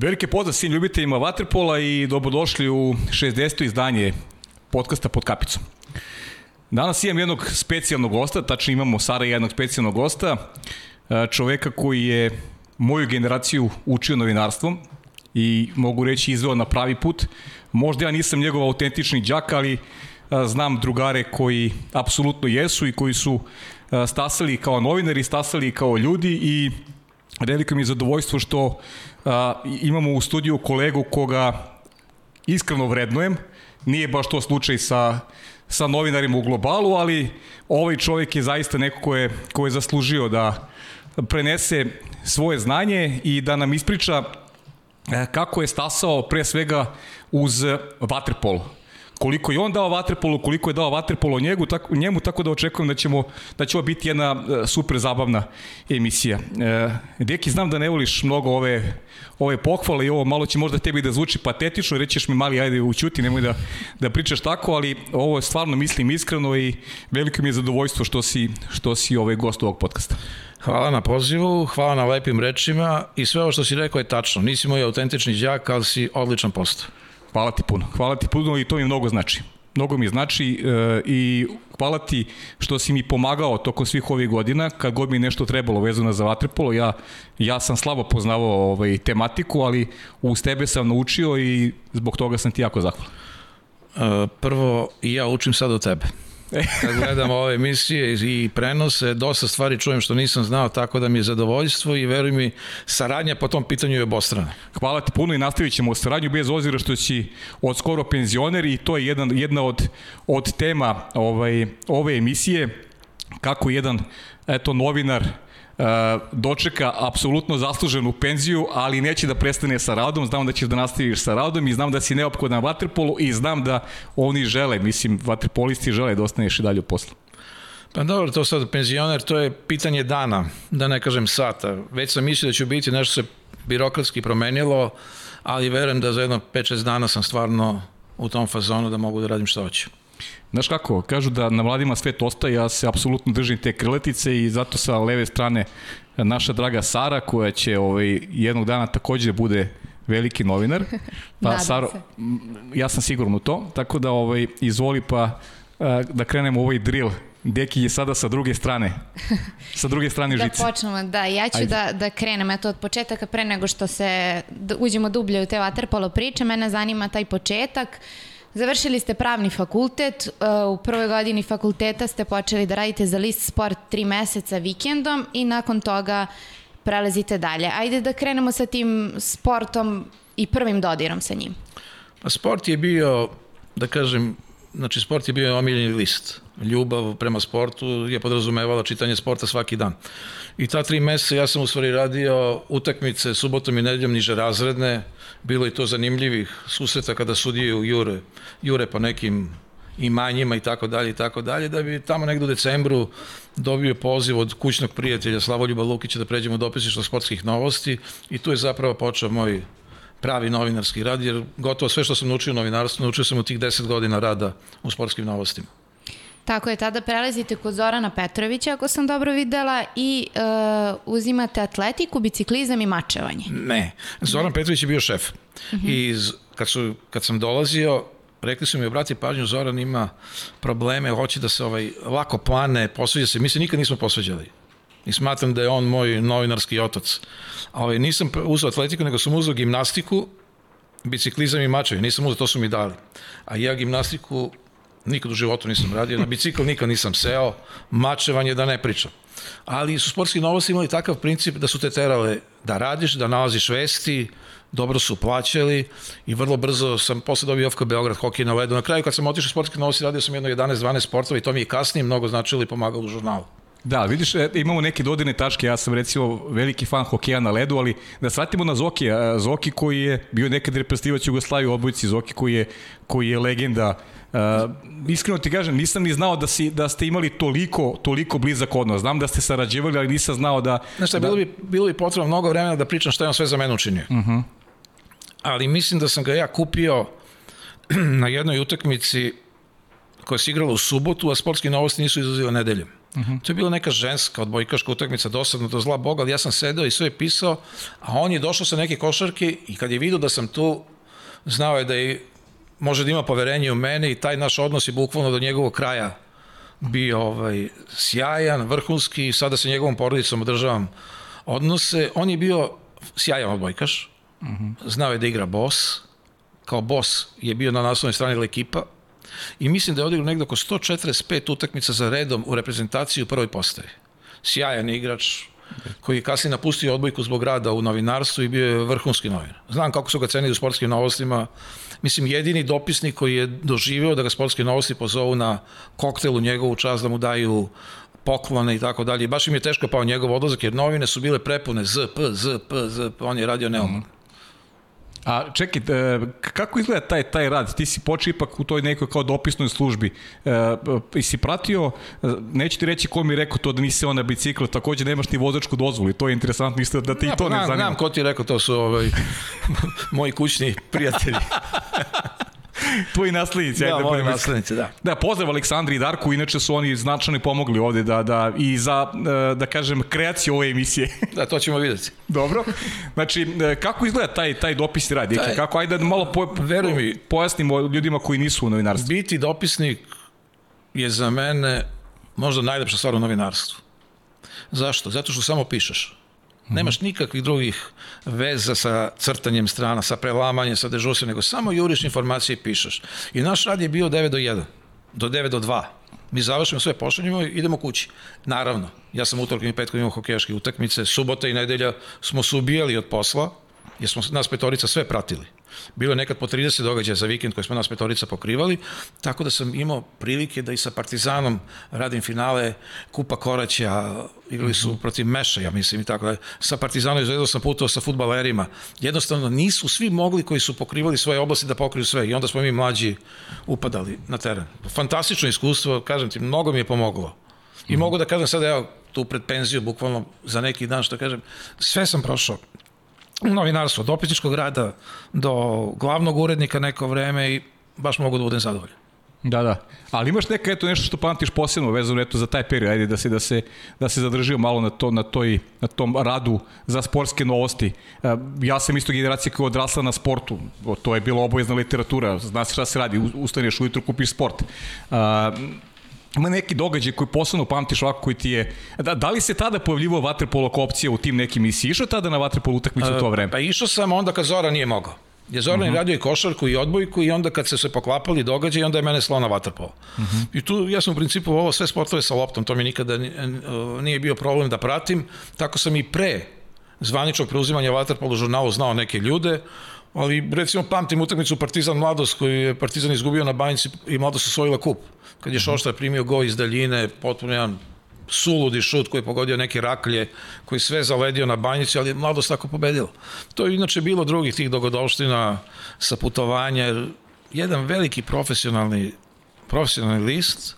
Velike pozdrav svim ljubiteljima Waterpola i dobrodošli u 60. izdanje podcasta pod kapicom. Danas imam jednog specijalnog gosta, tačno imamo Sara jednog specijalnog gosta, e, čoveka koji je moju generaciju učio novinarstvom i mogu reći izveo na pravi put. Možda ja nisam njegov autentični džak, ali e, znam drugare koji apsolutno jesu i koji su e, stasali kao novinari, stasali kao ljudi i veliko mi je zadovoljstvo što a, imamo u studiju kolegu koga iskreno vrednujem. Nije baš to slučaj sa, sa novinarima u globalu, ali ovaj čovjek je zaista neko ko je, ko je zaslužio da prenese svoje znanje i da nam ispriča kako je stasao pre svega uz vaterpolo koliko je on dao vaterpolu, koliko je dao vaterpolo njegu, tako, njemu, tako da očekujem da ćemo da će ovo biti jedna e, super zabavna emisija. E, Deki, znam da ne voliš mnogo ove, ove pohvale i ovo malo će možda tebi da zvuči patetično, rećeš mi mali, ajde učuti, nemoj da, da pričaš tako, ali ovo je stvarno mislim iskreno i veliko mi je zadovoljstvo što si, što si ovaj gost ovog podcasta. Hvala na pozivu, hvala na lepim rečima i sve ovo što si rekao je tačno. Nisi moj autentični đak, ali si odličan postao. Hvala ti puno. Hvala ti puno i to mi mnogo znači. Mnogo mi znači e, i hvala ti što si mi pomagao tokom svih ovih godina, kad god mi nešto trebalo vezano za vaterpolo, ja, ja sam slabo poznavao ovaj, tematiku, ali uz tebe sam naučio i zbog toga sam ti jako zahvalan. E, prvo, ja učim sad od tebe. Kad gledam ove emisije i prenose, dosta stvari čujem što nisam znao, tako da mi je zadovoljstvo i veruj mi, saradnja po tom pitanju je obostrana. Hvala ti puno i nastavit ćemo saradnju bez ozira što si od skoro penzioner i to je jedan, jedna od, od tema ovaj, ove emisije kako jedan eto novinar dočeka apsolutno zasluženu penziju, ali neće da prestane sa radom, znam da ćeš da nastaviš sa radom i znam da si neophodan vaterpolu i znam da oni žele, mislim, vaterpolisti žele da ostaneš i dalje u poslu. Pa dobro, to sad penzioner, to je pitanje dana, da ne kažem sata. Već sam mislio da ću biti, nešto se birokratski promenilo, ali verujem da za jedno 5-6 dana sam stvarno u tom fazonu da mogu da radim što hoću. Znaš kako, kažu da na mladima svet ostaje, ja se apsolutno držim te krletice i zato sa leve strane naša draga Sara koja će ovaj, jednog dana takođe bude veliki novinar. Pa Saro, ja sam siguran u to, tako da ovaj izvoli pa da krenemo u ovaj drill Deki je sada sa druge strane. Sa druge strane da žice. Da počnemo, da. Ja ću da, da krenem eto od početaka pre nego što se uđemo dublje u te waterpolo priče. Mene zanima taj početak. Uh, Završili ste pravni fakultet, uh, u prvoj godini fakulteta ste počeli da radite za list sport tri meseca vikendom i nakon toga prelazite dalje. Ajde da krenemo sa tim sportom i prvim dodirom sa njim. Pa sport je bio, da kažem, znači sport je bio omiljeni list. Ljubav prema sportu je podrazumevala čitanje sporta svaki dan. I ta tri meseca ja sam u stvari radio utakmice subotom i nedeljom niže razredne, bilo je to zanimljivih susreta kada sudije jure, jure po nekim imanjima i tako dalje i tako dalje, da bi tamo negde u decembru dobio poziv od kućnog prijatelja Slavoljuba Lukića da pređemo do dopisništva sportskih novosti i tu je zapravo počeo moj pravi novinarski rad, jer gotovo sve što sam naučio u novinarstvu, naučio sam u tih 10 godina rada u sportskim novostima. Tako je, tada prelazite kod Zorana Petrovića, ako sam dobro videla, i uh, uzimate atletiku, biciklizam i mačevanje. Ne, Zoran Petrović je bio šef. Uh -huh. I kad, su, kad sam dolazio, rekli su mi, obrati pažnju, Zoran ima probleme, hoće da se ovaj, lako plane, posveđa se. Mi se nikad nismo posveđali. I smatram da je on moj novinarski otac. Ovaj, nisam uzao atletiku, nego sam uzao gimnastiku, biciklizam i mačevi. Nisam uzao, to su mi dali. A ja gimnastiku nikad u životu nisam radio, na bicikl nikad nisam seo, mačevanje da ne pričam. Ali su sportski novosti imali takav princip da su te terale da radiš, da nalaziš vesti, dobro su plaćali i vrlo brzo sam posle dobio FK Beograd hokej na ledu. Na kraju kad sam otišao sportski novosti radio sam jedno 11-12 sportova i to mi je kasnije mnogo značilo i pomagalo u žurnalu. Da, vidiš, e, imamo neke dodine tačke, ja sam recimo veliki fan hokeja na ledu, ali da shvatimo na Zoki, Zoki koji je bio nekad reprezentativac Jugoslavije u odbojci, Zoki koji je, koji je legenda Uh, iskreno ti kažem, nisam ni znao da, si, da ste imali toliko, toliko blizak odnos. Znam da ste sarađivali, ali nisam znao da... Znaš šta, da... bilo, bi, bilo bi potrebno mnogo vremena da pričam šta je on sve za mene učinio. Uh mhm. -huh. Ali mislim da sam ga ja kupio na jednoj utakmici koja se igrala u subotu, a sportski novosti nisu izlazile nedeljom. Uh -huh. To je bila neka ženska odbojkaška utakmica, dosadno do zla Boga, ali ja sam sedeo i sve pisao, a on je došao sa neke košarke i kad je vidio da sam tu, znao je da je, može da ima poverenje u mene i taj naš odnos je bukvalno do njegovog kraja bio ovaj, sjajan, vrhunski i sada sa njegovom porodicom održavam odnose. On je bio sjajan odbojkaš, uh -huh. znao je da igra bos, kao bos je bio na naslovnoj strani ekipa i mislim da je odigrao negde oko 145 utakmica za redom u reprezentaciji u prvoj postavi. Sjajan igrač, koji je kasnije napustio odbojku zbog rada u novinarstvu i bio je vrhunski novinar. Znam kako su ga cenili u sportskim novostima. Mislim, jedini dopisnik koji je doživeo da ga sportske novosti pozovu na koktel u njegovu čast, da mu daju poklone i tako dalje. Baš im je teško pao njegov odlazak, jer novine su bile prepune ZP, ZP, ZP, on je radio neumorno. Mm. A čekaj, e, kako izgleda taj, taj rad? Ti si počeo ipak u toj nekoj kao dopisnoj službi. E, i si pratio, e, neću ti reći ko mi je rekao to da nisi on na biciklu, takođe nemaš ni vozačku dozvolu i to je interesantno isto da ti ja, i to ne zanima. Znam ko ti je rekao, to su ovaj, moji kućni prijatelji. Tvoji naslednici. Da, moji naslednici, da. Da, pozdrav Aleksandri i Darku, inače su oni značajno pomogli ovde da, da, i za, e, da kažem, kreaciju ove emisije. Da, to ćemo videti. Dobro. Znači, e, kako izgleda taj, taj dopisni rad? Taj, kako, ajde da malo po, veruj mi, pojasnimo ljudima koji nisu u novinarstvu. Biti dopisnik je za mene možda najlepša stvar u novinarstvu. Zašto? Zato što samo pišeš. Nemaš nikakvih drugih veza sa crtanjem strana, sa prelamanjem, sa dežurstvom, nego samo juriš informacije i pišeš. I naš rad je bio 9 do 1, do 9 do 2. Mi završimo sve, pošaljimo i idemo kući. Naravno, ja sam utorkom i petkom imao hokejaške utakmice, subota i nedelja smo se ubijali od posla, jer smo nas petorica sve pratili. Bilo je nekad po 30 događaja za vikend koje smo nas petorica pokrivali, tako da sam imao prilike da i sa Partizanom radim finale Kupa Koraća, igrali su mhm. protiv Meša, ja mislim i tako da. Sa Partizanom izgledao sam putovao sa futbalerima. Jednostavno nisu svi mogli koji su pokrivali svoje oblasti da pokriju sve i onda smo mi mlađi upadali na teren. Fantastično iskustvo, kažem ti, mnogo mi je pomoglo. I mm. mogu da kažem sada, evo, tu pred penziju, bukvalno za neki dan, što kažem, sve sam prošao novinarstvo, od opisničkog rada do glavnog urednika neko vreme i baš mogu da budem zadovoljan. Da, da. Ali imaš neka eto nešto što pamtiš posebno vezano eto za taj period, ajde da se da se da se zadržimo malo na to na toj na tom radu za sportske novosti. E, ja sam isto generacija koja je odrasla na sportu. To je bila obavezna literatura, zna se šta se radi, ustaneš ujutru kupiš sport. E, ima neki događaj koji posebno pamtiš ovako koji ti je... Da, da li se tada pojavljivo vaterpolo opcija u tim nekim i si išao tada na vaterpolo utakmicu u to vreme? Pa išao sam onda kad Zora nije mogao. Je Zoran uh mhm. -huh. radio i košarku i odbojku i onda kad se se poklapali događaj, onda je mene slao na vaterpolo. Uh mhm. -huh. I tu ja sam u principu ovo sve sportove sa loptom, to mi nikada nije bio problem da pratim. Tako sam i pre zvaničnog preuzimanja vaterpolo žurnalu znao neke ljude, ali recimo pamtim utakmicu Partizan Mladost koju je Partizan izgubio na banjici i Mladost osvojila kup kad je Šoštar primio go iz daljine, potpuno jedan suludi šut koji je pogodio neke raklje, koji sve zaledio na banjici, ali mladost tako pobedila. To je inače bilo drugih tih dogodovština sa putovanja, jedan veliki profesionalni, profesionalni list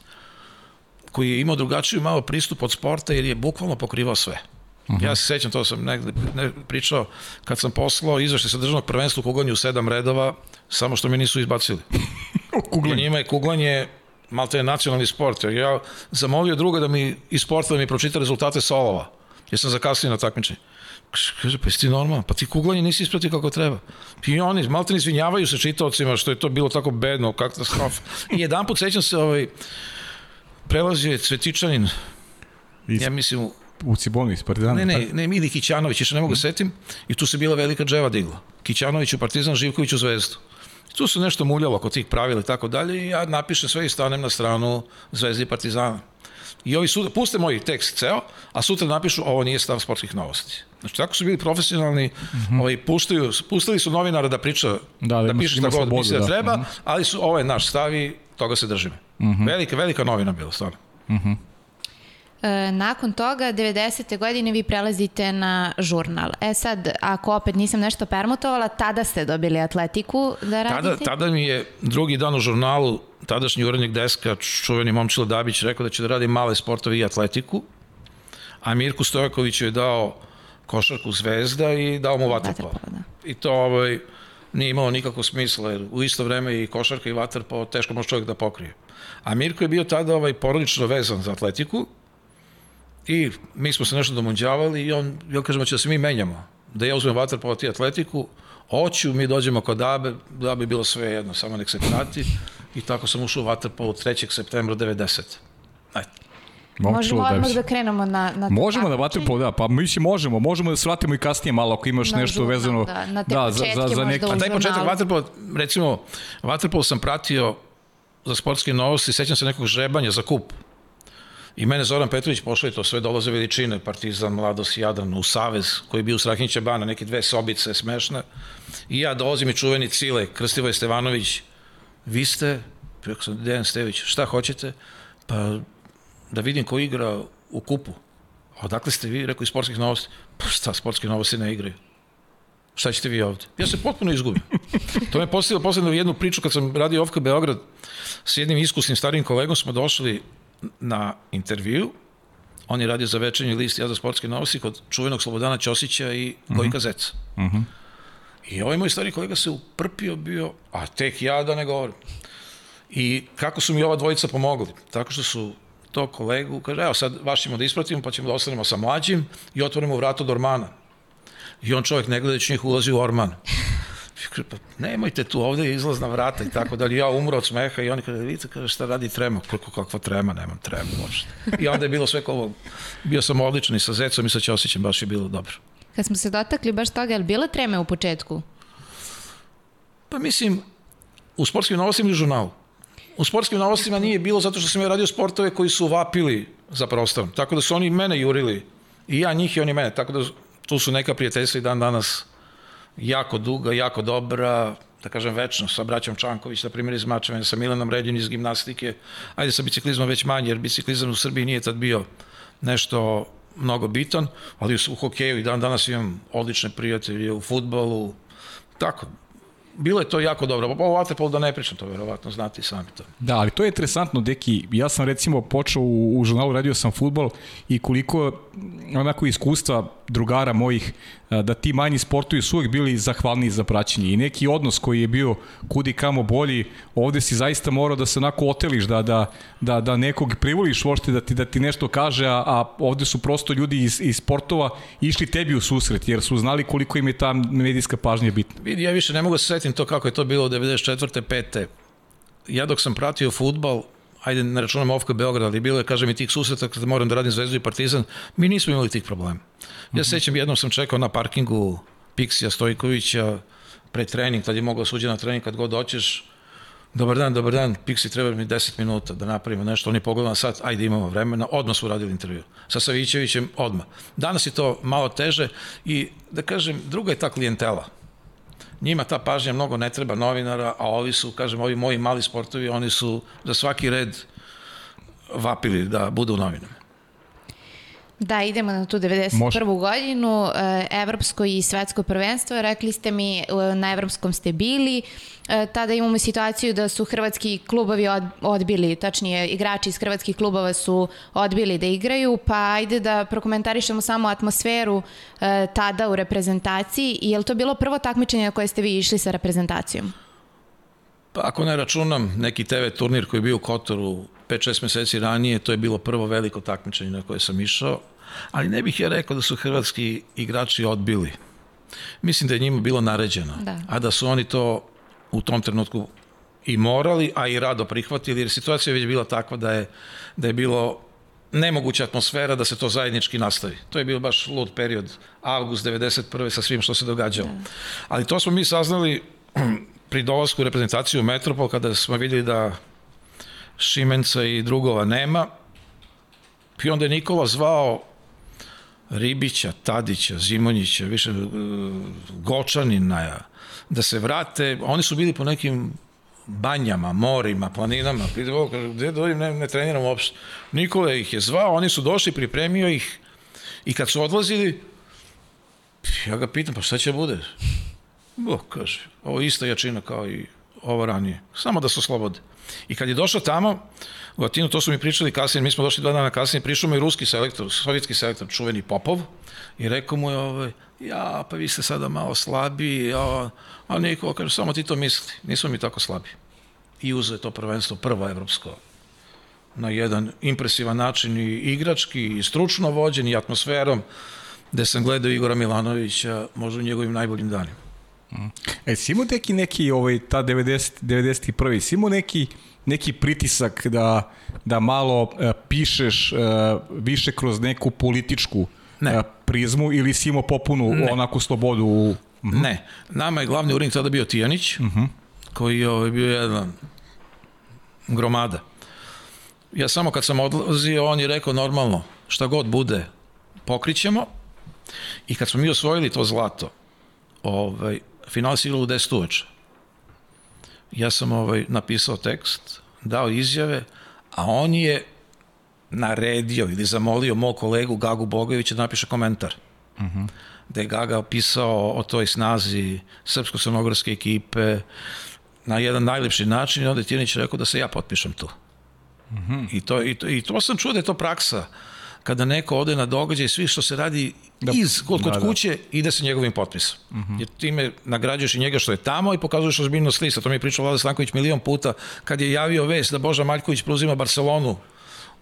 koji je imao drugačiju malo pristup od sporta jer je bukvalno pokrivao sve. Uh mhm. -huh. Ja se sećam, to sam negde ne, pričao, kad sam poslao izveštaj sa državnog prvenstva u kuglanju u sedam redova, samo što mi nisu izbacili. kuglanje. I njima je kuglanje malte je nacionalni sport. Ja zamolio druga da mi iz sporta da mi pročita rezultate solova. Ja sam zakasnio na takmičenje. Kaže, pa ti normalno, pa ti kuglanje nisi ispratio kako treba. I oni malte ne izvinjavaju se čitaocima što je to bilo tako bedno, katastrofa. I jedan put sećam se, ovaj, prelazio je Cvetičanin, ja mislim, u Ciboni iz Partizana? Ne, ne, ne, Mili Kićanović, još ne mogu mm. setim, i tu se bila velika dževa digla. Kićanović u Partizan, Živković u Zvezdu. Tu se nešto muljalo oko tih pravila i tako dalje i ja napišem sve i stanem na stranu Zvezdi i Partizana. I ovi sutra, puste moj tekst ceo, a sutra napišu ovo nije stav sportskih novosti. Znači, tako su bili profesionalni, mm -hmm. ovaj, puštaju, pustili su novinara da priča, da, da, da piše šta god misli da, da treba, mm -hmm. ali su, ovo je naš stav i toga se držimo. Mm -hmm. Velika, velika novina bila, stvarno. Mm -hmm. E, nakon toga, 90. godine vi prelazite na žurnal. E sad, ako opet nisam nešto permutovala, tada ste dobili atletiku da radite? Tada, tada mi je drugi dan u žurnalu, tadašnji urednik deska, čuveni Momčilo Dabić, rekao da će da radi male sportove i atletiku, a Mirku Stojaković je dao košarku Zvezda i dao mu vaterpolo. Da. I to ovaj, nije imalo nikakvog smisla, jer u isto vreme i košarka i vaterpolo teško može čovjek da pokrije. A Mirko je bio tada ovaj porodično vezan za atletiku, I mi smo se nešto domunđavali i on, ja kažemo, će da se mi menjamo. Da ja uzmem vaterpolo ti atletiku, hoću, mi dođemo kod Abe, da bi bilo sve jedno, samo nek se prati. I tako sam ušao u vaterpolo 3. septembra 90. Ajde. Možemo odmah da krenemo na, na Možemo na vaterpolo, da, pa mi će možemo, možemo da se vratimo i kasnije malo ako imaš Na nešto žurnal, vezano. da, na te da, za, za, za neki, A taj početak vaterpola, recimo, vaterpolo sam pratio za sportske novosti, sećam se nekog žrebanja za kup. I mene Zoran Petrović pošao i to sve dolaze veličine, Partizan, Mladost, Jadran, u Savez, koji je bio u Strahinjića bana, neke dve sobice smešne. I ja dolazim i čuveni Cile, Krstivoj Stevanović, vi ste, rekao sam, Dejan Stević, šta hoćete? Pa da vidim ko igra u kupu. A odakle ste vi? Rekao iz sportskih novosti. Pa šta, sportske novosti ne igraju. Šta ćete vi ovde? Ja se potpuno izgubim. To me postavilo posledno jednu priču kad sam radio Ovka Beograd s jednim iskusnim starim kolegom smo došli na intervju. On je radio za večernji list, ja za sportske novosti kod čuvenog Slobodana Ćosića i Gojka Zeca. I ovaj moj stari kolega se uprpio bio, a tek ja da ne govorim. I kako su mi ova dvojica pomogli? Tako što su to kolegu, kaže, evo sad vaš ćemo da ispratimo, pa ćemo da ostanemo sa mlađim i otvorimo vrato do Ormana. I on čovjek ne gledajući njih ulazi u Orman. Pa nemojte tu, ovde izlazna vrata i tako dalje. Ja umro od smeha i oni kaže, vidite, kaže, šta radi trema? Kako, kakva trema? Nemam tremu uopšte. I onda je bilo sve kao. Bio sam odličan i sa Zecom i sa Ćosićem, baš je bilo dobro. Kad smo se dotakli baš toga, je li bila treme u početku? Pa mislim, u sportskim novostima i u žurnalu. U sportskim novostima nije bilo zato što sam ja radio sportove koji su vapili za prostorom. Tako da su oni mene jurili. I ja njih i oni mene. Tako da tu su neka prijateljstva i dan danas jako duga, jako dobra, da kažem večno, sa braćom Čanković, na primjer iz Mačevena, sa Milanom Redin iz gimnastike. Ajde sa biciklizmom već manje, jer biciklizam u Srbiji nije tad bio nešto mnogo bitan, ali u hokeju i dan danas imam odlične prijatelje u futbolu, tako, bilo je to jako dobro. O vaterpolu da ne pričam, to verovatno znate i sami to. Da, ali to je interesantno, Deki. Ja sam recimo počeo u, u žurnalu, radio sam futbol i koliko onako iskustva drugara mojih a, da ti manji sportovi su uvek bili zahvalniji za praćenje i neki odnos koji je bio kudi kamo bolji, ovde si zaista morao da se onako oteliš, da, da, da, da nekog privoliš uopšte da ti, da ti nešto kaže, a, a ovde su prosto ljudi iz, iz sportova išli tebi u susret, jer su znali koliko im je ta medijska pažnja bitna. Vidi, ja više ne mogu da se setim to kako je to bilo u 94. 5. Ja dok sam pratio futbal, ajde ne računam Ofka Beograd, ali bilo je, kažem, i tih susreta kada moram da radim Zvezdu i Partizan, mi nismo imali tih problema. Ja se sećam, jednom sam čekao na parkingu Piksija Stojkovića pre trening, tad je mogao suđe na trening kad god doćeš, Dobar dan, dobar dan, Pixi, treba mi 10 minuta da napravimo nešto. Oni pogledaju na sat, ajde imamo vremena, odmah su uradili intervju. Sa Savićevićem, odmah. Danas je to malo teže i, da kažem, druga je ta klijentela. Njima ta pažnja mnogo ne treba novinara, a ovi su, kažem, ovi moji mali sportovi, oni su za svaki red vapili da budu u novinama. Da, idemo na tu 91. Može. godinu, e, evropsko i svetsko prvenstvo. Rekli ste mi, e, na evropskom ste bili. E, Tada imamo situaciju da su hrvatski klubovi od- odbili, tačnije igrači iz hrvatskih klubova su odbili da igraju, pa ajde da prokomentarišemo samo atmosferu tada u reprezentaciji. Je li to bilo prvo takmičenje na koje ste vi išli sa reprezentacijom? Pa ako ne računam neki TV turnir koji je bio u Kotoru 5-6 meseci ranije, to je bilo prvo veliko takmičenje na koje sam išao, ali ne bih ja rekao da su hrvatski igrači odbili. Mislim da je njima bilo naređeno, Da. a da su oni to u tom trenutku i morali, a i rado prihvatili, jer situacija je već bila takva da je, da je bilo nemoguća atmosfera da se to zajednički nastavi. To je bio baš lud period, avgust 91. sa svim što se događalo. Ali to smo mi saznali pri dolasku u reprezentaciju u Metropol, kada smo videli da Šimenca i drugova nema, i onda je Nikola zvao Ribića, Tadića, Zimonjića, više uh, Gočanina, da se vrate. Oni su bili po nekim banjama, morima, planinama. Ovo, kaže, gde dođem, ne, ne treniram uopšte. Nikola ih je zvao, oni su došli, pripremio ih i kad su odlazili, ja ga pitam, pa šta će bude? Bo, kaže, ovo je ista jačina kao i ovo ranije. Samo da se oslobode. I kad je došao tamo, u Atinu, to su mi pričali kasnije, mi smo došli dva dana kasnije, prišao mu i ruski selektor, sovjetski selektor, čuveni Popov, i rekao mu je, ovaj, ja, pa vi ste sada malo slabiji, a, a Nikola kaže, samo ti to misli, nismo mi tako slabi. I uzeo je to prvenstvo, prvo evropsko na jedan impresivan način i igrački i stručno vođen i atmosferom gde sam gledao Igora Milanovića možda u njegovim najboljim danima. E, si imao neki, neki ovaj, ta 90, 91. si imao neki, neki pritisak da, da malo uh, pišeš uh, više kroz neku političku Ne. uh, prizmu ili si imao popunu Ne. onako slobodu u... Ne, nama je glavni urednik tada bio Tijanić, koji je ovaj, bio jedan gromada. Ja samo kad sam odlazio, on je rekao normalno, šta god bude, pokrićemo. I kad smo mi osvojili to zlato, ovaj, final se igralo u 10 uveče. Ja sam ovaj, napisao tekst, dao izjave, a on je naredio ili zamolio mog kolegu Gagu Bogovića da napiše komentar da je Gaga opisao o toj snazi srpsko-crnogorske ekipe na jedan najlepši način i onda je Tijanić rekao da se ja potpišem tu. I, to, i, to, I to sam čuo da je to praksa kada neko ode na događaj, svi što se radi Da. iz, kod, kod Da, da. kuće, ide sa njegovim potpisom. Jer time nagrađuješ i njega što je tamo i pokazuješ ozbiljnost lista. To mi je pričao Vlada Stanković milion puta kad je javio vest da Boža Maljković preuzima Barcelonu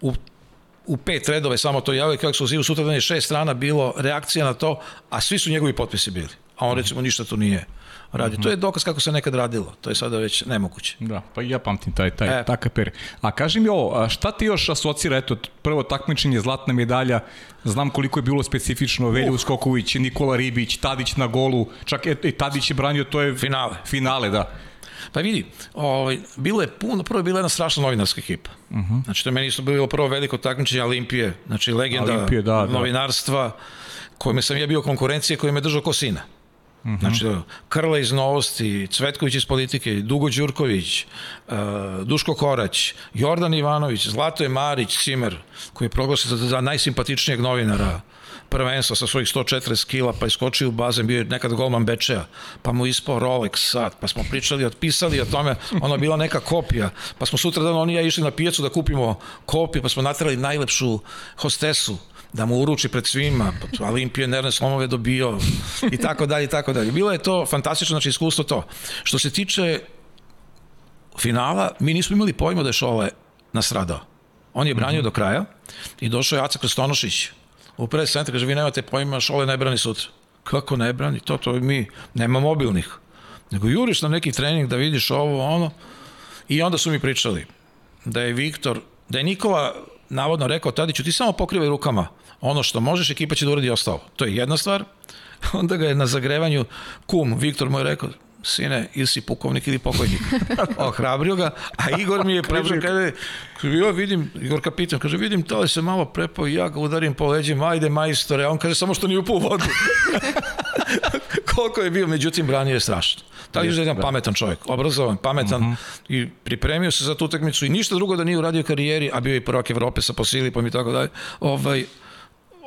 u u pet redove samo to javio kako su zivu sutra dan je šest strana bilo reakcija na to, a svi su njegovi potpisi bili. A on recimo ništa tu nije radio. To je dokaz kako se nekad radilo. To je sada već nemoguće. Da, pa i ja pamtim taj, taj E. takav period. A kaži mi ovo, šta ti još asocira, eto, prvo takmičenje, zlatna medalja, znam koliko je bilo specifično, Velja Uskoković, Nikola Ribić, Tadić na golu, čak e, i Tadić je branio, to je Finale. finale, da. Pa vidi, ovaj, bilo je puno, prvo je bila jedna strašna novinarska ekipa. Uh -huh. Znači, to je meni isto bilo prvo veliko takmičenje Olimpije, znači legenda Olimpije, da, da. novinarstva, kojime sam ja bio konkurencije, koji me držao ko -huh. Znači, Krla iz Novosti, Cvetković iz politike, Dugo Đurković, uh, Duško Korać, Jordan Ivanović, Zlatoje Marić, Cimer, koji je proglašen za, najsimpatičnijeg novinara prvenstva sa svojih 140 kila, pa iskočio u bazen, bio je nekad golman Bečeja, pa mu ispao Rolex sat, pa smo pričali, otpisali o tome, je bila neka kopija, pa smo sutra dan oni ja išli na pijacu da kupimo kopiju, pa smo natrali najlepšu hostesu, da mu uruči pred svima, pa Olimpije nervne slomove dobio i tako dalje i tako dalje. Bilo je to fantastično, znači iskustvo to. Što se tiče finala, mi nismo imali pojma da je Šole nastradao. On je branio mm -hmm. do kraja i došao je Aca Krstonošić u pres centar, kaže, vi nemate pojma, Šole ne brani sutra. Kako ne brani? To, to mi, nema mobilnih. Nego juriš na neki trening da vidiš ovo, ono. I onda su mi pričali da je Viktor, da je Nikola navodno rekao Tadiću, ti samo pokrivaj rukama ono što možeš, ekipa će da uradi ostalo. To je jedna stvar. Onda ga je na zagrevanju kum, Viktor mu je rekao, sine, ili si pukovnik ili pokojnik. Ohrabrio ga, a Igor mi je pričao, kaže, ja vidim, Igor kapitan, kaže, vidim, to se malo prepao i ja ga udarim po leđima, ajde majstore, a on kaže, samo što nije upao u vodu. Koliko je bio, međutim, branio je strašno. Tako je jedan pametan čovjek, obrazovan, pametan uh -huh. i pripremio se za tu utakmicu i ništa drugo da nije uradio karijeri, a bio je prvak Evrope sa Posilipom i tako dalje, ovaj,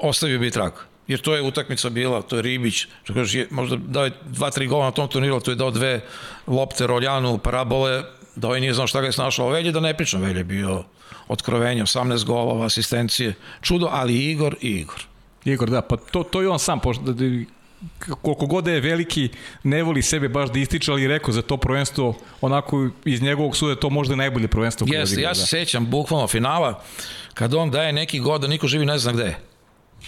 ostavio bi trag. Jer to je utakmica bila, to je Ribić, što kaže, je, možda dao je dva, tri gola na tom turniru, to je dao dve lopte, roljanu, parabole, da ovaj nije znao šta ga je snašao. Velje da ne pričam, Velje je bio otkrovenje, 18 golova, asistencije, čudo, ali Igor i Igor. Igor, da, pa to, to je on sam, pošto, da, koliko god da je veliki, ne voli sebe baš da ističe, ali rekao za to prvenstvo, onako iz njegovog suda to možda najbolje prvenstvo. Jeste, ja se da. sećam bukvalno finala, kad on daje neki god da niko živi ne zna gde je.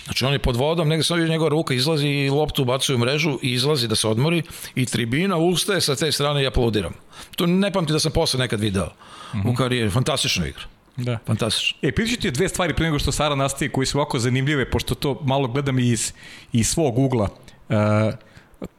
Znači on je pod vodom, negde se njegova ruka izlazi i loptu ubacuje u mrežu i izlazi da se odmori i tribina ustaje sa te strane i aplaudiram. To ne pamti da sam posle nekad video mm -hmm. u karijeri. Fantastična igra. Da. Fantastično. E, pričat ću ti dve stvari pre nego što Sara nastaje koji su ovako zanimljive, pošto to malo gledam iz, iz svog ugla. Uh,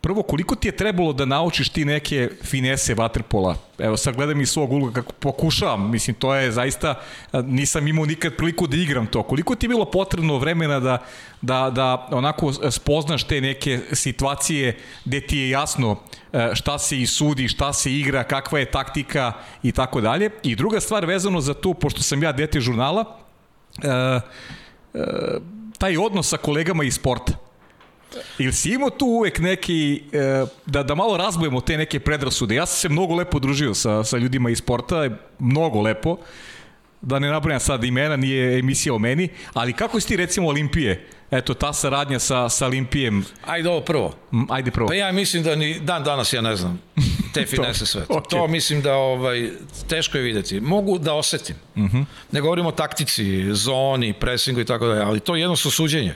prvo, koliko ti je trebalo da naučiš ti neke finese vaterpola? Evo, sad gledam iz svog ugla kako pokušavam, mislim, to je zaista, nisam imao nikad priliku da igram to. Koliko ti je bilo potrebno vremena da, da, da onako spoznaš te neke situacije gde ti je jasno e, šta se i sudi, šta se igra, kakva je taktika i tako dalje. I druga stvar vezano za tu, pošto sam ja dete žurnala, e, e, taj odnos sa kolegama iz sporta. Ili si imao tu uvek neki, e, da, da malo razbojemo te neke predrasude? Ja sam se mnogo lepo družio sa, sa ljudima iz sporta, mnogo lepo, da ne nabrajam sad imena, nije emisija o meni, ali kako si ti recimo Olimpije? Eto, ta saradnja sa, sa Olimpijem. Ajde ovo prvo. Ajde prvo. Pa ja mislim da ni dan danas ja ne znam te finese sve. Okay. To mislim da ovaj, teško je videti. Mogu da osetim. Uh Mhm. -huh. Ne govorimo o taktici, zoni, presingu i tako dalje, ali to je jednostavno suđenje.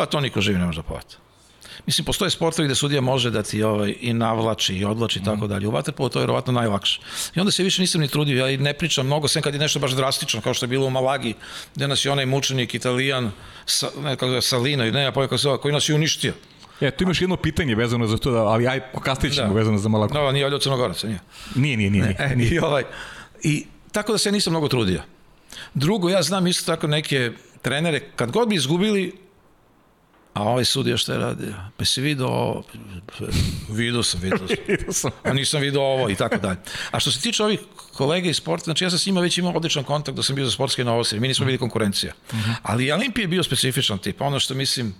Pa to niko živi ne može da povata. Mislim, postoje sportovi gde sudija može da ti ovaj, i navlači i odlači i tako dalje. U vaterpolu to je verovatno najlakše. I onda se više nisam ni trudio, ja i ne pričam mnogo, sem kad je nešto baš drastično, kao što je bilo u Malagi, gde nas je onaj mučenik italijan, sa, ne, kako je, Salina, ne, ja kako se koji nas je uništio. E, tu imaš jedno pitanje vezano za to, da, ali aj, kasnije ćemo Da. vezano za Malaku. No, nije ovdje od Crnogoraca, nije. Nije, nije, nije. E, nije. i, ovaj, I tako da se nisam mnogo trudio. Drugo, ja znam isto tako neke trenere, kad god bi izgubili, a ovaj sudija šta je radio? Pa si vidio ovo? Vidio sam, vidio sam. Vidio sam. A nisam vidio ovo i tako dalje. A što se tiče ovih kolega iz sporta, znači ja sam s njima već imao odličan kontakt da sam bio za sportske novosti, mi nismo bili konkurencija. Ali Olimpija je bio specifičan tip, ono što mislim,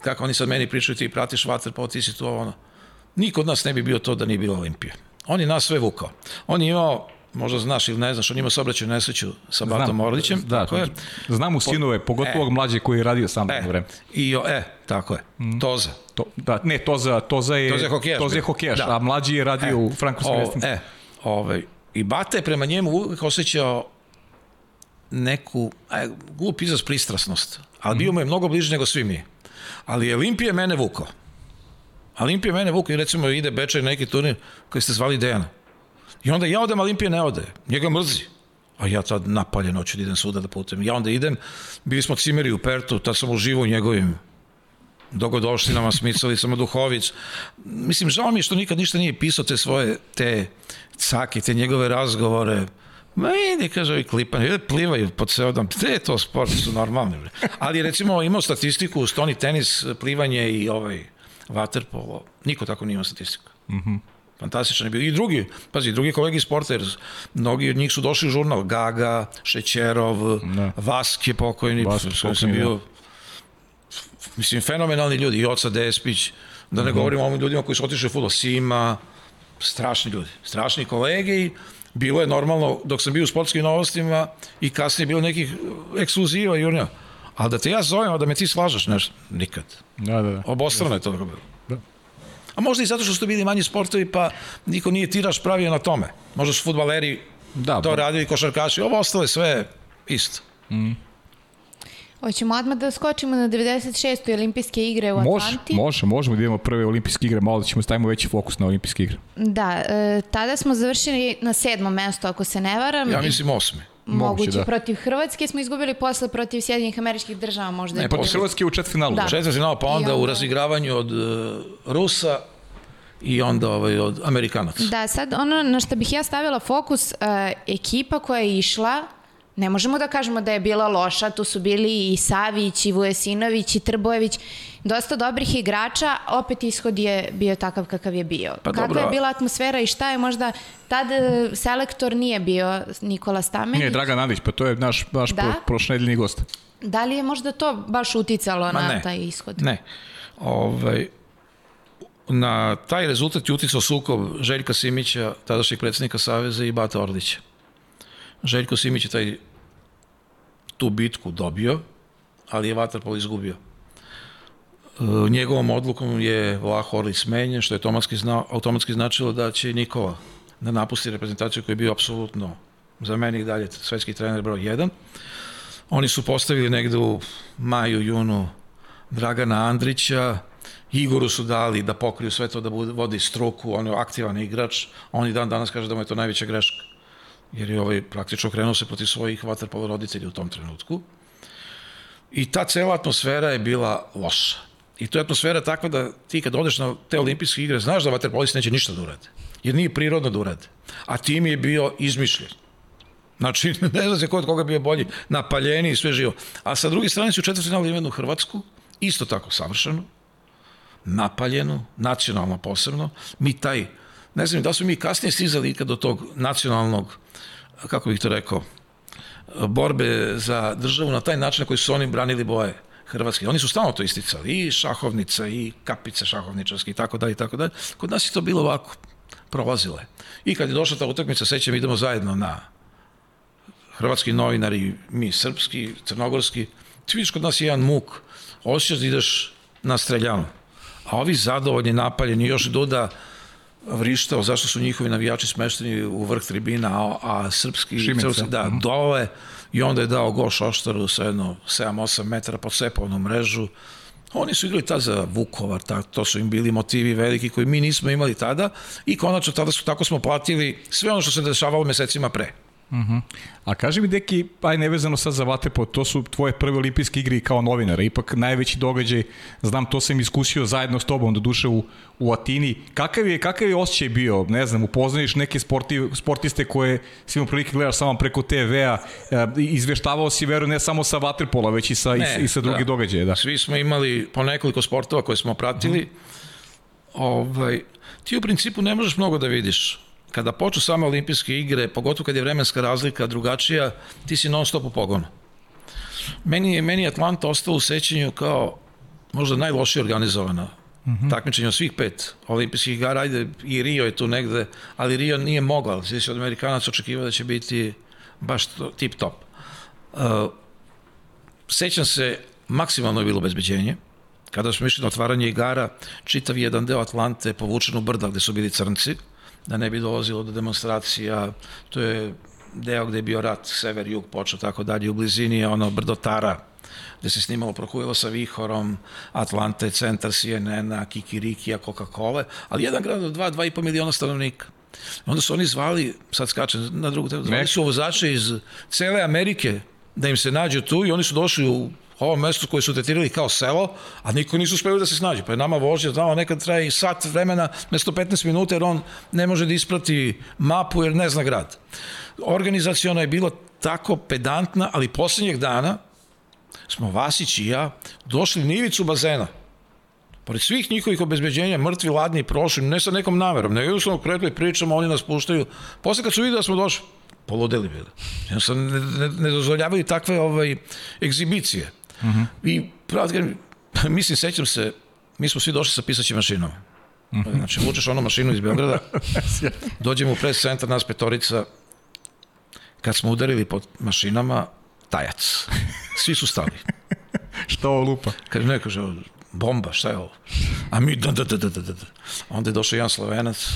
kako oni sad meni pričaju, ti pratiš vaterpolo, ti si tu ono. Niko od nas ne bi bio to da nije bila Olimpija. On je nas sve vukao. On je imao, možda znaš ili ne znaš, on ima saobraćaju nesreću sa Batom Orlićem. Da, tako je. znam u sinove, pogotovo E. ovog mlađe koji je radio sam E, vreme. i, o- e, tako je. Toza. To, da, ne, Toza, Toza je, Toza je hokejaš Toza je hokejaš, Da. a mlađi je radio u Frankovskoj O, vesnici. e, ovaj, I Bata je prema njemu uvijek osjećao neku, aj, glup izraz pristrasnost, ali bio mu je mnogo bliže nego svi mi. Ali je Olimpije mene vukao. Olimpije mene vukao i recimo ide Bečaj na neki turnir koji ste zvali Dejana. I onda ja odem, a Olimpije ne ode. Njega mrzi. A ja tad napaljen hoću da idem svuda da putujem. Ja onda idem, bili smo cimeri u Pertu, tad sam uživo u njegovim dogodoštinama, smicalicama, Duhović. Mislim, žao mi je što nikad ništa nije pisao te svoje, te cake, te njegove razgovore. Ma ide, kaže, ovi klipani, ide, plivaju pod ceo dan. Te je to sport, su normalni. Bre. Ali recimo imao statistiku, stoni tenis, plivanje i ovaj waterpolo. Niko tako nije imao statistiku. Fantastičan je bio. I drugi, pazi, drugi kolegi iz sporta, jer mnogi od njih su došli u žurnal. Gaga, Šećerov, Da. Vask je pokojni, Vask pokojni, sam da. bio mislim, fenomenalni ljudi, i Oca Despić, da ne govorimo o ovim ljudima koji su otišli u futbol, Sima, strašni ljudi, strašni kolege i bilo je normalno, dok sam bio u sportskim novostima i kasnije bilo nekih ekskluziva i urnja, ali da te ja zovem, a da me ti slažeš nešto, nikad. Da, da, da. Obostrano je to bilo. Da. A možda i zato što su bili manji sportovi, pa niko nije tiraž pravio na tome. Možda su futbaleri Da, to pa- radili, košarkaši, ovo ostalo je sve isto. Hoćemo odmah da skočimo na 96. olimpijske igre u Može, Atlanti. može, možemo da idemo prve olimpijske igre, malo da ćemo stavimo veći fokus na olimpijske igre. Da, e, tada smo završili na sedmom mestu, ako se ne varam. Ja mislim osmi. Moguće, moguće, da. protiv Hrvatske smo izgubili posle protiv Sjedinjenih američkih država možda. Ne, Protiv. Hrvatske u četvrtfinalu. Da. Četvrtfinal, pa onda I u onda- razigravanju od uh, Rusa i onda ovaj, od Amerikanaca. Da, sad ono na što bih ja stavila fokus, e, ekipa koja je išla, ne možemo da kažemo da je bila loša, tu su bili i Savić, i Vujesinović, i Trbojević, dosta dobrih igrača, opet ishod je bio takav kakav je bio. Pa Kakva dobro. je bila atmosfera i šta je možda, tad e, selektor nije bio Nikola Stamenić. Ne, Dragan Andić, pa to je naš, naš Da? pro, prošledeljni gost. Da li je možda to baš uticalo Ma na ne. taj ishod? Ne. Ovaj, na taj rezultat je uticao sukob Željka Simića, tadašnjeg predsjednika Saveza i Bata Orlića. Željko Simić je taj tu bitku dobio, ali je Vatrpol izgubio. E, Njegovom odlukom je Vlah Orlić smenjen, što je automatski, zna, automatski značilo da će Nikola da napusti reprezentaciju koji je bio apsolutno za meni i dalje svetski trener broj 1. Oni su postavili negde u maju, junu Dragana Andrića, Igoru su dali da pokriju sve to da bude, vodi struku, on je aktivan igrač, on i dan danas kaže da mu je to najveća greška. Jer je ovaj praktično krenuo se protiv svojih vaterpolo roditelja u tom trenutku. I ta cela atmosfera je bila loša. I to je atmosfera takva da ti kad odeš na te olimpijske igre, znaš da vaterpolisti neće ništa da urade. Jer nije prirodno da urade. A tim je bio izmišljen. Znači, ne zna se ko od koga bio bolji, napaljeni i sve živo. A sa druge strane su u četvrtfinalu imali jednu Hrvatsku, isto tako savršenu, napaljenu, nacionalno posebno. Mi taj, ne znam da su mi kasnije stizali ikad do tog nacionalnog, kako bih to rekao, borbe za državu na taj način na koji su oni branili boje Hrvatske. Oni su stalno to isticali, i šahovnica, i kapice šahovničarske i tako dalje i tako dalje. Kod nas je to bilo ovako, prolazile. I kad je došla ta utakmica, sećam, idemo zajedno na hrvatski novinari, mi srpski, crnogorski, ti vidiš kod nas je jedan muk, osjećaš da ideš na streljanu. A ovi zadovoljni, napaljeni, još Duda, vrištao zašto su njihovi navijači smešteni u vrh tribina, a, a srpski, srpski da, Mhm. dole i onda je dao gol Šoštaru sa jedno 7-8 metara pod sepovnu mrežu. Oni su igrali tad za Vukovar, tak, to su im bili motivi veliki koji mi nismo imali tada i konačno tada su, tako smo platili sve ono što se dešavalo mesecima pre. A kaži mi, deki, aj nevezano sad za Vatepo, to su tvoje prve olimpijske igre kao novinara, ipak najveći događaj, znam, to sam iskusio zajedno s tobom, do duše u, u Atini. Kakav je, kakav je osjećaj bio, ne znam, upoznaš neke sporti, sportiste koje si imao prilike gledaš samo preko TV-a, e, izveštavao si, veru, ne samo sa Vaterpola, već i sa, i, i sa drugih događaja, da. Svi smo imali po nekoliko sportova koje smo pratili. ovaj, ti u principu ne možeš mnogo da vidiš. Kada počnu same olimpijske igre, pogotovo kad je vremenska razlika drugačija, ti si non stop u pogonu. Meni je, meni Atlanta ostalo u sećanju kao možda najlošije organizovana takmičenje od svih pet olimpijskih igara, ajde i Rio je tu negde, ali Rio nije mogao, svi se od Amerikanaca očekivao da će biti baš to, tip top. Uh, sećam se, maksimalno je bilo obezbeđenje. Kada smo išli na otvaranje igara, čitav jedan deo Atlante je povučen u brda gde su bili crnci, da ne bi dolazilo do demonstracija. To je deo gde je bio rat, sever, jug, počeo tako dalje. U blizini je ono brdo Tara, gde se snimalo Prokujelo sa Vihorom, Atlante, centar CNN-a, Kikirikija, Coca-Cola, ali jedan grad od 2, 2,5 miliona stanovnika. Onda su oni zvali, sad skačem na drugu temu, zvali su vozače iz cele Amerike da im se nađu tu i oni su došli u ovo mesto koje su tretirali kao selo, a niko nisu uspeli da se snađe. Pa je nama vožnja, znamo, nekad traje i sat vremena, mesto 15 minuta, jer on ne može da isprati mapu jer ne zna grad. Organizaciona je bilo tako pedantna, ali poslednjeg dana smo Vasić i ja došli na ivicu bazena. Pored svih njihovih obezbeđenja, mrtvi, ladni, prošli, ne sa nekom namerom, ne jednostavno kretli pričamo, oni nas puštaju. Posle kad su vidio da smo došli, poludeli bili. Jednostavno ne, ne, ne dozvoljavaju takve ovaj, egzibicije. Uh -huh. I pravo da mislim, sećam se, mi smo svi došli sa pisaćim mašinom. Uh -huh. Znači, vučeš onu mašinu iz Beograda, dođemo u pres centar, nas petorica, kad smo udarili pod mašinama, tajac. Svi su stali. Šta ovo lupa? Kaže, ne, kaže, bomba, šta je ovo? A mi, da, da, da, da, da, da. Onda je došao jedan slovenac,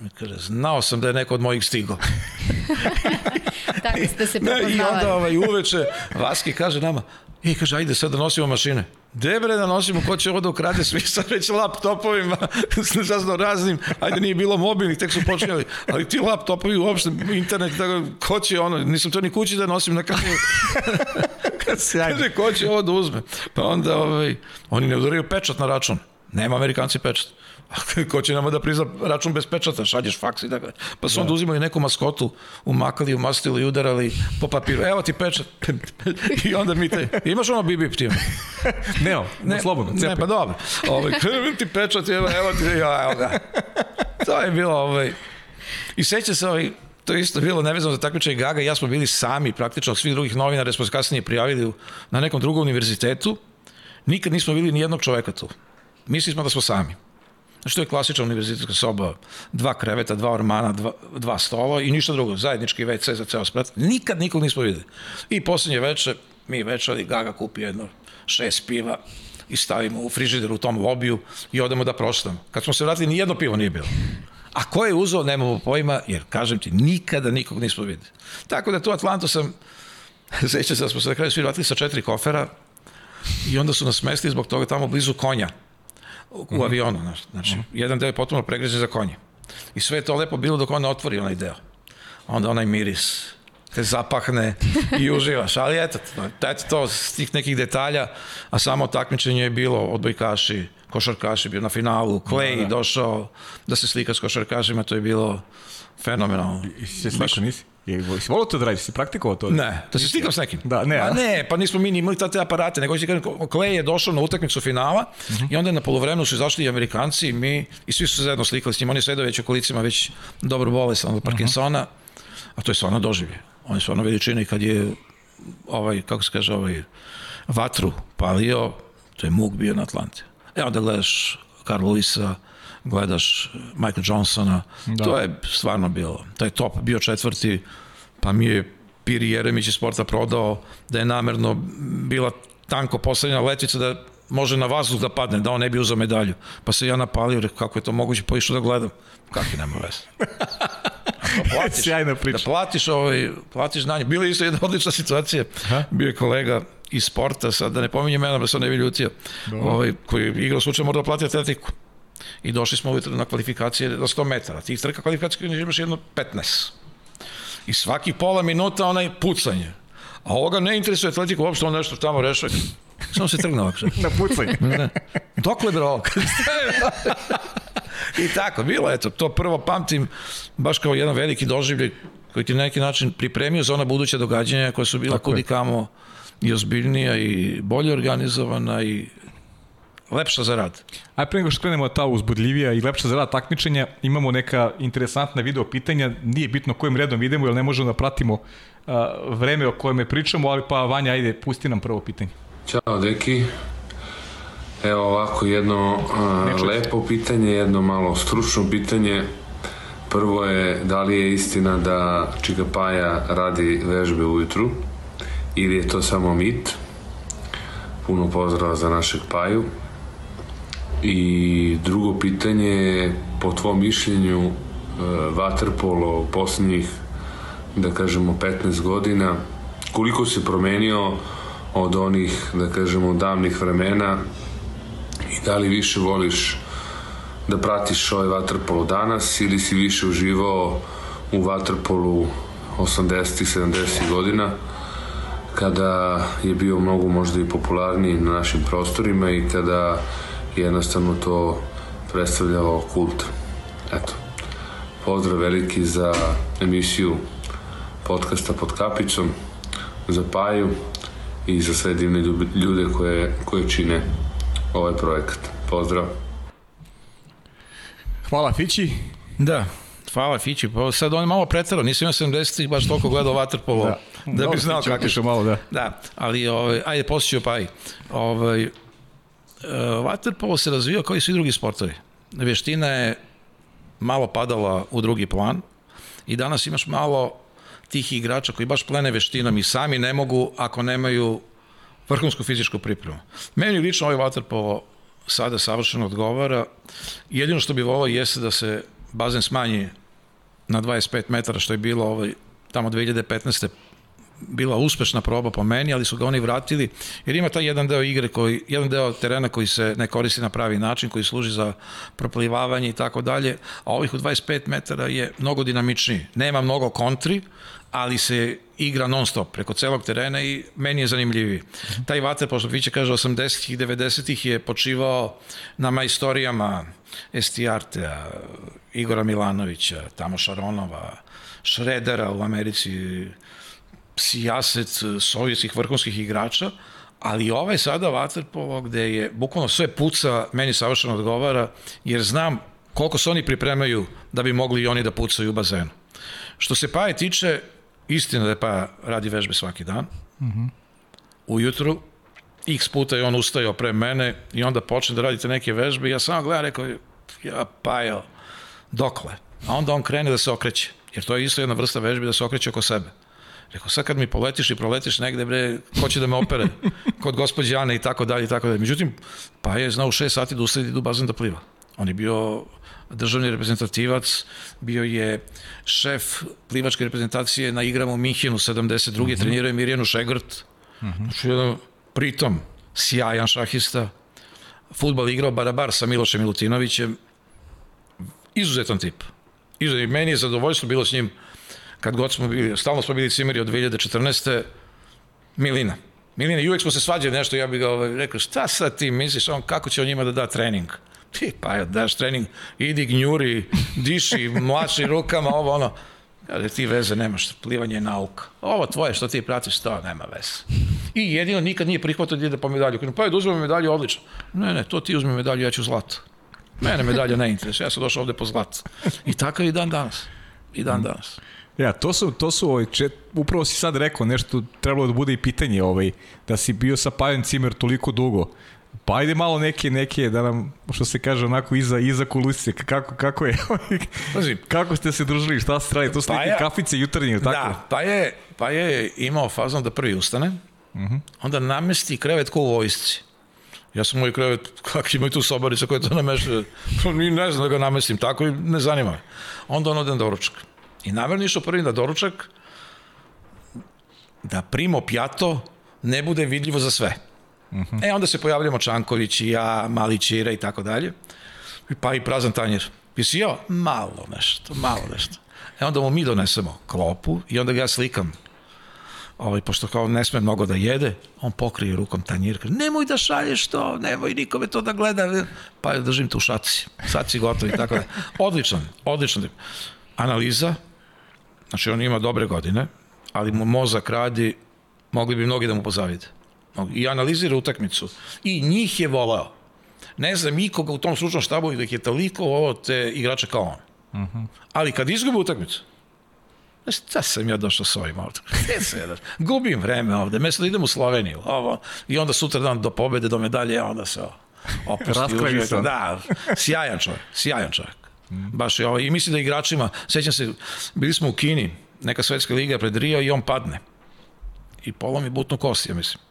mi kaže, znao sam da je neko od mojih stigo. Tako ste se ne, I onda prepoznavali. ovaj, uveče Vaski kaže nama, i kaže, ajde sad da nosimo mašine. Debre da nosimo, ko će ovo da ukrade, svi sa već laptopovima, razno raznim, ajde nije bilo mobilnih, tek su počeli, ali ti laptopovi uopšte, internet, tako, ko će ono, nisam to ni kući da nosim na kraju. Kaže, ko će ovo da uzme? Pa onda, ovaj, oni ne udaraju pečat na račun. Nema Amerikanci pečat. Ko će nama da prizna račun bez pečata, šalješ faks i tako. Pa su onda uzimali neku maskotu, umakali, umastili, udarali po papiru. Evo ti pečat. I onda mi te, imaš ono bip bip ti? Ne, ne, slobodno, cepaj. Ne, pa dobro. Ovaj, ti pečat, evo, evo ti, evo ga. To je bilo, ovaj, i seća se ovaj, to je isto bilo nevezano za takmičenje Gaga, ja smo bili sami praktično od svih drugih novinara, smo se kasnije prijavili na nekom drugom univerzitetu, nikad nismo bili ni jednog čoveka tu. Mislili smo da smo sami. Znači, to je klasična univerzitetska soba, dva kreveta, dva ormana, dva, dva stola i ništa drugo, zajednički WC za ceo sprat. Nikad nikog nismo videli. I poslednje veče, mi večeri, Gaga kupi jedno šest piva i stavimo u frižider u tom lobiju i odemo da proštamo. Kad smo se vratili, ni jedno pivo nije bilo. A ko je uzao, nemamo pojma, jer, kažem ti, nikada nikog nismo videli. Tako da tu Atlantu sam, sećam se da smo se na kraju svi vratili sa četiri kofera i onda su nas smestili zbog toga tamo blizu konja u -huh. avionu. Znači, znači -huh. jedan deo je potpuno pregrežen za konje. I sve je to lepo bilo dok on ne otvori onaj deo. Onda onaj miris te zapahne i uživaš. Ali eto, eto to, s tih nekih detalja, a samo takmičenje je bilo odbojkaši, košarkaši bio na finalu, Clay da, da. došao da se slika s košarkašima, to je bilo fenomenalno. I si se slikao, nisi? Si volio to da radiš, si praktikovao to? Ne, da se slikam s nekim. Da, ne. A ne, pa nismo mi ni imali te aparate, nego će Clay je došao na utakmicu finala uh -huh. i onda je na polovremenu su izašli i Amerikanci i mi, i svi su se zajedno slikali s njim, on je sedao već u kolicima, već dobro bolesan od Parkinsona, uh -huh. a to je stvarno doživlje. On je stvarno veličina i kad je ovaj, kako se kaže, ovaj, vatru palio, to je muk bio na Atlanti. E onda gledaš Carl Lewisa, gledaš Michael Johnsona, da. to je stvarno bilo, to je top, bio četvrti, pa mi je Piri Jeremić iz sporta prodao da je namerno bila tanko postavljena letvica da može na vazduh da padne, da on ne bi uzao medalju. Pa se ja napalio, rekao, kako je to moguće, pa išao da gledam. Kakvi nema veze. Ako platiš, Sjajna priča. Da platiš, ovaj, platiš znanje. Bila je isto jedna odlična situacija. Aha. Bio je kolega iz sporta, sad da ne pominjem mena, da se on ne bi ljutio, ovaj, koji je igrao slučaj mora da plati atletiku. I došli smo ujutro na kvalifikacije do 100 metara. Tih trka kvalifikacije imaš jedno 15. I svaki pola minuta onaj pucanje. A ovoga ne interesuje atletiku, uopšte on nešto tamo rešava. Samo se trgne ovako. Na pucanje. Ne. Dokle bre ovo? I tako, bilo, eto, to prvo pamtim baš kao jedan veliki doživljaj koji ti na neki način pripremio za ona buduća događanja koja su bila je. kudi kamo i ozbiljnija i bolje organizovana i lepša za rad. Aj pre nego što krenemo ta uzbudljivija i lepša za rad takmičenja, imamo neka interesantna video pitanja, nije bitno kojim redom idemo, jer ne možemo da pratimo uh, vreme o kojem je pričamo, ali pa Vanja, ajde, pusti nam prvo pitanje. Ćao, deki. Evo ovako jedno a, lepo pitanje, jedno malo stručno pitanje. Prvo je da li je istina da Čika Paja radi vežbe ujutru ili je to samo mit. Puno pozdrava za našeg Paju. I drugo pitanje je po tvom mišljenju e, Waterpolo u posljednjih da kažemo 15 godina koliko se promenio od onih da kažemo davnih vremena i da li više voliš da pratiš ovaj Waterpolo danas ili si više uživao u Waterpolu 80. 70. godina kada je bio mnogo možda i popularniji na našim prostorima i kada jednostavno to predstavljao kult. Eto, pozdrav veliki za emisiju podcasta pod kapicom, za Paju i za sve divne ljude koje, koje čine ovaj projekat. Pozdrav! Hvala Fići. Da, hvala Fići. Pa sad on je malo preterao, nisam imao 70-ih baš toliko gledao Waterpolo da, da bi znao kako otišao malo, da. Da, ali ovaj, ajde posjeću Paj. Ovaj, uh, Waterpolo se razvio kao i svi drugi sportovi. Vještina je malo padala u drugi plan i danas imaš malo tih igrača koji baš plene veštinom i sami ne mogu ako nemaju vrhunsku fizičku pripremu. Meni lično ovaj waterpolo sada savršeno odgovara. Jedino što bi volao jeste da se bazen smanji na 25 metara, što je bilo ovaj, tamo 2015 bila uspešna proba po meni, ali su ga oni vratili, jer ima taj jedan deo igre, koji, jedan deo terena koji se ne koristi na pravi način, koji služi za proplivavanje i tako dalje, a ovih u 25 metara je mnogo dinamičniji. Nema mnogo kontri, ali se igra non stop preko celog terena i meni je zanimljiviji. Taj vater, pošto Viće kaže 80-ih i 90-ih je počivao na majstorijama Estiartea, Igora Milanovića, Tamo Šaronova, Šredera u Americi, sijaset sovjetskih vrhunskih igrača, ali ovaj sada Waterpolo gde je bukvalno sve puca, meni savršeno odgovara, jer znam koliko se oni pripremaju da bi mogli i oni da pucaju u bazenu. Što se Paje tiče, istina da je Paja radi vežbe svaki dan, mm -hmm. ujutru, x puta je on ustajao pre mene i onda počne da radite neke vežbe i ja samo gledam, rekao, ja Pajo, dokle? A onda on krene da se okreće, jer to je isto jedna vrsta vežbe da se okreće oko sebe. Rekao, sad kad mi poletiš i proletiš negde, bre, ko će da me opere? Kod gospođe Ane i tako dalje i tako dalje. Međutim, pa je znao u 6 sati da ustaje i idu u bazen da pliva. On je bio državni reprezentativac, bio je šef plivačke reprezentacije na igrama u Minhenu 72. Uh -huh. trenirao je Mirjanu Šegrt. -huh. Znači, jedan pritom sjajan šahista. Futbal igrao barabar sa Milošem Milutinovićem. Izuzetan tip. Izuzetan. Meni je zadovoljstvo bilo s njim kad god smo bili, stalno smo bili cimeri od 2014. Milina. Milina, i uvek smo se svađali nešto, ja bih ga ovaj, rekao, šta sad ti misliš, on, kako će on njima da da trening? Ti, pa daš trening, idi gnjuri, diši, mlači rukama, ovo ono. Kada ti veze nemaš, plivanje je nauka. Ovo tvoje što ti pratiš, to nema veze. I jedino nikad nije prihvatio da ide po medalju. Kažem, pa je da uzmem medalju, odlično. Ne, ne, to ti uzmi medalju, ja ću zlato. Mene medalja ne interesuje, ja sam došao ovde po zlato. I takav i dan danas. I dan danas. Ja, to su, to su ovaj, čet, upravo si sad rekao, nešto trebalo da bude i pitanje, ovaj, da si bio sa Pajan Cimer toliko dugo. Pa ajde malo neke, neke, da nam, što se kaže, onako iza, iza kulisice, kako, kako je, Pazi, kako ste se družili, šta ste radili, to su neke Paja- kafice jutarnje, tako? Da, pa je, pa je imao fazon da prvi ustane, uh -huh. onda namesti krevet ko u vojsci. Ja sam moj krevet, kak imaju tu sobarica koja to nameša, ni ne znam da ga namestim tako i ne zanima. Onda on ode na doručak. I namerno išao prvi na doručak da primo pjato ne bude vidljivo za sve. Uh -huh. E, onda se pojavljamo Čanković i ja, Mali Čira i tako dalje. Pa i prazan tanjer. I si ja, malo nešto, malo nešto. E onda mu mi donesemo klopu i onda ga ja slikam ovaj, pošto kao ne sme mnogo da jede, on pokrije rukom tanjir, kaže, nemoj da šalješ to, nemoj nikome to da gleda, pa ja držim to u šaci, sad si gotovi, tako da. Odličan, odličan. Analiza, znači on ima dobre godine, ali mu mozak radi, mogli bi mnogi da mu pozavide. I analizira utakmicu. I njih je volao. Ne znam nikoga u tom stručnom štabu da je toliko ovo te igrača kao on. Uh mhm. -huh. Ali kad izgubi utakmicu, šta sam ja došao s ovim ovde? Gde se jedaš? Gubim vreme ovde, mesto da idem u Sloveniju. Ovo. I onda sutra dan do pobede, do medalje, onda se opusti. Uživa, da, sjajan čovjek, sjajan čovjek. Mm. Baš je ovo. I mislim da igračima, sećam se, bili smo u Kini, neka svetska liga pred Rio i on padne. I polomi butnu kost, ja mislim.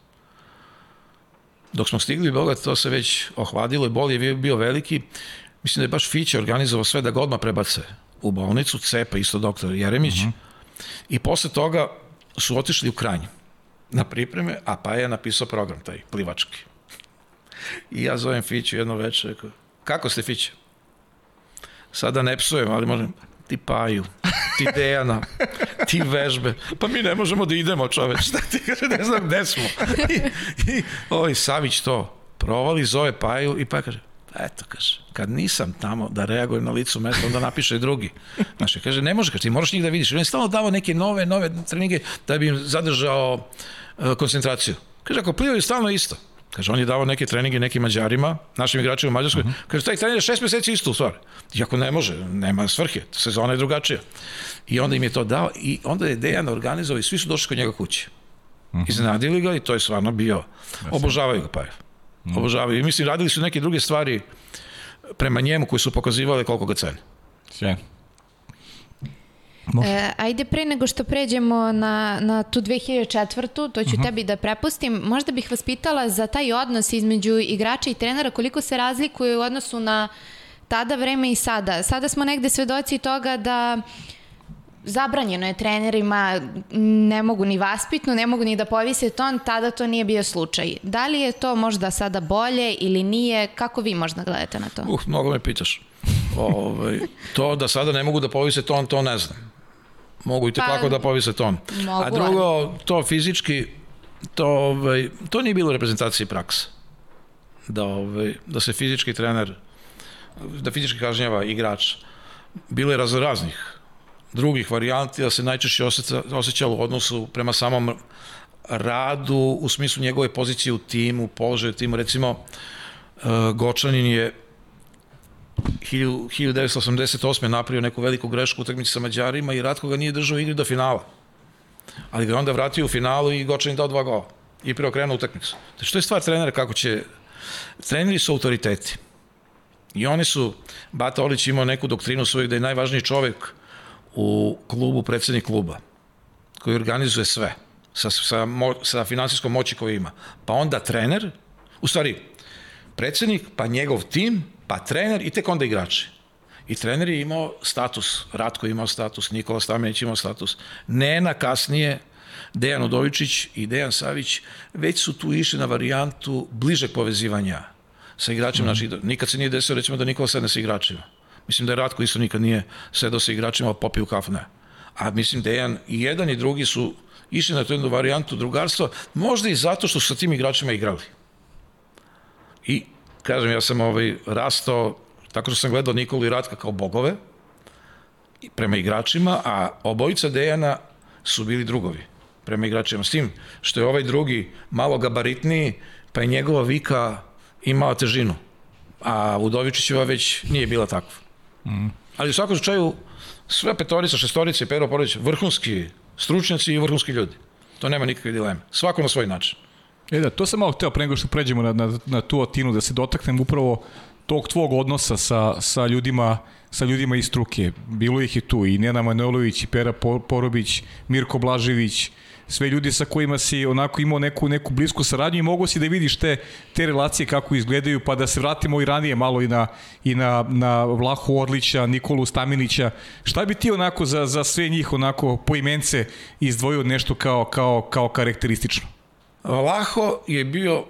Dok smo stigli u Beograd, to se već ohladilo i bol je bio veliki. Mislim da je baš Fiće organizovao sve da ga odmah prebace u bolnicu, cepa isto doktor Jeremić. Mhm. -huh I posle toga su otišli u Kranj na pripreme, a pa je napisao program taj plivački. I ja zovem Fiću jedno večer, kako ste Fiće? Sada ne psujem, ali možem, ti Paju, ti Dejana, ti vežbe, pa mi ne možemo da idemo čoveč, šta ti kaže, ne znam gde smo. I, i ovaj Savić to provali, zove Paju i pa kaže, eto, kaže, kad nisam tamo da reagujem na licu mesta, onda napiše drugi. Znaš, kaže, ne može, kaže, ti moraš njih da vidiš. On je stalno davao neke nove, nove treninge da bi im zadržao uh, koncentraciju. Kaže, ako plivaju stalno isto. Kaže, on je davao neke treninge nekim Mađarima, našim igračima u Mađarskoj. Uh mhm. -huh. Kaže, taj trener je šest meseci isto u stvari. Iako ne može, nema svrhe, sezona je drugačija. I onda im je to dao i onda je Dejan organizovao i svi su došli kod njega kuće. Uh -huh. Iznenadili ga i to je stvarno bio. Obožavaju ga Pajev. Mm. Obožavaju. I mislim, radili su neke druge stvari prema njemu koji su pokazivali koliko ga cene. Sve. E, ajde pre nego što pređemo na, na tu 2004. To ću uh mhm. -huh. tebi da prepustim. Možda bih vas pitala za taj odnos između igrača i trenera, koliko se razlikuje u odnosu na tada vreme i sada. Sada smo negde svedoci toga da zabranjeno je trenerima, ne mogu ni vaspitno, ne mogu ni da povise ton, tada to nije bio slučaj. Da li je to možda sada bolje ili nije? Kako vi možda gledate na to? Uh, mnogo me pitaš. Ove, ovaj, to da sada ne mogu da povise ton, to ne znam. Mogu i te pa, da povise ton. Mogu, A drugo, to fizički, to, ovaj, to nije bilo reprezentacije praksa. Da, ovaj, da se fizički trener, da fizički kažnjava igrač. Bilo je raznih drugih varijanti, da se najčešće osjećalo u odnosu prema samom radu u smislu njegove pozicije u timu, položaju timu. Recimo, uh, Gočanin je 1988. napravio neku veliku grešku u utakmici sa Mađarima i Ratko ga nije držao igri do finala. Ali ga onda vratio u finalu i Gočanin dao dva gola. I preokrenuo utakmicu. Znači, to je stvar trenera kako će... Treneri su autoriteti. I oni su, Bata Olić imao neku doktrinu svojeg da je najvažniji čovek u klubu predsednik kluba koji organizuje sve sa, sa, mo, sa finansijskom moći koju ima. Pa onda trener, u stvari predsednik, pa njegov tim, pa trener i tek onda igrači. I trener je imao status, Ratko je imao status, Nikola Stamenić imao status. Nena kasnije, Dejan Udovičić i Dejan Savić već su tu išli na varijantu bližeg povezivanja sa igračima. Mm. Znači, nikad se nije desilo recimo da Nikola sedne sa igračima Mislim da je Ratko isto nikad nije sedao sa igračima, popio kafu, ne. A mislim jedan, i jedan i drugi su išli na tu jednu varijantu drugarstva, možda i zato što su sa tim igračima igrali. I, kažem, ja sam ovaj, rastao tako što sam gledao Nikolu i Ratka kao bogove prema igračima, a obojica Dejana su bili drugovi prema igračima. S tim što je ovaj drugi malo gabaritniji, pa je njegova vika imala težinu. A Udovičićeva već nije bila takva. Mm. Ali u svakom slučaju, sve petorica, šestorica i Pero Porodić, vrhunski stručnjaci i vrhunski ljudi. To nema nikakve dileme. Svako na svoj način. E da, to sam malo hteo pre nego što pređemo na, na, na tu otinu, da se dotaknem upravo tog tvog odnosa sa, sa ljudima sa ljudima iz struke. Bilo ih je tu i Nena Manojlović, i Pera Porobić, Mirko Blažević, sve ljudi sa kojima si onako imao neku, neku blisku saradnju i mogo si da vidiš te, te relacije kako izgledaju, pa da se vratimo i ranije malo i na, i na, na Vlahu Orlića, Nikolu Staminića. Šta bi ti onako za, za sve njih onako po imence izdvojio nešto kao, kao, kao karakteristično? Vlaho je bio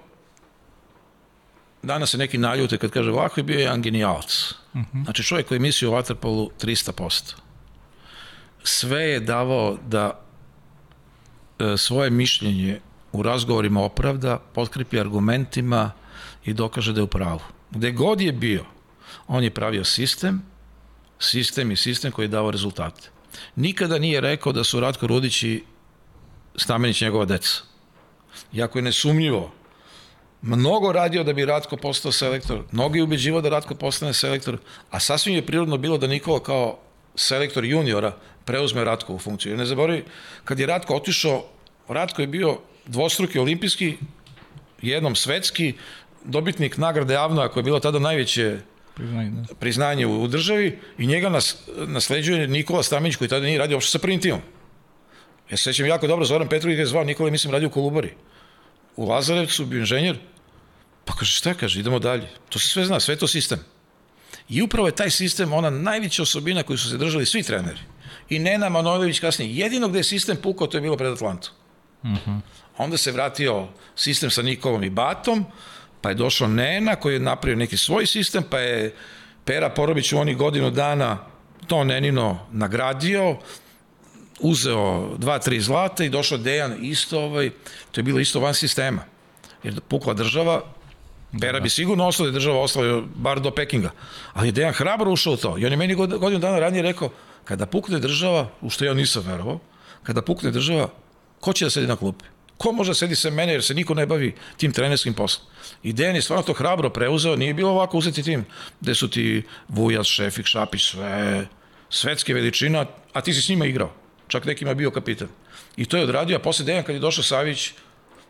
danas se neki naljute kad kaže Vlaho je bio jedan genijalac. Uh -huh. Znači čovjek koji misli o Waterpolu 300%. Sve je davao da e, svoje mišljenje u razgovorima opravda, potkripi argumentima i dokaže da je u pravu. Gde god je bio, on je pravio sistem, sistem i sistem koji je dao rezultate. Nikada nije rekao da su Ratko Rudić i Stamenić njegova deca. Jako je nesumnjivo mnogo radio da bi Ratko postao selektor, mnogo je ubeđivo da Ratko postane selektor, a sasvim je prirodno bilo da Nikola kao selektor juniora preuzme Ratko u funkciju. Jer ne zaboravi, kad je Ratko otišao, Ratko je bio dvostruki olimpijski, jednom svetski, dobitnik nagrade Avnoja, koja je bila tada najveće priznanje, da. priznanje u, u državi i njega nas, nasleđuje Nikola Stamić koji tada nije radio uopšte sa prvim timom. Ja se sećam jako dobro, Zoran Petrović je zvao, Nikola mislim radio u Kolubari u Lazarevcu, bio inženjer, pa kaže šta kaže, idemo dalje. To se sve zna, sve to sistem. I upravo je taj sistem ona najveća osobina koju su se držali svi treneri. I Nena Manojlović kasnije. Jedino gde je sistem pukao, to je bilo pred Atlantom. Uh mhm. -huh. Onda se vratio sistem sa Nikolom i Batom, pa je došao Nena koji je napravio neki svoj sistem, pa je Pera Porobić u onih godinu dana to Nenino nagradio, uzeo dva, tri zlata i došao Dejan isto, ovaj, to je bilo isto van sistema. Jer da pukla država, Pera da. bi sigurno ostao da je država ostala bar do Pekinga. Ali je Dejan hrabro ušao u to. I on je meni godinu dana ranije rekao, kada pukne država, u što ja nisam verovao, kada pukne država, ko će da sedi na klupi? Ko može da sedi sa mene jer se niko ne bavi tim trenerskim poslom? I Dejan je stvarno to hrabro preuzeo, nije bilo ovako uzeti tim gde su ti Vujac, Šefik, Šapić, sve svetske veličina, a ti si s njima igrao čak nekima bio kapitan. I to je odradio, a posle Dejan kad je došao Savić,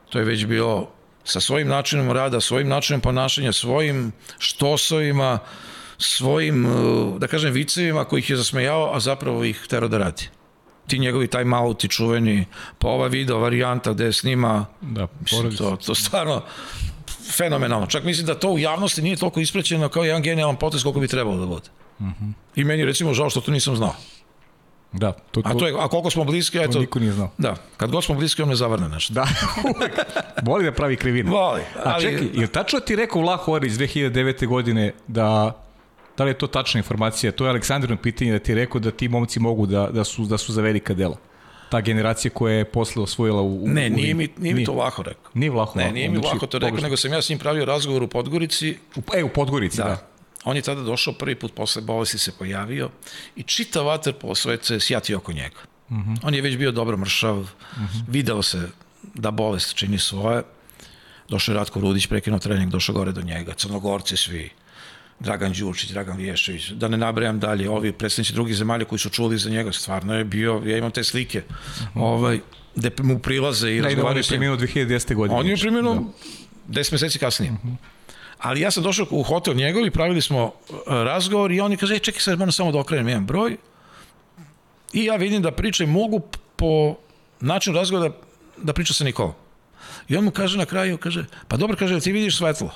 to je već bio sa svojim načinom rada, svojim načinom ponašanja, svojim štosovima, svojim, uh, da kažem, vicevima koji ih je zasmejao, a zapravo ih tero da radi. Ti njegovi time-outi čuveni, pa ova video varijanta gde snima, da, mislim, to, to stvarno fenomenalno. Čak mislim da to u javnosti nije toliko isprećeno kao jedan genijalan potez koliko bi trebalo da bude. Uh mhm. -huh. I meni recimo žao što to nisam znao. Da, to, to, a, to je, a koliko smo bliski, eto... To niko nije znao. Da, kad god smo bliski, on ne zavrne nešto. Da, Voli da pravi krivinu. Voli. Ali... A čekaj, je tačno ti rekao Vlaho Orić 2009. godine da Da li je to tačna informacija? To je Aleksandrino pitanje da ti je rekao da ti momci mogu da, da, su, da su za velika dela. Ta generacija koja je posle osvojila u... u ne, nije mi, nije mi to Vlaho rekao. Nije Vlaho. Ne, nije mi Vlaho to rekao, nego sam ja s njim pravio razgovor u Podgorici. U, e, u Podgorici, da. da. On je tada došao prvi put posle bolesti se pojavio i čita vaterpolo svet se sjatio oko njega. Mhm. -huh. On je već bio dobro mršav, mhm. -huh. video se da bolest čini svoje. Došao je Ratko Rudić, prekinuo trening, došao gore do njega, crnogorci svi, Dragan Đurčić, Dragan Vješović, da ne nabrajam dalje, ovi predstavnici drugih zemalja koji su čuli za njega, stvarno je bio, ja imam te slike, mhm. -huh. ovaj, gde mu prilaze i da, razgovaraju. Da, on je preminuo 2010. godine. On je preminuo da. 10 meseci kasnije. Uh -huh. Ali ja sam došao u hotel njegov i pravili smo e, razgovor i on je kaže, e, čekaj sad, moram samo da okrenem jedan broj. I ja vidim da priče mogu po načinu razgovora da, da priča sa Nikolom. I on mu kaže na kraju, kaže, pa dobro, kaže, ti vidiš svetlo.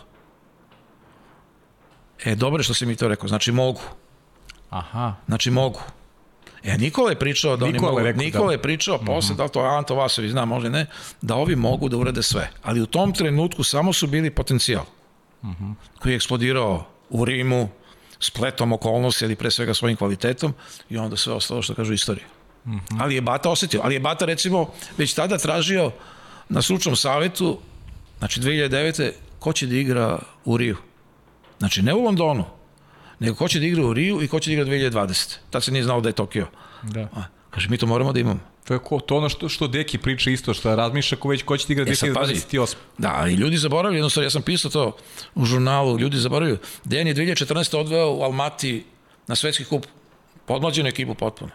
E, dobro što si mi to rekao, znači mogu. Aha. Znači mogu. E, Nikola je pričao da Nikola oni mogu, rekao, Nikola da. je pričao, mm -hmm. posle, da li to Anto Vasović zna, možda ne, da ovi mogu da urade sve. Ali u tom trenutku samo su bili potencijal -huh. koji je eksplodirao u Rimu, spletom okolnosti, ali pre svega svojim kvalitetom i onda sve ostalo što kažu istorija. Uh -huh. Ali je Bata osetio, ali je Bata recimo već tada tražio na stručnom savetu, znači 2009. ko će da igra u Riju. Znači ne u Londonu, nego ko će da igra u Riju i ko će da igra 2020. Tad se nije znao da je Tokio. Da. A, kaže, mi to moramo da imamo. To je ko, to ono što, što Deki priča isto, što razmišlja ko već ko će ti igra 2028. Da, i ljudi zaboravljaju, jednostavno, ja sam pisao to u žurnalu, ljudi zaboravljaju. Dejan je 2014. odveo u Almati na svetski kup, podmlađenu ekipu potpuno.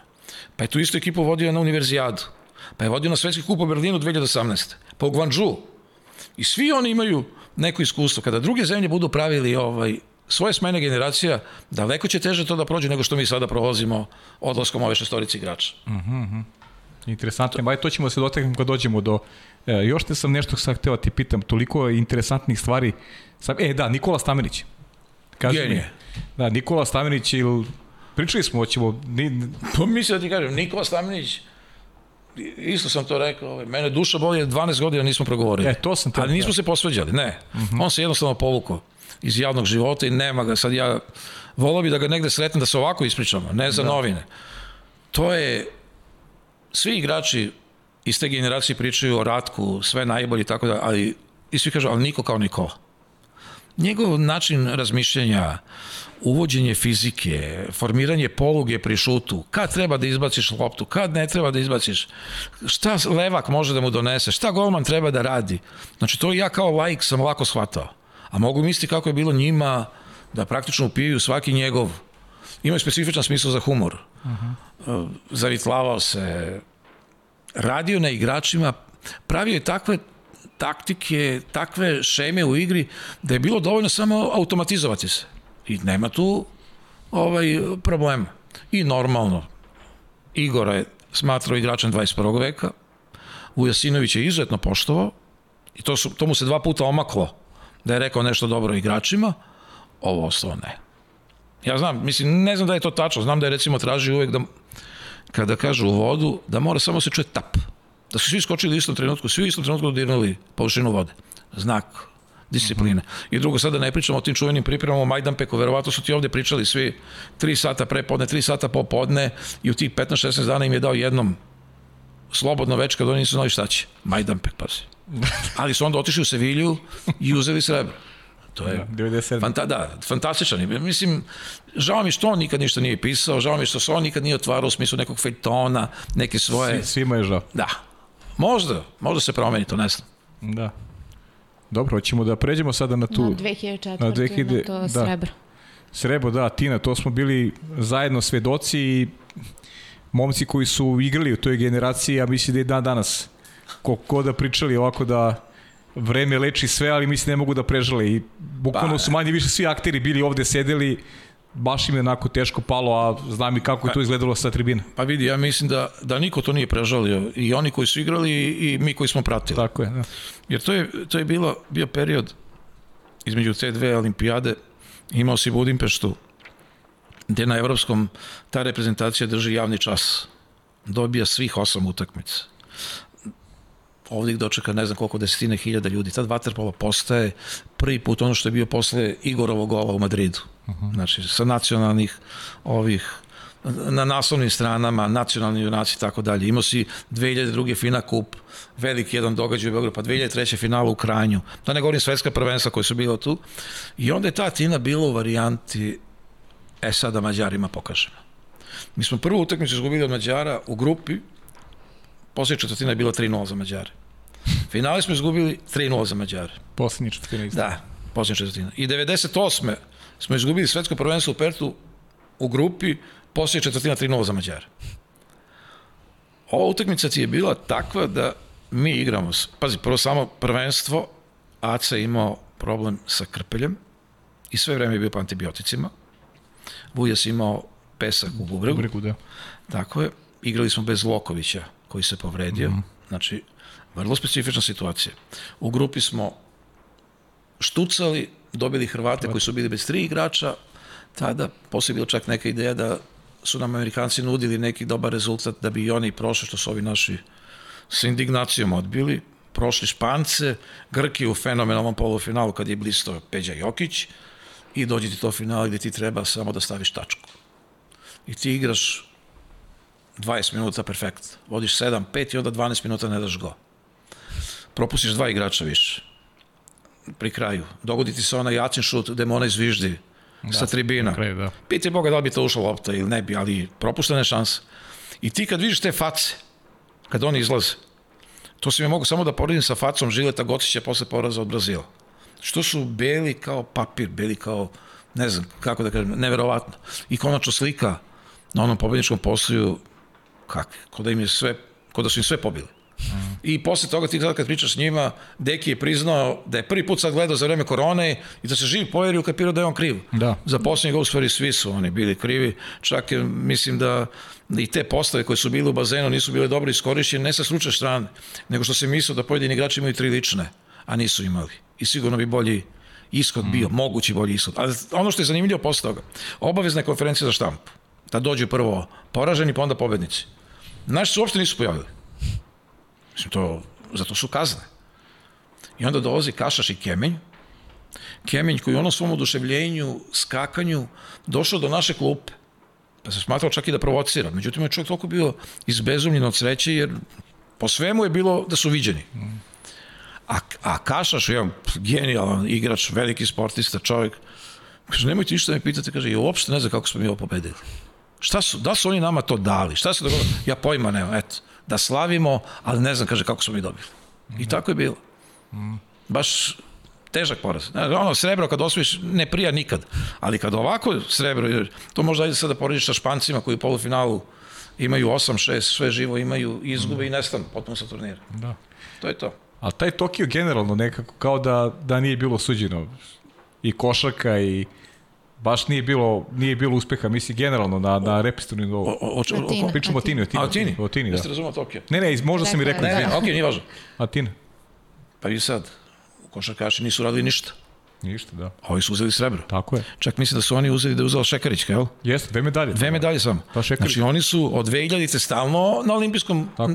Pa je tu istu ekipu vodio na univerzijadu. Pa je vodio na svetski kup u Berlinu 2018. Pa u Guangzhou. I svi oni imaju neko iskustvo. Kada druge zemlje budu pravili ovaj, svoje smene generacija, daleko će teže to da prođe nego što mi sada prolazimo odlaskom ove šestorice igrača. Uh -huh. Interesantno, aj to ćemo se dotaknuti kad dođemo do... E, još te sam nešto sad hteo da ti pitam, toliko je interesantnih stvari. Sam, e, da, Nikola Stamenić. Kaži Genije. Mi, da, Nikola Stamenić ili... Pričali smo, hoćemo... Ni... Pa mislim da ti kažem, Nikola Stamenić, isto sam to rekao, ovaj, mene duša boli, 12 godina nismo progovorili. E, to sam te... Ali nismo se posveđali, ne. Uh mhm. -huh. On se jednostavno povukao iz javnog života i nema ga. Sad ja volao bi da ga negde sretnem da se ovako ispričamo, ne za da. novine. To je, svi igrači iz te generacije pričaju o Ratku, sve najbolje i tako da, ali i svi kažu, ali niko kao Nikola. Njegov način razmišljanja, uvođenje fizike, formiranje poluge pri šutu, kad treba da izbaciš loptu, kad ne treba da izbaciš, šta levak može da mu donese, šta golman treba da radi. Znači to ja kao laik sam lako shvatao. A mogu misliti kako je bilo njima da praktično upijaju svaki njegov imaju specifičan smisla za humor. Uh -huh. Zavitlavao se, radio na igračima, pravio je takve taktike, takve šeme u igri da je bilo dovoljno samo automatizovati se. I nema tu ovaj problem. I normalno, Igora je smatrao igračem 21. veka, Ujasinović je izuzetno poštovao i to, su, to mu se dva puta omaklo da je rekao nešto dobro igračima, ovo ostalo ne. Ja znam, mislim, ne znam da je to tačno, znam da je recimo traži uvek da kada kažu u vodu, da mora samo se čuje tap. Da su svi skočili u istom trenutku, svi u istom trenutku dodirnuli površinu vode. Znak discipline. I drugo, sada ne pričamo o tim čuvenim pripremama Majdanpeku, verovatno su ti ovde pričali svi 3 sata pre podne, 3 sata popodne i u tih 15-16 dana im je dao jednom slobodno već kad oni nisu znali šta će. Majdanpek, pazi. Ali su onda otišli u Sevilju i uzeli srebro. To je da, 97. Fanta, da, fantastičan. Mislim, žao mi što on nikad ništa nije pisao, žao mi što se on nikad nije otvarao u smislu nekog fejtona, neke svoje... Svi, svima je žao. Da. Možda, možda se promeni, to ne znam. Da. Dobro, hoćemo da pređemo sada na tu... Na 2004. Na, 2000, na to da. srebro. Srebro, da, Tina, to smo bili zajedno svedoci i momci koji su igrali u toj generaciji, ja mislim da je dan danas ko da pričali ovako da vreme leči sve, ali mislim ne mogu da prežale i bukvalno pa, su manje više svi akteri bili ovde sedeli baš im je onako teško palo, a znam i kako je to izgledalo sa tribine. Pa vidi, ja mislim da, da niko to nije prežalio. I oni koji su igrali i mi koji smo pratili. Tako je, da. Jer to je, to je bilo, bio period između te dve olimpijade. Imao si Budimpeštu, gde na evropskom ta reprezentacija drži javni čas. Dobija svih osam utakmica ovdje ih dočeka ne znam koliko desetine hiljada ljudi. Tad Waterpolo postaje prvi put ono što je bio posle Igorovog gola u Madridu. Uh -huh. Znači, sa nacionalnih ovih na naslovnim stranama, nacionalni junaci i tako dalje. Imao si 2002. Fina kup, veliki jedan događaj u Beogradu, pa 2003. finala u Kranju. Da ne govorim svetska prvenstva koje su bilo tu. I onda je ta Tina bila u varijanti e sada da Mađarima pokažemo. Mi smo prvu utakmicu izgubili od Mađara u grupi, Poslednja četvrtina je bila 3-0 za Mađare. Finale smo izgubili 3-0 za Mađare. Poslednja četvrtina isto. Da, poslednja četvrtina. I 98. smo izgubili svetsko prvenstvo u Pertu u grupi, poslednja četvrtina 3-0 za Mađare. Ova utakmica ti je bila takva da mi igramo, pazi, prvo samo prvenstvo, Aca je imao problem sa krpeljem i sve vreme je bio po antibioticima. Vujas imao pesak u bubregu. bubregu da. Tako je. Igrali smo bez Lokovića, koji se povredio. Mm. Znači, vrlo specifična situacija. U grupi smo štucali, dobili Hrvate koji su bili bez tri igrača, tada posle bilo čak neka ideja da su nam Amerikanci nudili neki dobar rezultat da bi i oni prošli, što su ovi naši sa indignacijom odbili, prošli Špance, Grki u fenomenalnom polufinalu kad je blisto Peđa Jokić i dođe ti to finale gde ti treba samo da staviš tačku. I ti igraš 20 minuta perfekt. Vodiš 7, 5 i onda 12 minuta ne daš go. Propustiš dva igrača više. Pri kraju. Dogodi ti se onaj jacin šut gde Mona izviždi da, sa tribina. Kraju, da. Piti Boga da li bi to ušla lopta ili ne bi, ali propuštene šanse. I ti kad vidiš te face, kad oni izlaze, to se mi mogu samo da poredim sa facom Žileta Gocića posle poraza od Brazila. Što su beli kao papir, beli kao, ne znam, kako da kažem, neverovatno. I konačno slika na onom pobedničkom postoju kak, ko da im je sve, ko da su im sve pobili. Mm. I posle toga ti sad kad pričaš s njima, Deki je priznao da je prvi put sad gledao za vreme korone i da se živ poveri ukapirao da je on kriv. Da. Za posljednjeg u stvari svi su oni bili krivi. Čak je, mislim da i te postave koje su bile u bazenu nisu bile dobro iskorišćene, ne sa slučaj strane, nego što se mislio da pojedini igrači imaju tri lične, a nisu imali. I sigurno bi bolji ishod bio, mogući bolji ishod. Ali ono što je zanimljivo posle toga, obavezna je konferencija za štampu. Da dođu prvo poraženi, pa onda pobednici. Naši se uopšte nisu pojavili. Mislim, to, zato su kazne. I onda dolazi Kašaš i Kemenj, Kemenj koji u onom svom oduševljenju, skakanju, došao do naše klupe. Pa se smatrao čak i da provocira. Međutim, je čovjek toliko bio izbezumljen od sreće, jer po svemu je bilo da su viđeni. A, a Kašaš, jedan genijalan igrač, veliki sportista, čovjek, kaže, nemojte ništa da me pitate, kaže, ja uopšte ne znam kako smo mi ovo pobedili. Šta su, da su oni nama to dali? Šta se dogodilo? Ja pojma nemam, eto. Da slavimo, ali ne znam, kaže, kako smo mi dobili. I tako je bilo. Baš težak poraz. Znaš, Ono, srebro kad osvojiš ne prija nikad, ali kad ovako srebro, to možda ajde sad da porediš sa Špancima koji u polufinalu imaju 8-6, sve živo imaju, izgube i nestanu potpuno sa turnira. Da. To je to. Ali taj Tokio generalno nekako kao da, da nije bilo suđeno. I košarka i baš nije bilo, nije bilo uspeha, misli generalno na, na nivou. O. Pričamo o Tini, o Tini. a, o Tini? O Tini, da. Jeste razumao Tokio? Ne, ne, iz- možda sam i rekao, Dakle, Ne, ne, okej, nije važno. Atina. Pa i sad, košarkaši nisu radili ništa. Ništa, da. A ovi su uzeli srebro. Tako je. Čak mislim da su oni uzeli da je uzela Šekarićka, jel? Jeste, dve medalje. Dve medalje samo. Pa Šekarić. Znači oni su od 2000 stalno na olimpijskom Tako.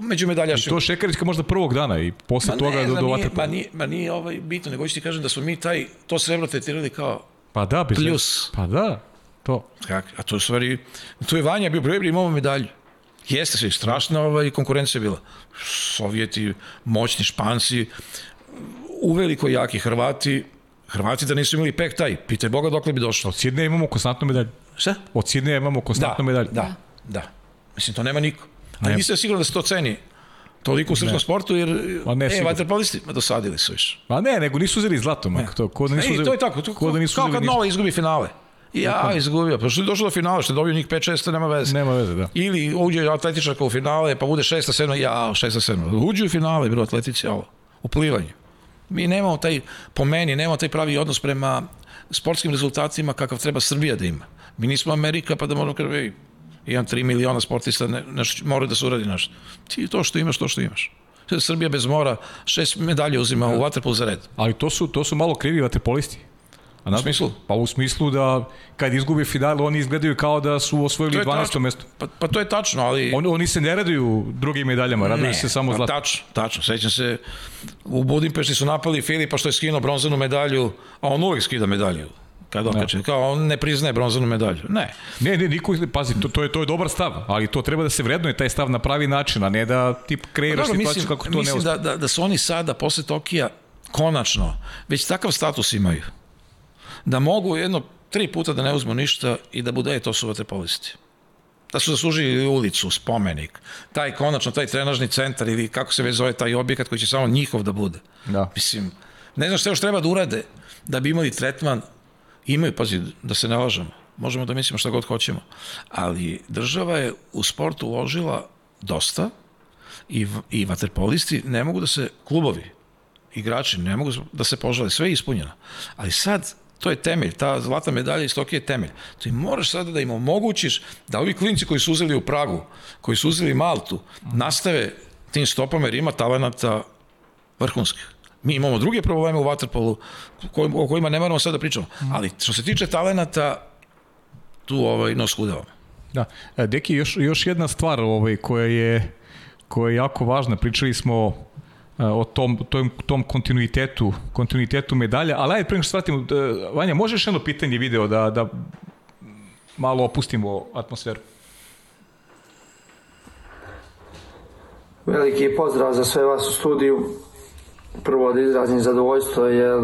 među medaljašima. To Šekarićka možda prvog dana i posle Ma toga ne, do, do vaterpola. ma nije, ma nije ovaj bitno, nego hoću ti kažem da smo mi taj, to srebro tretirali kao, Pa da, bez Plus. Pa da, to. kak, a to je stvari, tu je Vanja bio prvi, imamo medalju. Jeste se, strašna ovaj, konkurencija bila. Sovjeti, moćni Španci, uveliko jaki Hrvati, Hrvati da nisu imali pek taj, pitaj Boga dokle bi došlo. Od Sidneja imamo konstantnu medalju. Šta? Od Sidneja imamo konstantnu medalju. Da, da. Mislim, to nema niko. Ali nisam siguran da se to ceni toliko u srpskom sportu, jer, Ma ne, e, vaterpolisti, ma dosadili su više. Pa ne, nego nisu uzeli zlato, mak. To, ko da nisu E, uzeli, to je tako, to, ko da nisu kao kad. Nova izgubi finale. Ja, izgubio, pa što je došlo do finala, što je dobio njih 5-6, nema veze. Nema veze, da. Ili uđe atletičarka u finale, pa bude 6-7, ja, 6-7. Uđe u finale, bilo atletici, ovo, u plivanju. Mi nemamo taj, po meni, nemamo taj pravi odnos prema sportskim rezultatima kakav treba Srbija da ima. Mi nismo Amerika, pa da možemo kada imam 3 miliona sportista, ne, nešto, mora da se uradi nešto. Ti to što imaš, to što imaš. Srbija bez mora šest medalje uzima u Waterpolu za red. Ali to su, to su malo krivi vaterpolisti. A u smislu? Pa u smislu da kad izgube final, oni izgledaju kao da su osvojili To je 12. tačno. mesto. Pa, pa to je tačno, ali... Oni, oni se ne raduju drugim medaljama, raduju se samo pa zlato. Tačno, tačno. Sećam se, u Budimpešti su napali Filipa što je skinuo bronzanu medalju, a on uvek skida medalju. Kad okače, kao on ne priznaje bronzanu medalju. Ne. Ne, ne, niko, pazi, to, to, je, to je dobar stav, ali to treba da se vrednuje taj stav na pravi način, a ne da ti kreiraš Dobro, situaciju kako to ne mislim da, da, da su oni sada, posle Tokija, konačno, već takav status imaju. Da mogu jedno tri puta da ne uzmu ništa i da bude, to su vaterpolisti. Da su zaslužili ulicu, spomenik, taj konačno, taj trenažni centar ili kako se već zove taj objekat koji će samo njihov da bude. Da. Mislim, ne znam šta još treba da urade da bi imali tretman, imaju, pazi, da se ne lažemo, možemo da mislimo šta god hoćemo, ali država je u sportu uložila dosta i, i vaterpolisti ne mogu da se, klubovi, igrači ne mogu da se požale, sve je ispunjeno. Ali sad, to je temelj, ta zlatna medalja iz Tokija je temelj. Ti moraš sada da im omogućiš da ovi klinci koji su uzeli u Pragu, koji su uzeli Maltu, nastave tim stopama jer ima talenata vrhunskih. Mi imamo druge probleme u Waterpolu o kojima ne moramo sad da pričamo. Ali što se tiče talenata, tu ovaj, nos kudevamo. Da. E, Deki, još, još jedna stvar ovaj, koja, je, koja je jako važna. Pričali smo e, o tom, tom, tom kontinuitetu, kontinuitetu medalja, ali ajde pre nego što shvatimo, e, Vanja, možeš jedno pitanje video da, da malo opustimo atmosferu? Veliki pozdrav za sve vas u studiju. Prvo da izrazim zadovoljstvo jer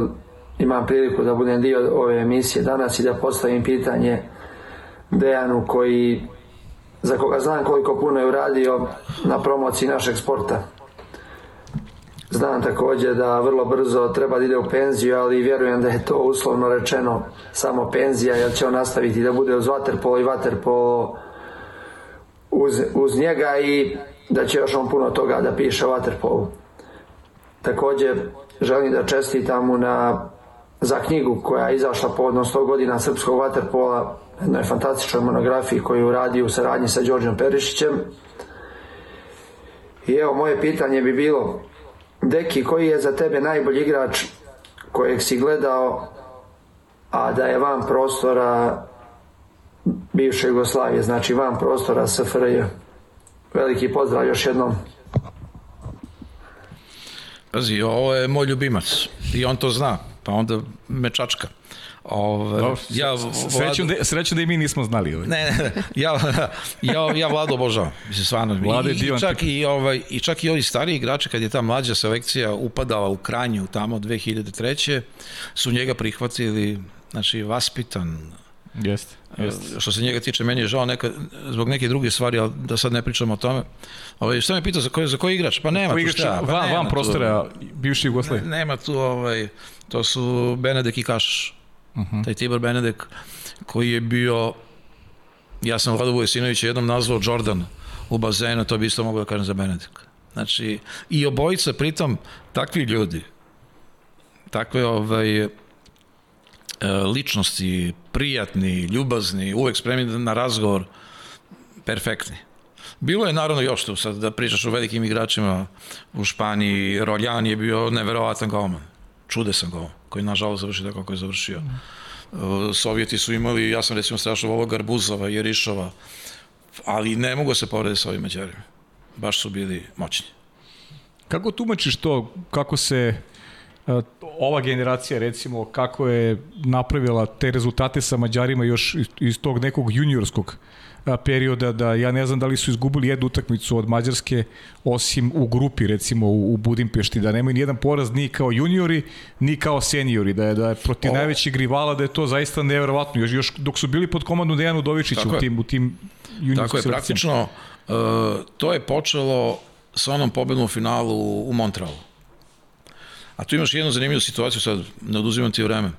imam priliku da budem dio ove emisije danas i da postavim pitanje Dejanu koji za koga znam koliko puno je uradio na promociji našeg sporta. Znam također da vrlo brzo treba da ide u penziju, ali vjerujem da je to uslovno rečeno samo penzija, jer će on nastaviti da bude uz vaterpolo i vaterpolo uz, uz njega i da će još on puno toga da piše o Waterpolu. Takođe, želim da čestitam mu na, za knjigu koja je izašla povodom 100 godina srpskog Waterpola, jednoj fantastičnoj monografiji koju je uradio u saradnji sa Đorđom Perišićem. I evo, moje pitanje bi bilo, Deki, koji je za tebe najbolji igrač kojeg si gledao, a da je van prostora bivše Jugoslavije, znači van prostora SFRJ? Veliki pozdrav još jednom. Pazi, ovo je moj ljubimac i on to zna, pa onda me čačka. Ove, Dobro, ja, sreću, da, sreću da i mi nismo znali. Ovaj. Ne, ne, ja, ja, ja Vlado obožavam. Mislim, stvarno. Vlado I, i, čak i, ovaj, I čak i ovi stariji igrači, kad je ta mlađa selekcija upadala u Kranju tamo 2003. su njega prihvatili, znači, vaspitan, Jeste. Jest. Što se njega tiče, meni je žao neka, zbog neke druge stvari, ali da sad ne pričamo o tome. Ovaj, šta me pitao, za koji, za koji igrač? Pa nema tu šta. Pa van, van prostora, bivši Jugoslavije. Ne, nema tu, ovaj, to su Benedek i Kašaš. Uh mhm. -huh. Taj Tibor Benedek, koji je bio, ja sam Vlado Vujesinović jednom nazvao Jordan u bazenu, to bi isto mogu da kažem za Benedek. Znači, i obojica, pritom, takvi ljudi, takve, ovaj, ličnosti, prijatni, ljubazni, uvek spremni na razgovor, perfektni. Bilo je naravno još tu, sad da pričaš o velikim igračima u Španiji, Roljan je bio neverovatan golman, čudesan golman, koji nažalost završio tako kako je završio. E, Sovjeti su imali, ja sam recimo strašno volao Garbuzova, Jerišova, ali ne mogu se porediti sa ovim Mađarima. Baš su bili moćni. Kako tumačiš to, kako se E, ova generacija recimo kako je napravila te rezultate sa Mađarima još iz tog nekog juniorskog e, perioda da ja ne znam da li su izgubili jednu utakmicu od Mađarske osim u grupi recimo u, u Budimpešti da nemaju ni jedan poraz ni kao juniori ni kao seniori da je da je protiv najvećih rivala da je to zaista neverovatno. Još još dok su bili pod komandom Dejanu Dovičića u tim u tim juniorskim Tako je praktično uh, to je počelo sa onom pobedom u finalu u Montrealu A tu imaš jednu zanimljivu situaciju, sad ne oduzimam ti vreme.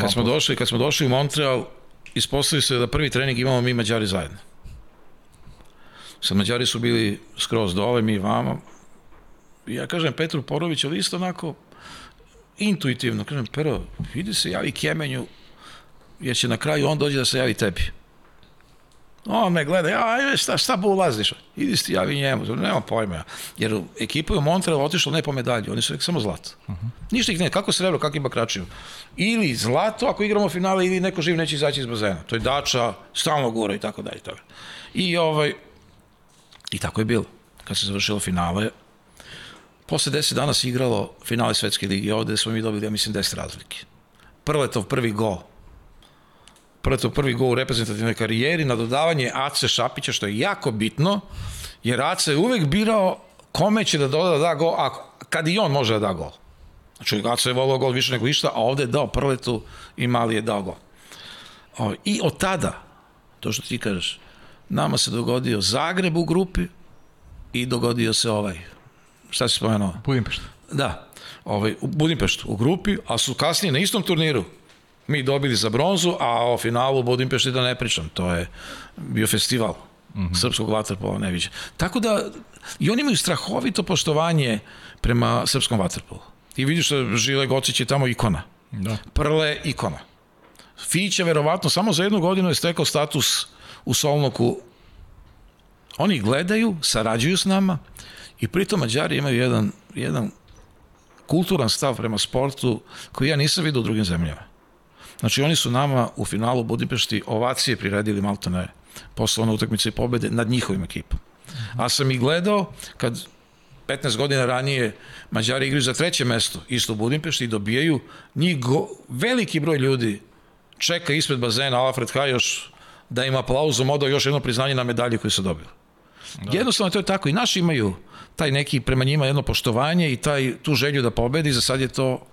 Kad smo, došli, kad smo došli u Montreal, ispostavili se da prvi trening imamo mi Mađari zajedno. Sad Mađari su bili skroz dole, mi vama. Ja kažem Petru Porović, ali isto onako intuitivno, kažem, Pero, vidi se javi Kemenju, jer će na kraju on dođe da se javi tebi. On me gleda, ja, šta, šta bu ulaziš? Idi ti javi njemu, nema pojma. Jer ekipa je u Montreal otišla ne po medalju, oni su rekli samo zlato. Uh -huh. Ništa ih ne, kako srebro, kako ima kračiju. Ili zlato ako igramo finale, ili neko živ neće izaći iz bazena. To je dača, stalno gura i tako dalje. Toga. I, ovaj, I tako je bilo. Kad se završilo finale, posle 10 dana se igralo finale Svetske ligi ovde smo mi dobili, ja mislim, 10 razlike. Prletov prvi gol prvo prvi gol u reprezentativnoj karijeri na dodavanje Ace Šapića, što je jako bitno, jer Ace je uvek birao kome će da doda da da gol, a kad i on može da da gol. Znači, Ace je volao gol više nego išta, a ovde je dao prletu i mali je dao gol. O, I od tada, to što ti kažeš, nama se dogodio Zagreb u grupi i dogodio se ovaj, šta si spomenuo? Budimpešt. Da, ovaj, u Budimpeštu u grupi, a su kasnije na istom turniru mi dobili za bronzu, a o finalu u Budimpešti da ne pričam, to je bio festival mm -hmm. srpskog vaterpola neviđa. Tako da, i oni imaju strahovito poštovanje prema srpskom vaterpolu. I vidiš da Žile Gocić je tamo ikona. Da. Prle ikona. Fića verovatno samo za jednu godinu je stekao status u Solnoku. Oni gledaju, sarađuju s nama i pritom Mađari imaju jedan, jedan kulturan stav prema sportu koji ja nisam vidio u drugim zemljama. Znači oni su nama u finalu Budimpešti ovacije priredili maltene posle one utakmice i pobede nad njihovim ekipom. A sam i gledao kad 15 godina ranije Mađari igraju za treće mesto isto u Budimpešti i dobijaju njih go, veliki broj ljudi čeka ispred bazena Alfred Hajoš da im aplauzom odao još jedno priznanje na medalje koje su dobili. Da. Jednostavno to je tako i naši imaju taj neki prema njima jedno poštovanje i taj tu želju da pobedi, za sad je to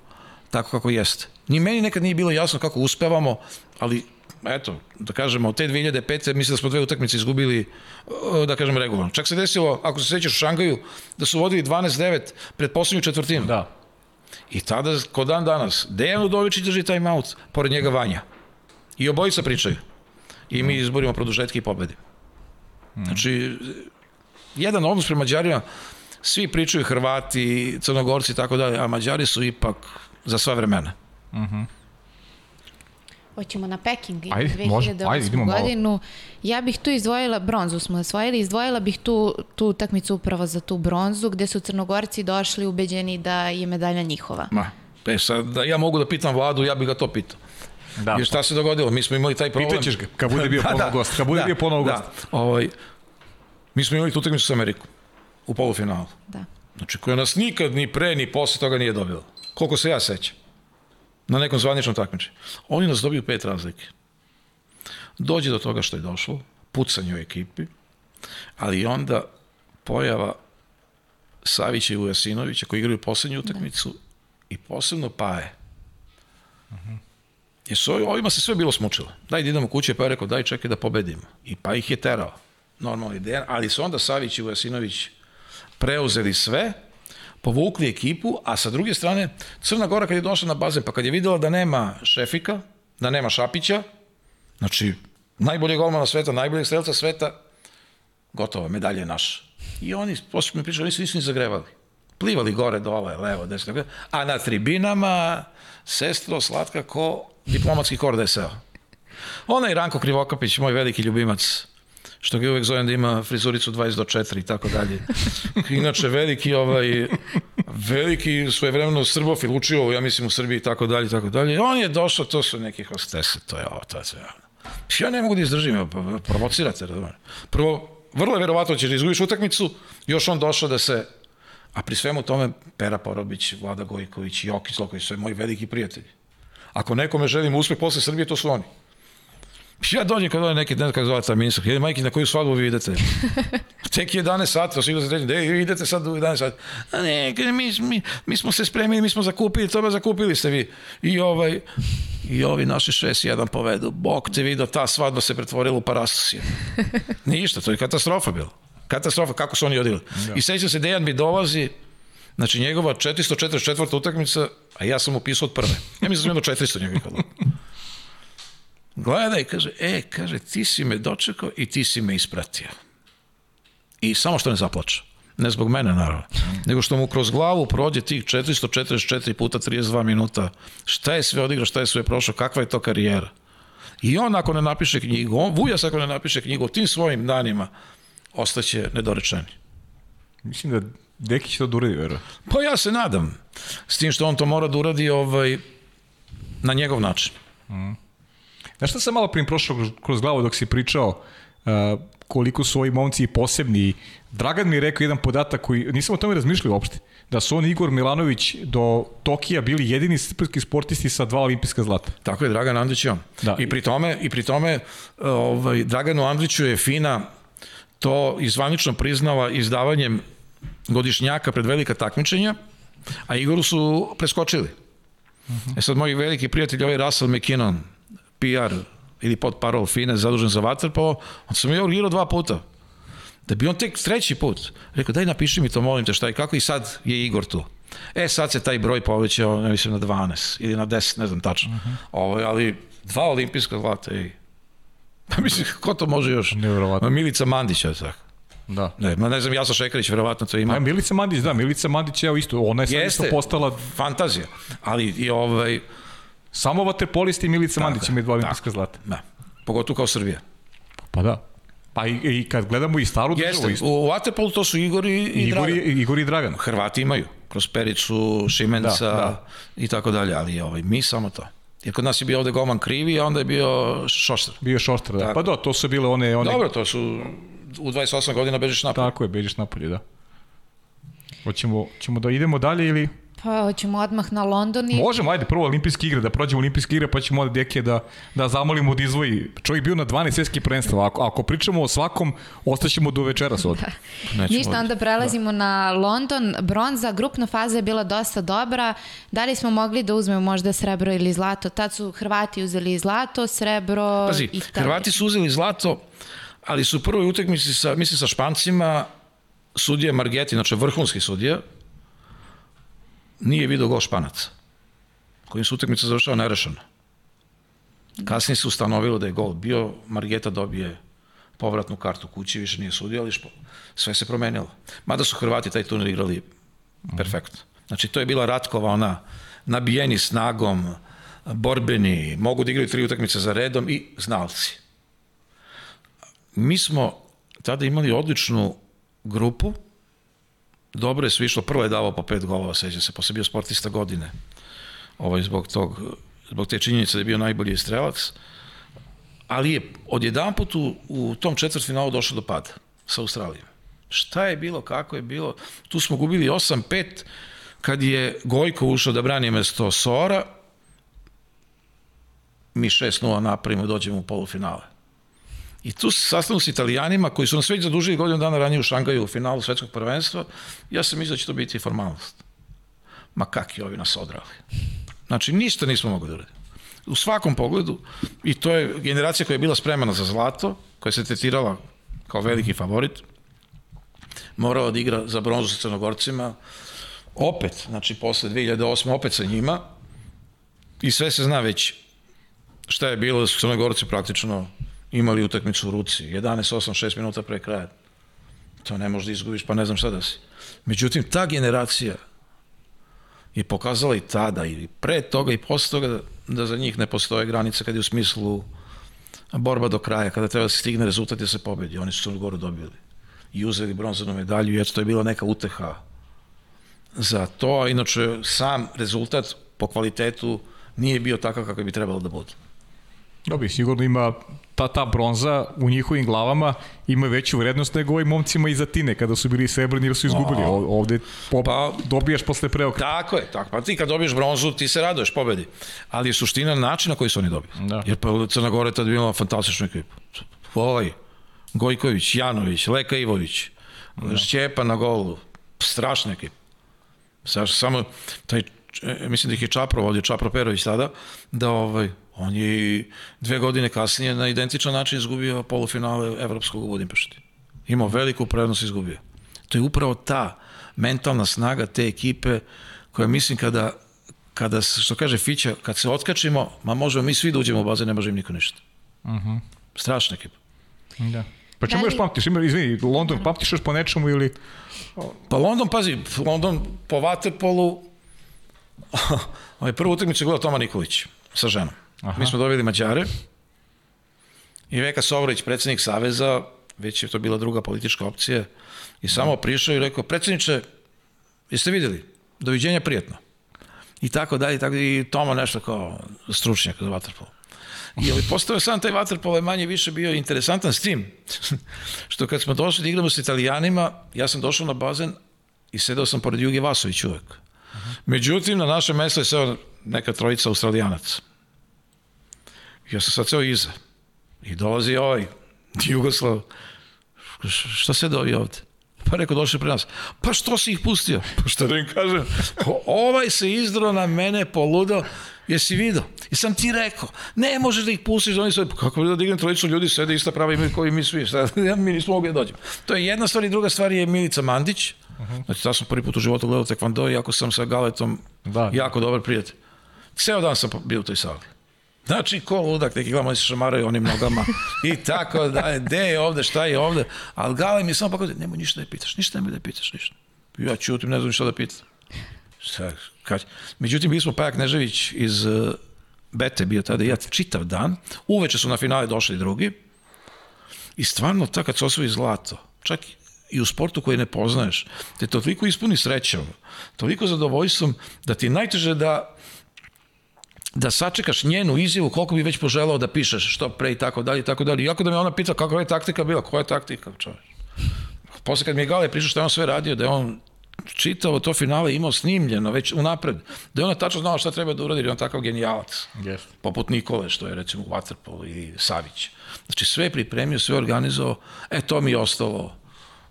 tako kako jeste. Ni meni nekad nije bilo jasno kako uspevamo, ali eto, da kažemo, od te 2005. mislim da smo dve utakmice izgubili, e, da kažem, regularno. Čak se desilo, ako se sećaš u Šangaju, da su vodili 12-9 pred poslednju četvrtinu. Da. I tada, ko dan danas, Dejan Udovičić drži time out, pored njega Vanja. I obojica pričaju. I mi izborimo produžetke i pobedi. Znači, jedan odnos prema Mađarima, svi pričaju Hrvati, Crnogorci i tako dalje, a Mađari su ipak za sva vremena. Hoćemo na Peking i Ajde, može. 2008. Ajde, idemo malo. godinu. Ja bih tu izdvojila, bronzu smo osvojili, izdvojila bih tu, tu utakmicu upravo za tu bronzu, gde su Crnogorci došli ubeđeni da je medalja njihova. Ma, e sad, da ja mogu da pitam vladu, ja bih ga to pitao. Da. Jer šta se dogodilo? Mi smo imali taj problem. Pitaćeš ga, kad bude bio ponovo gost, kad bude bio ponovo gost. Ovaj, mi smo imali tu utakmicu sa Amerikom u polufinalu. Da. Znači, koja nas nikad ni pre ni posle toga nije dobila. Koliko se ja sećam. Na nekom zvaničnom takmičenju. Oni nas dobiju pet razlike. Dođe do toga što je došlo, pucanje u ekipi, ali onda pojava Savića i Ujasinovića koji igraju poslednju utakmicu i posebno Paje. Jer su, ovi- ovima se sve bilo smučilo. Daj da idemo kuće, pa je rekao, daj čekaj da pobedimo. I pa ih je terao. Normalna ideja, ali su onda Savić i Vujasinović preuzeli sve, povukli ekipu, a sa druge strane, Crna Gora kad je došla na bazen, pa kad je videla da nema Šefika, da nema Šapića, znači, najbolje golmana sveta, najboljeg strelca sveta, gotovo, medalja je naša. I oni, posle mi pričali, nisu, nisu ni zagrevali. Plivali gore, dole, levo, desno, a na tribinama, sestro, slatka, ko diplomatski kor da je seo. Onaj Ranko Krivokapić, moj veliki ljubimac, što ga uvek zovem da ima frizuricu 20 do 4 i tako dalje. Inače, veliki, ovaj, veliki svojevremeno srbofil, učio, ja mislim, u Srbiji i tako dalje, i tako dalje. On je došao, to su neki hostese, to je ovo, to je sve. Ja ne mogu da izdržim, evo, pa, provocirate, razumiješ. Prvo, vrlo je verovatno da ćeš da izgubiš utakmicu, još on došao da se A pri svemu tome Pera Porobić, Vlada Gojković, Jokić Loković, sve moji veliki prijatelji. Ako nekome želim uspeh posle Srbije, to su oni. Ja dođem kad ovaj neki dan, kako zove ta ministar, jedan majke, na koju svadbu vi idete? Tek je 11 sati, sigurno se reći, da idete sad u 11 sati. A ne, mi, mi, mi smo se spremili, mi smo zakupili, to me zakupili ste vi. I ovaj, i ovi naši šest jedan povedu. Bog te vidio, ta svadba se pretvorila u parastusije. Ništa, to je katastrofa bilo. Katastrofa, kako su oni odili. Da. I sećam se, Dejan mi dolazi, znači njegova 444. utakmica, a ja sam upisao od prve. Ja mislim da sam jedno 400 njega ikada. Gledaj, kaže, e, kaže, ti si me dočekao i ti si me ispratio. I samo što ne zaplača. Ne zbog mene, naravno. Nego što mu kroz glavu prođe tih 444 puta 32 minuta. Šta je sve odigrao, šta je sve prošao, kakva je to karijera. I on ako ne napiše knjigu, on, Vujas ako ne napiše knjigu, tim svojim danima ostaće nedorečeni. Mislim da Deki će to da uradi, vero. Pa ja se nadam. S tim što on to mora da uradi ovaj, na njegov način. Znaš šta sam malo prim prošao kroz- glavu dok si pričao uh, koliko su ovi momci posebni. Dragan mi je rekao jedan podatak koji, nisam o tome razmišljao uopšte, da su on Igor Milanović do Tokija bili jedini srpski sportisti sa dva olimpijska zlata. Tako je, Dragan Andrić je on. Da. I pri tome, i pri tome ovaj, Draganu Andriću je FINA to izvanično priznala izdavanjem godišnjaka pred velika takmičenja, a Igoru su preskočili. Uh -huh. E sad, moj veliki prijatelj, ovaj Russell McKinnon, PR ili pod parol FINE, zadužen za vaterpolo, on sam je urgirao dva puta. Da bi on tek treći put rekao, daj napiši mi to, molim te, šta je, kako i sad je Igor tu. E, sad se taj broj povećao, ne mislim, na 12 ili na 10, ne znam tačno. Uh -huh. Ovo, ali dva olimpijska zlata, ej. Pa mislim, ko to može još? Nevjerovatno. Milica Mandić, je tako. Da. Ne, ma ne znam, Jasa Šekarić, verovatno to ima. A Milica Mandić, da, Milica Mandić, evo isto, ona je sad isto postala fantazija. Ali i ovaj... Samo vaterpolisti Milica Mandić imaju dva olimpijska zlata. Da, pogotovo kao Srbija. Pa da. Pa i, i kad gledamo i staru državu Jeste, isto. u Waterpolu to su Igor i, i Igor, Dragan. i, Igor i Dragan. Hrvati imaju, kroz Pericu, Šimenca Da, da. i tako dalje, ali ovaj, mi samo to. Jer kod nas je bio ovde golman krivi, a onda je bio šoštar. Bio šoštar, da. Tako. Pa da, to su bile one... one Dobro, to su u 28 godina bežiš napad. Tako je, bežiš napolje, da. Hoćemo, ćemo da idemo dalje ili... Pa hoćemo odmah na London i... Možemo, ajde, prvo olimpijske igre, da prođemo olimpijske igre, pa ćemo onda Deke da, da zamolimo da izvoji. Čovjek bio na 12 svjetskih prvenstva, ako, ako pričamo o svakom, ostaćemo do večeras ovdje. Nećemo Ništa, onda prelazimo na London. Bronza, grupna faza je bila dosta dobra. Da li smo mogli da uzmemo možda srebro ili zlato? Tad su Hrvati uzeli zlato, srebro... Pazi, Italija. Hrvati su uzeli zlato, ali su u prvoj utakmici sa, mislim, sa Špancima, sudija Margeti, znači vrhunski sudija, nije vidio gol Španaca, kojim su utakmica završava nerešeno. Kasnije se ustanovilo da je gol bio, Margeta dobije povratnu kartu kući, više nije sudio, ali špo, sve se promenilo. Mada su Hrvati taj turnir igrali perfektno. Znači, to je bila Ratkova, ona nabijeni snagom, borbeni, mogu da igraju tri utakmice za redom i znalci. Mi smo tada imali odličnu grupu, dobro je svišlo, prvo je davao po pet golova, seća se, posle bio sportista godine, ovaj, zbog, tog, zbog te činjenice da je bio najbolji strelac, ali je odjedan put u, u tom četvrtfinalu došao do pada sa Australijom. Šta je bilo, kako je bilo, tu smo gubili 8-5, kad je Gojko ušao da brani mesto Sora, mi 6-0 napravimo, dođemo u polufinale. I tu se sastavno s italijanima koji su nas već zadužili godinu dana ranije u Šangaju u finalu svetskog prvenstva, ja sam mislio da će to biti formalnost. Ma kakvi ovi nas odrali. Znači, ništa nismo mogli da uradimo. U svakom pogledu, i to je generacija koja je bila spremana za zlato, koja se tretirala kao veliki favorit, morala da igra za bronzu sa Crnogorcima, opet, znači posle 2008. opet sa njima, i sve se zna već šta je bilo da su Crnogorci praktično imali utakmicu u ruci, 11-8, 6 minuta pre kraja. To ne možeš da izgubiš, pa ne znam šta da si. Međutim, ta generacija je pokazala i tada, i pre toga i posle toga, da, za njih ne postoje granice kad je u smislu borba do kraja, kada treba da se stigne rezultat i da se pobedi. Oni su Crnogoru dobili i uzeli bronzanu medalju eto, to je bila neka uteha za to, inače sam rezultat po kvalitetu nije bio takav kako bi trebalo da bude. Dobi, sigurno ima ta, ta bronza u njihovim glavama ima veću vrednost nego ovim momcima iz Atine kada su bili srebrni jer su izgubili. O, ovde po, pa, dobijaš posle preokreta. Tako je, tako. Pa ti kad dobiješ bronzu, ti se raduješ pobedi. Ali je suština način na koji su oni dobili. Da. Jer pa Crna Gora je tad bila fantastična ekipa. Ovaj, Gojković, Janović, Leka Ivović, da. Šćepa na golu. Strašna ekipa. Saš, samo taj, e, mislim da ih je Čapro ovdje, Čapro Perović tada, da ovaj, On je dve godine kasnije na identičan način izgubio polufinale Evropskog u Budimpešti. Imao veliku prednost izgubio. To je upravo ta mentalna snaga te ekipe koja mislim kada, kada što kaže Fića, kad se otkačimo, ma možemo mi svi da uđemo u bazen, ne može im niko ništa. Uh mhm. -huh. Strašna ekipa. Da. Pa čemu još pamtiš? Ima, izvini, London pamtiš još po nečemu ili... Pa London, pazi, London po Waterpolu, ovaj prvu utakmicu je gledao Toma Nikolić sa ženom. Aha. Mi smo doveli Mađare i Veka Sovorić, predsednik Saveza, već je to bila druga politička opcija, i samo prišao i rekao, predsedniče, jeste videli? Doviđenja prijatno. I tako dalje, i tako i Toma nešto kao stručnjak za vaterpol. I ali postao sam taj vaterpol je manje više bio interesantan s tim, što kad smo došli da igramo s italijanima, ja sam došao na bazen i sedao sam pored Juge Vasović uvek. Međutim, na naše mesto je seo neka trojica australijanaca. Ja sam sad ceo iza. I dolazi ovaj, Jugoslav. Šta se dovi ovde? Pa rekao, došli pre nas. Pa što si ih pustio? Pa šta da im kažem? Ovaj se izdrao na mene poludo. Jesi vidio? I sam ti rekao, ne možeš da ih pustiš, da oni sve, kako da dignem trojicu ljudi, sede ista prava imaju koji mi svi, šta, mi nismo mogli da dođemo. To je jedna stvar i druga stvar je Milica Mandić, uh -huh. znači ta sam prvi put u životu gledao tekvando, iako sam sa Galetom da. jako dobar prijatelj. Ceo dan sam bio u toj sali. Znači, ko ludak, neki gledamo se šamaraju onim nogama i tako da, gde je ovde, šta je ovde, ali Gale mi samo pokazuje, nemoj ništa da je pitaš, ništa nemoj da je pitaš, ništa. Ja čutim, ne znam šta da pitam. Šta, kad... Međutim, mi smo Pajak Nežević iz uh, Bete bio tada, ja čitav dan, uveče su na finale došli drugi i stvarno, ta kad se osvoji zlato, čak i u sportu koji ne poznaješ, te to toliko ispuni srećom, toliko zadovoljstvom, da ti je najteže da da sačekaš njenu izjavu koliko bi već poželao da pišeš što pre i tako dalje i tako dalje. Iako da me ona pita kakva je taktika bila, koja je taktika, čovječ. Posle kad mi je Gale prišao što je on sve radio, da je on čitao to finale, imao snimljeno već unapred, da je ona tačno znala šta treba da uradi, jer je on takav genijalac. Yes. Poput Nikole, što je recimo Waterpolo i Savić. Znači sve je pripremio, sve organizovao, e to mi je ostalo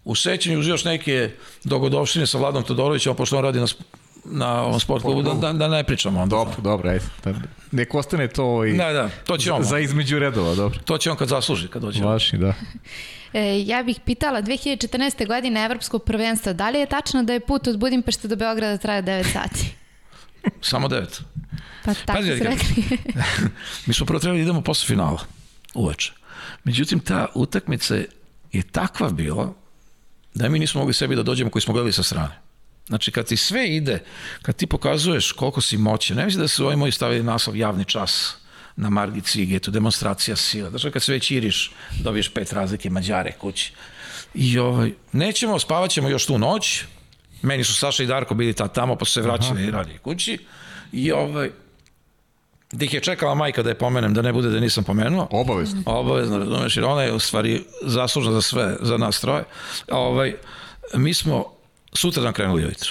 u sećanju uz još neke dogodovštine sa Vladom Todorovićem, pošto on radi na na ovom sport klubu, da, da, da ne pričamo onda. Dobro, dobro, ajde. Da, nek ostane to i da, da, to će on. Za između redova, dobro. To će on kad zasluži, kad dođe. Vaši, da. E, ja bih pitala, 2014. godine Evropskog prvenstva, da li je tačno da je put od Budimpešte do Beograda traje 9 sati? Samo 9. Pa tako su rekli. mi smo prvo trebali da idemo posle finala, uveče. Međutim, ta utakmica je takva bila da mi nismo mogli sebi da dođemo koji smo gledali sa strane. Znači, kad ti sve ide, kad ti pokazuješ koliko si moćan, ne mislim da su ovi moji stavili naslov javni čas na Margi Cigetu, demonstracija sila. Znači, kad se već iriš, dobiješ pet razlike Mađare kući. I ovaj, nećemo, spavat ćemo još tu noć. Meni su Saša i Darko bili ta tamo, pa su se vraćali i radili kući. I ovaj, da ih je čekala majka da je pomenem, da ne bude da nisam pomenuo. Obavezno. Obavezno, razumeš, jer ona je u stvari zaslužna za sve, za nas troje. Ovaj, mi smo sutra dan krenuli ujutro.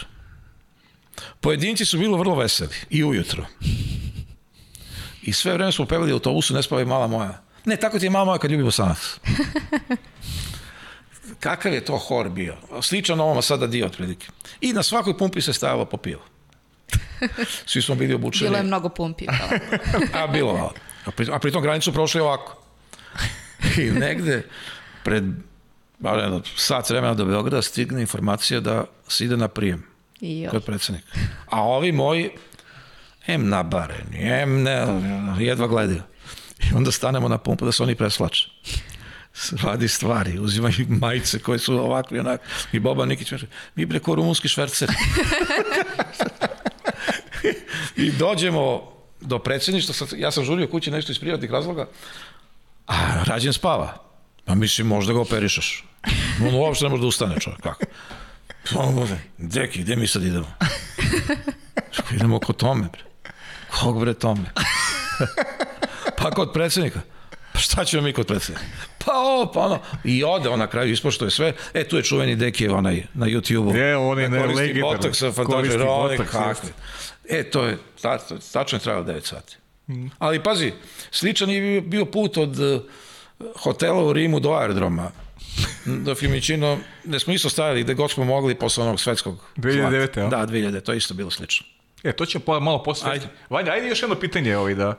Pojedinci su bilo vrlo veseli i ujutro. I sve vreme smo pevali u autobusu, ne spavaj mala moja. Ne, tako ti je mala moja kad ljubi Bosanac. Kakav je to hor bio? Sličan ovoma sada dio otprilike. I na svakoj pumpi se stajalo po pivo. Svi smo bili obučeni. Bilo je mnogo pumpi. pa. A bilo malo. A, pri, a pritom granicu prošli ovako. I negde pred bar jedno sat vremena do Beograda stigne informacija da se ide na prijem I kod predsednika. A ovi moji em nabareni, em ne, jedva gledaju. I onda stanemo na pumpu da se oni preslače. Radi stvari, uzimaju majice koje su ovakve, onak. I Boba Nikić mi bre ko rumunski švercer. I dođemo do predsjedništva, sad, ja sam žurio kući nešto iz privatnih razloga, a rađen spava. Pa mislim, možda ga operišeš. On uopšte ne može da ustane čovjek, kako? Pa on bude, deki, gde mi sad idemo? Kako idemo kod tome, bre. Kog bre tome? pa kod predsjednika. Pa šta ćemo mi kod predsjednika? Pa ovo, pa ono. I ode on na kraju, ispoštuje sve. E, tu je čuveni Dekijev onaj na YouTube-u. Je, on je Da koristi legendarni. Koristi botoks, kakve. jeste. E, to je, ta, tačno je trajalo 9 sati. Ali pazi, sličan je bio- put od hotela u Rimu do aerodroma do Fiumicino, gde smo isto stajali gde god smo mogli posle onog svetskog 2009. zlata. a? Da, 2009, to je isto bilo slično. E, to ćemo pa, malo posle. Ajde. Vanja, ajde još jedno pitanje ovaj da...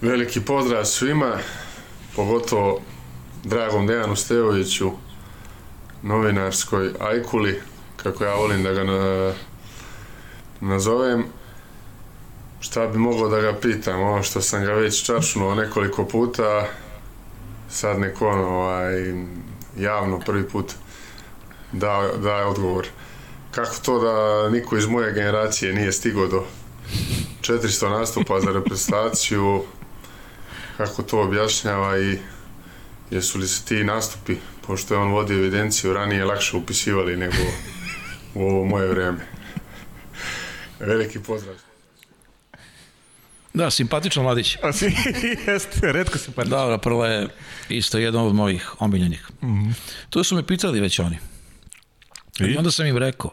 Veliki pozdrav svima, pogotovo dragom Dejanu Stevoviću, novinarskoj ajkuli, kako ja volim da ga na, nazovem. Šta bi mogao da ga pitam, ono što sam ga već čačnuo nekoliko puta, sad neko ono, ovaj, javno prvi put da, daje odgovor. Kako to da niko iz moje generacije nije stigao do 400 nastupa za reprezentaciju, kako to objašnjava i jesu li se ti nastupi, pošto je on vodi evidenciju, ranije lakše upisivali nego u ovo moje vreme. Veliki pozdrav. Da, simpatičan mladić. A si, jeste, redko pa... Dobro, prvo je isto jedan od mojih omiljenih. Mm -hmm. To su me pitali već oni. I onda sam im rekao,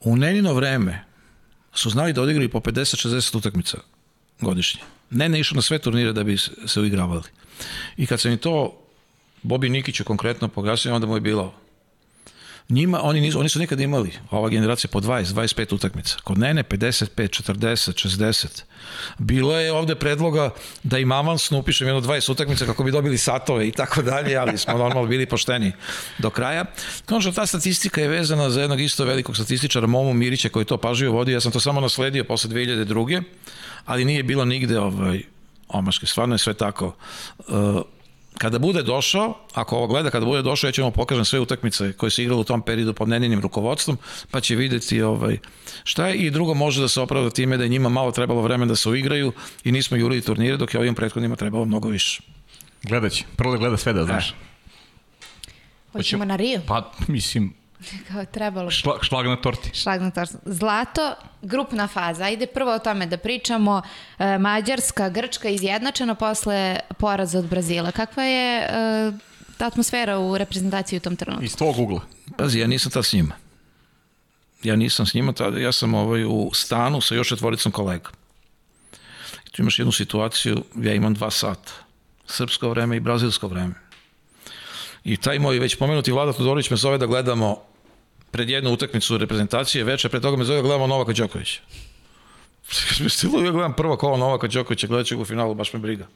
u Nenino vreme su znali da odigraju po 50-60 utakmica godišnje. Nene išao na sve turnire da bi se uigravali. I kad sam im to Bobi Nikiću konkretno pojasnio, onda mu je bilo njima, oni, nisu, oni su nekad imali, ova generacija, po 20, 25 utakmica. Kod Nene 55, 40, 60. Bilo je ovde predloga da im avansno upišem jedno 20 utakmica kako bi dobili satove i tako dalje, ali smo normalno bili pošteni do kraja. Konačno, ta statistika je vezana za jednog isto velikog statističara, Momu Mirića, koji to pažljivo vodio. Ja sam to samo nasledio posle 2002. Ali nije bilo nigde ovaj, omaške. Stvarno je sve tako. Uh, kada bude došao, ako ovo gleda, kada bude došao, ja ću mu pokažem sve utakmice koje se igrale u tom periodu pod neninim rukovodstvom, pa će videti ovaj, šta je i drugo može da se opravda time da je njima malo trebalo vremena da se uigraju i nismo jurili turnire, dok je ovim prethodnima trebalo mnogo više. Gledat će. Prvo da gleda sve da znaš. Hoćemo na Rio? Pa, mislim, Kao trebalo. šla, šlag na torti. Šlag na tortu. Zlato, grupna faza. Ajde prvo o tome da pričamo. E, Mađarska, Grčka izjednačeno posle poraza od Brazila. Kakva je e, ta atmosfera u reprezentaciji u tom trenutku? Iz tvog ugla. Pazi, ja nisam tad s njima. Ja nisam s njima, tada, ja sam ovaj, u stanu sa još četvoricom kolega. I tu imaš jednu situaciju, ja imam dva sata. Srpsko vreme i brazilsko vreme. I taj moj već pomenuti Vlada Todorović me zove da gledamo pred jednu utakmicu reprezentacije, veče pre toga me zove da gledamo Novaka Đokovića. Stilu, ja gledam prvo kolo Novaka Đokovića, gledat ću ga u finalu, baš me briga.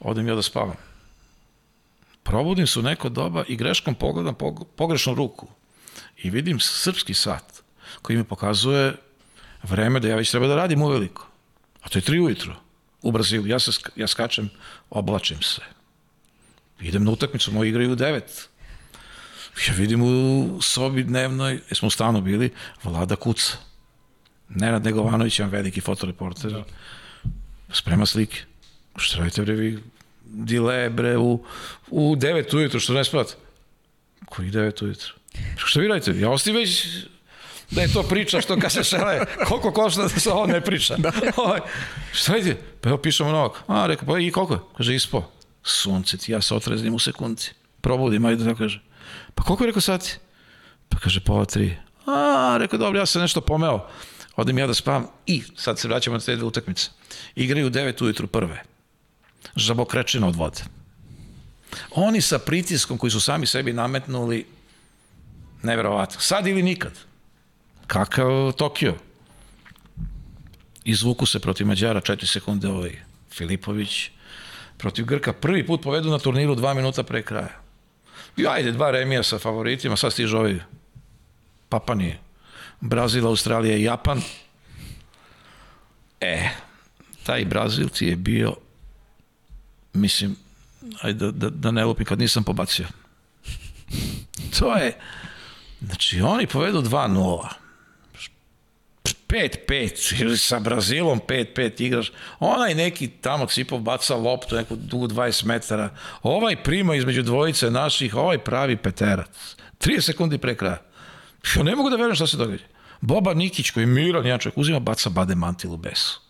Odem ja da spavam. Probudim se u neko doba i greškom pogledam pog- pogrešnu ruku i vidim srpski sat koji mi pokazuje vreme da ja već treba da radim uveliko. A to je tri ujutru u Brazilu. Ja, se, ja skačem, oblačim se. Idem na utakmicu, moji igraju u devet. Ja vidim u sobi dnevnoj, smo u stanu bili, vlada kuca. Nenad Negovanović, jedan veliki fotoreporter, da. sprema slike. Što radite, bre, vi dile, bre, u, u devet ujutru, što ne spavate? Koji devet ujutru? Što vi radite? Ja osti već da je to priča što kad se šele, koliko košta da se ovo ne priča. Da. Ovaj, šta vidite? Pa evo pišemo novog. A, rekao, pa i koliko? Kaže, ispo. Sunce ti, ja se otreznim u sekundi. Probudim, ajde da kaže. Pa koliko je rekao sati? Pa kaže, pola tri. A, rekao, dobro, ja sam nešto pomeo. Odem ja da spavam i sad se vraćamo na te dve utakmice. Igraju 9 ujutru prve. Žabokrečina od vode. Oni sa pritiskom koji su sami sebi nametnuli neverovatno. Sad ili nikad. Kakav Tokio. Izvuku se protiv Mađara 4 sekunde ovaj Filipović protiv Grka. Prvi put povedu na turniru 2 minuta pre kraja. I ajde, dva remija sa favoritima, sad stižu ovi Papani, Brazil, Australija i Japan. E, taj Brazil ti je bio, mislim, ajde da, da, da ne lupim kad nisam pobacio. To je, znači oni povedu 2-0. 5-5 ili sa Brazilom 5-5 igraš. Onaj neki tamo Cipov baca loptu neku dugu 20 metara. Ovaj prima između dvojice naših, ovaj pravi peterac. 30 sekundi pre kraja. Ja ne mogu da verujem šta se događa. Boba Nikić koji je miran, jedan čovjek, uzima, baca bade mantil u besu.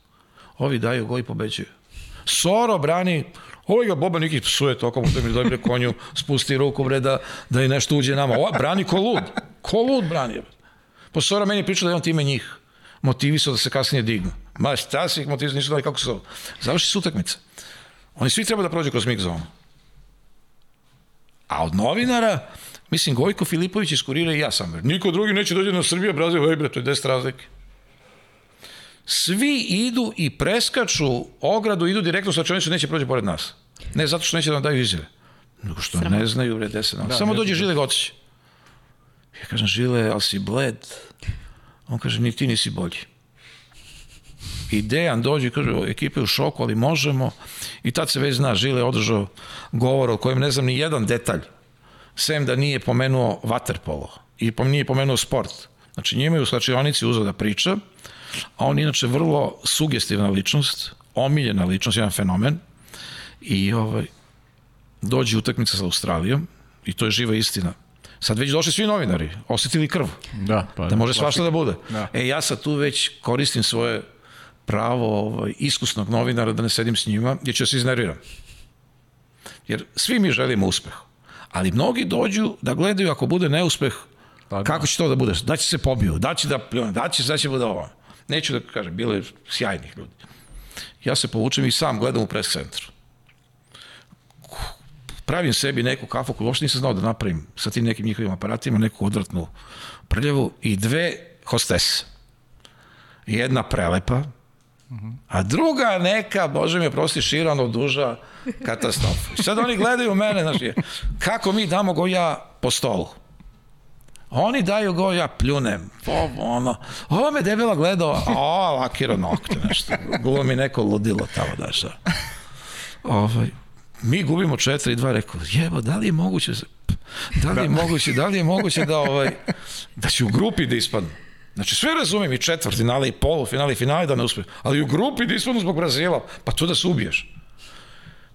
Ovi daju go i pobeđuju. Soro brani, ovaj ga Boba Nikić psuje tokom u temi dobre konju, spusti ruku bre da, da je nešto uđe nama. Ova brani ko lud. Ko lud brani. Po Soro meni pričao da je on time njih motivisao da se kasnije dignu. Ma šta si ih motivisao, nisu dali kako su. Završi se utakmica. Oni svi treba da prođu kroz mix zonu. A od novinara, mislim, Gojko Filipović iz Kurira i ja sam. Niko drugi neće dođe na Srbiju, Brazil, ej bre, to je 10 razlike. Svi idu i preskaču ogradu, idu direktno sa čovječom, neće prođe pored nas. Ne zato što neće da nam daju izjave. Nego što Sramo. ne znaju, bre, 10 da, Samo dođe Žile Gocić. Ja kažem, Žile, ali si bled. On kaže, ni ti nisi bolji. I Dejan dođe i kaže, ekipa je u šoku, ali možemo. I tad se već zna, Žile je održao govor o kojem ne znam ni jedan detalj. Sem da nije pomenuo vaterpolo i nije pomenuo sport. Znači njima je u slačionici uzao da priča, a on inače vrlo sugestivna ličnost, omiljena ličnost, jedan fenomen. I ovaj, dođe utakmica sa Australijom i to je živa istina Sad već došli svi novinari, osetili krv. Da, pa, da može svašta da bude. Da. E, ja sad tu već koristim svoje pravo ovaj, iskusnog novinara da ne sedim s njima, jer ću da se iznerviram. Jer svi mi želimo uspeh. Ali mnogi dođu da gledaju ako bude neuspeh, pa, da. kako će to da bude? Da će se pobiju, da će da pljune, da će, da će bude ovo. Neću da kažem, bilo je sjajnih ljudi. Ja se povučem i sam gledam u pres centru pravim sebi neku kafu koju uopšte nisam znao da napravim sa tim nekim njihovim aparatima, neku odvratnu prljavu i dve hostese. Jedna prelepa, a druga neka, bože mi oprosti, širano duža katastrofa. I sad oni gledaju mene, znači, kako mi damo go ja po stolu. Oni daju go, ja pljunem. Ovo, ono. Ovo me debela gledao, a lakira nokte, nešto. Gulo mi neko ludilo tamo, da šta. Ovaj, mi gubimo 4-2, rekao, jebo, da li je moguće, da li je da. moguće, da li je moguće da, ovaj, da će u grupi da ispadnu. Znači, sve razumem i četvrt finale i polufinale i finale da ne uspe, ali u grupi da ispadnu zbog Brazila, pa to da se ubiješ.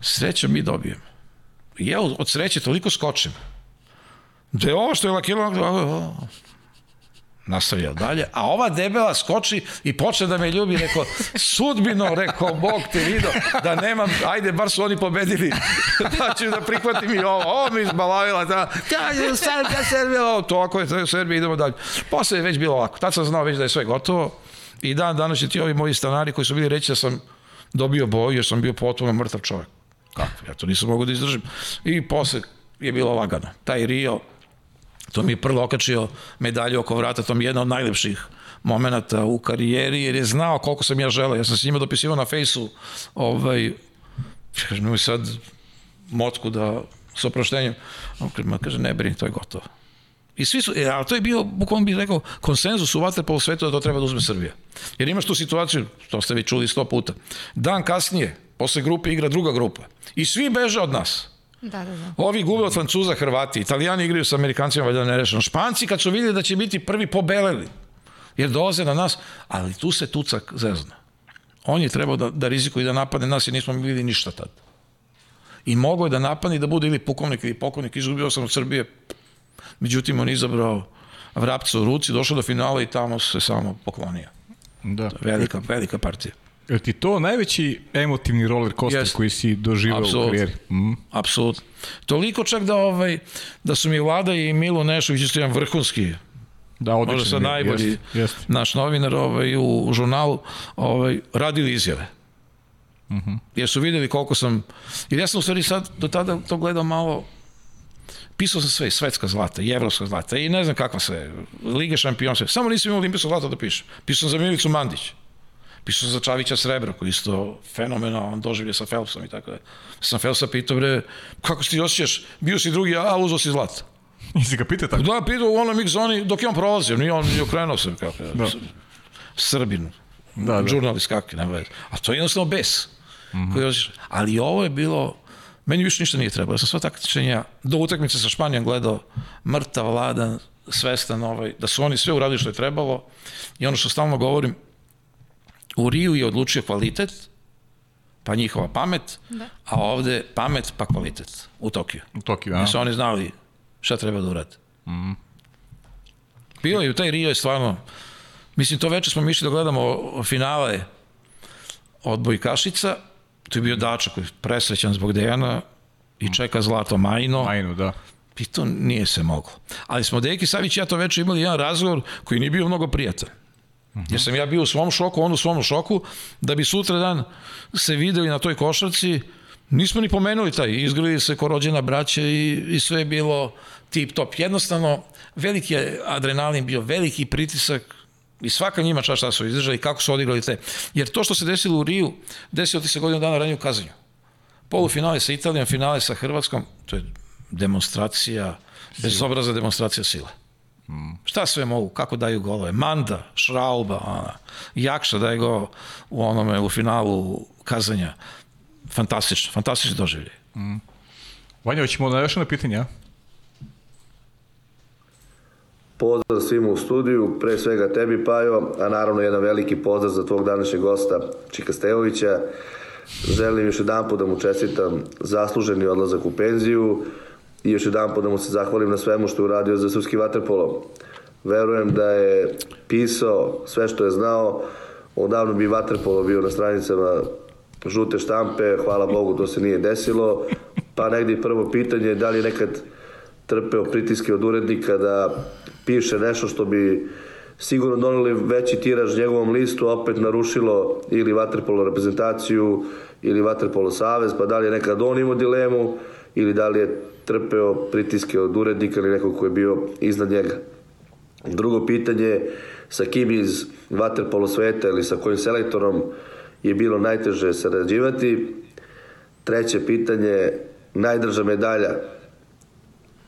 Sreća mi dobijem. I ja od sreće toliko skočim. Da je ovo što je lakilo, nastavljao dalje, a ova debela skoči i počne da me ljubi, rekao, sudbino, rekao, Bog te vidio, da nemam, ajde, bar su oni pobedili, da ću da prihvatim i ovo, ovo mi izbalavila, da, ja, Serbija, Serbija, ovo, to ako je Serbija, idemo dalje. Posle je već bilo ovako, tad sam znao već da je sve gotovo i dan danas će ti ovi moji stanari koji su bili reći da sam dobio boju, jer sam bio potpuno mrtav čovjek. Kako? Ja to nisam mogu da izdržim. I posle je bilo lagano. Taj Rio, To mi je prvo okačio medalju oko vrata, to mi je jedna od najlepših momenta u karijeri, jer je znao koliko sam ja želeo. Ja sam s njima dopisivao na fejsu, ovaj, kažem, mi sad motku da s oproštenjem, on kaže, kaže, ne brini, to je gotovo. I svi su, e, a to je bio, bukvalno bih rekao, konsenzus u vaterpolu svetu da to treba da uzme Srbija. Jer imaš tu situaciju, to ste vi čuli sto puta, dan kasnije, posle grupe igra druga grupa. I svi beže od nas. Da, da, da. Ovi gube od Francuza, Hrvati, Italijani igraju sa Amerikancima, valjda nerešeno. Španci kad su vidjeli da će biti prvi pobeleli, jer dolaze na nas, ali tu se tucak zezna. On je trebao da, da rizikuje i da napadne nas jer nismo bili ništa tad. I mogo je da napadne i da bude ili pukovnik ili pokovnik, izgubio sam od Srbije. Međutim, on je izabrao vrapca u ruci, došao do finala i tamo se samo poklonio. Da. Velika, velika partija. Je ti to najveći emotivni roller coaster Jeste. koji si doživao u Apsolutno. karijeri? Mm. Apsolutno. Toliko čak da ovaj da su mi Vlada i Milo Nešović isto jedan vrhunski Da, odlično. možda sad najbolji Jeste, jeste. naš novinar ovaj, u, u žurnalu ovaj, radili izjave. Uh Mhm. -huh. Jer su videli koliko sam... Jer ja sam u stvari sad do tada to gledao malo pisao sam sve, i svetska zlata, i evropska zlata, i ne znam kakva sve, Lige šampion, sve. Samo nisam imao olimpijsko zlato da pišem. Pisao sam za Milicu Mandić. Pisao sam za Čavića Srebro, koji isto fenomenalan doživlje sa Phelpsom i tako da. Sam Phelpsa pitao, bre, kako se ti osjećaš? Bio si drugi, a uzao si zlato. Nisi ga pitao tako? Da, pitao u onom mix zoni dok je on prolazio, nije on nije okrenuo se kako Da. Srbin. Da, da. Žurnalist kakvi, nema veze. A to je jednostavno bes. Mm -hmm. koji osjećaš. Ali ovo je bilo meni više ništa nije trebalo. Ja sam sva takmičenja do utakmice sa Španijom gledao mrtav, ladan, svestan ovaj, da su oni sve uradili što je trebalo i ono što stalno govorim u Riju je odlučio kvalitet pa njihova pamet, da. a ovde pamet pa kvalitet u Tokiju. U Tokiju, a? Jer su oni znali šta treba da urade. Mm. Bilo je u taj Rio je stvarno, mislim to večer smo mi išli da gledamo finale odbojkašica, to je bio Dača koji je presrećan zbog Dejana i čeka Zlato Majno. Majnu, da. I to nije se moglo. Ali smo Deki Savić i ja to večer imali jedan razgovor koji nije bio mnogo prijatan. Jer sam ja bio u svom šoku, on u svom šoku, da bi sutra dan se videli na toj košarci, nismo ni pomenuli taj, izgrili se ko rođena braća i, i sve je bilo tip top. Jednostavno, veliki je adrenalin bio, veliki pritisak i svaka njima čast šta su izdržali, kako su odigrali te. Jer to što se desilo u Riju, desilo ti se godinu dana ranije u Kazanju. Polufinale sa Italijom, finale sa Hrvatskom, to je demonstracija, bezobrazna demonstracija sile. Mm. Šta sve mogu, kako daju golove? Manda, Šrauba, ona, Jakša daje go u onome, u finalu kazanja. Fantastično, fantastično doživlje. Mm. Vanja, hoćemo na još jedno pitanje, a? Pozdrav svima u studiju, pre svega tebi Pajo, a naravno jedan veliki pozdrav za tvog današnjeg gosta Čika Stevovića. Želim još jedan put da mu čestitam zasluženi odlazak u penziju i još jedan put da mu se zahvalim na svemu što je uradio za srpski vaterpolo. Verujem da je pisao sve što je znao, odavno bi vaterpolo bio na stranicama žute štampe, hvala Bogu to se nije desilo, pa negdje prvo pitanje da li je nekad trpeo pritiske od urednika da piše nešto što bi sigurno doneli veći tiraž njegovom listu, opet narušilo ili vaterpolo reprezentaciju ili vaterpolo savez, pa da li je nekad on imao dilemu ili da li je trpeo pritiske od urednika ili nekog ko je bio iznad njega. Drugo pitanje, sa kim iz vaterpolo sveta ili sa kojim selektorom je bilo najteže sarađivati. Treće pitanje, najdrža medalja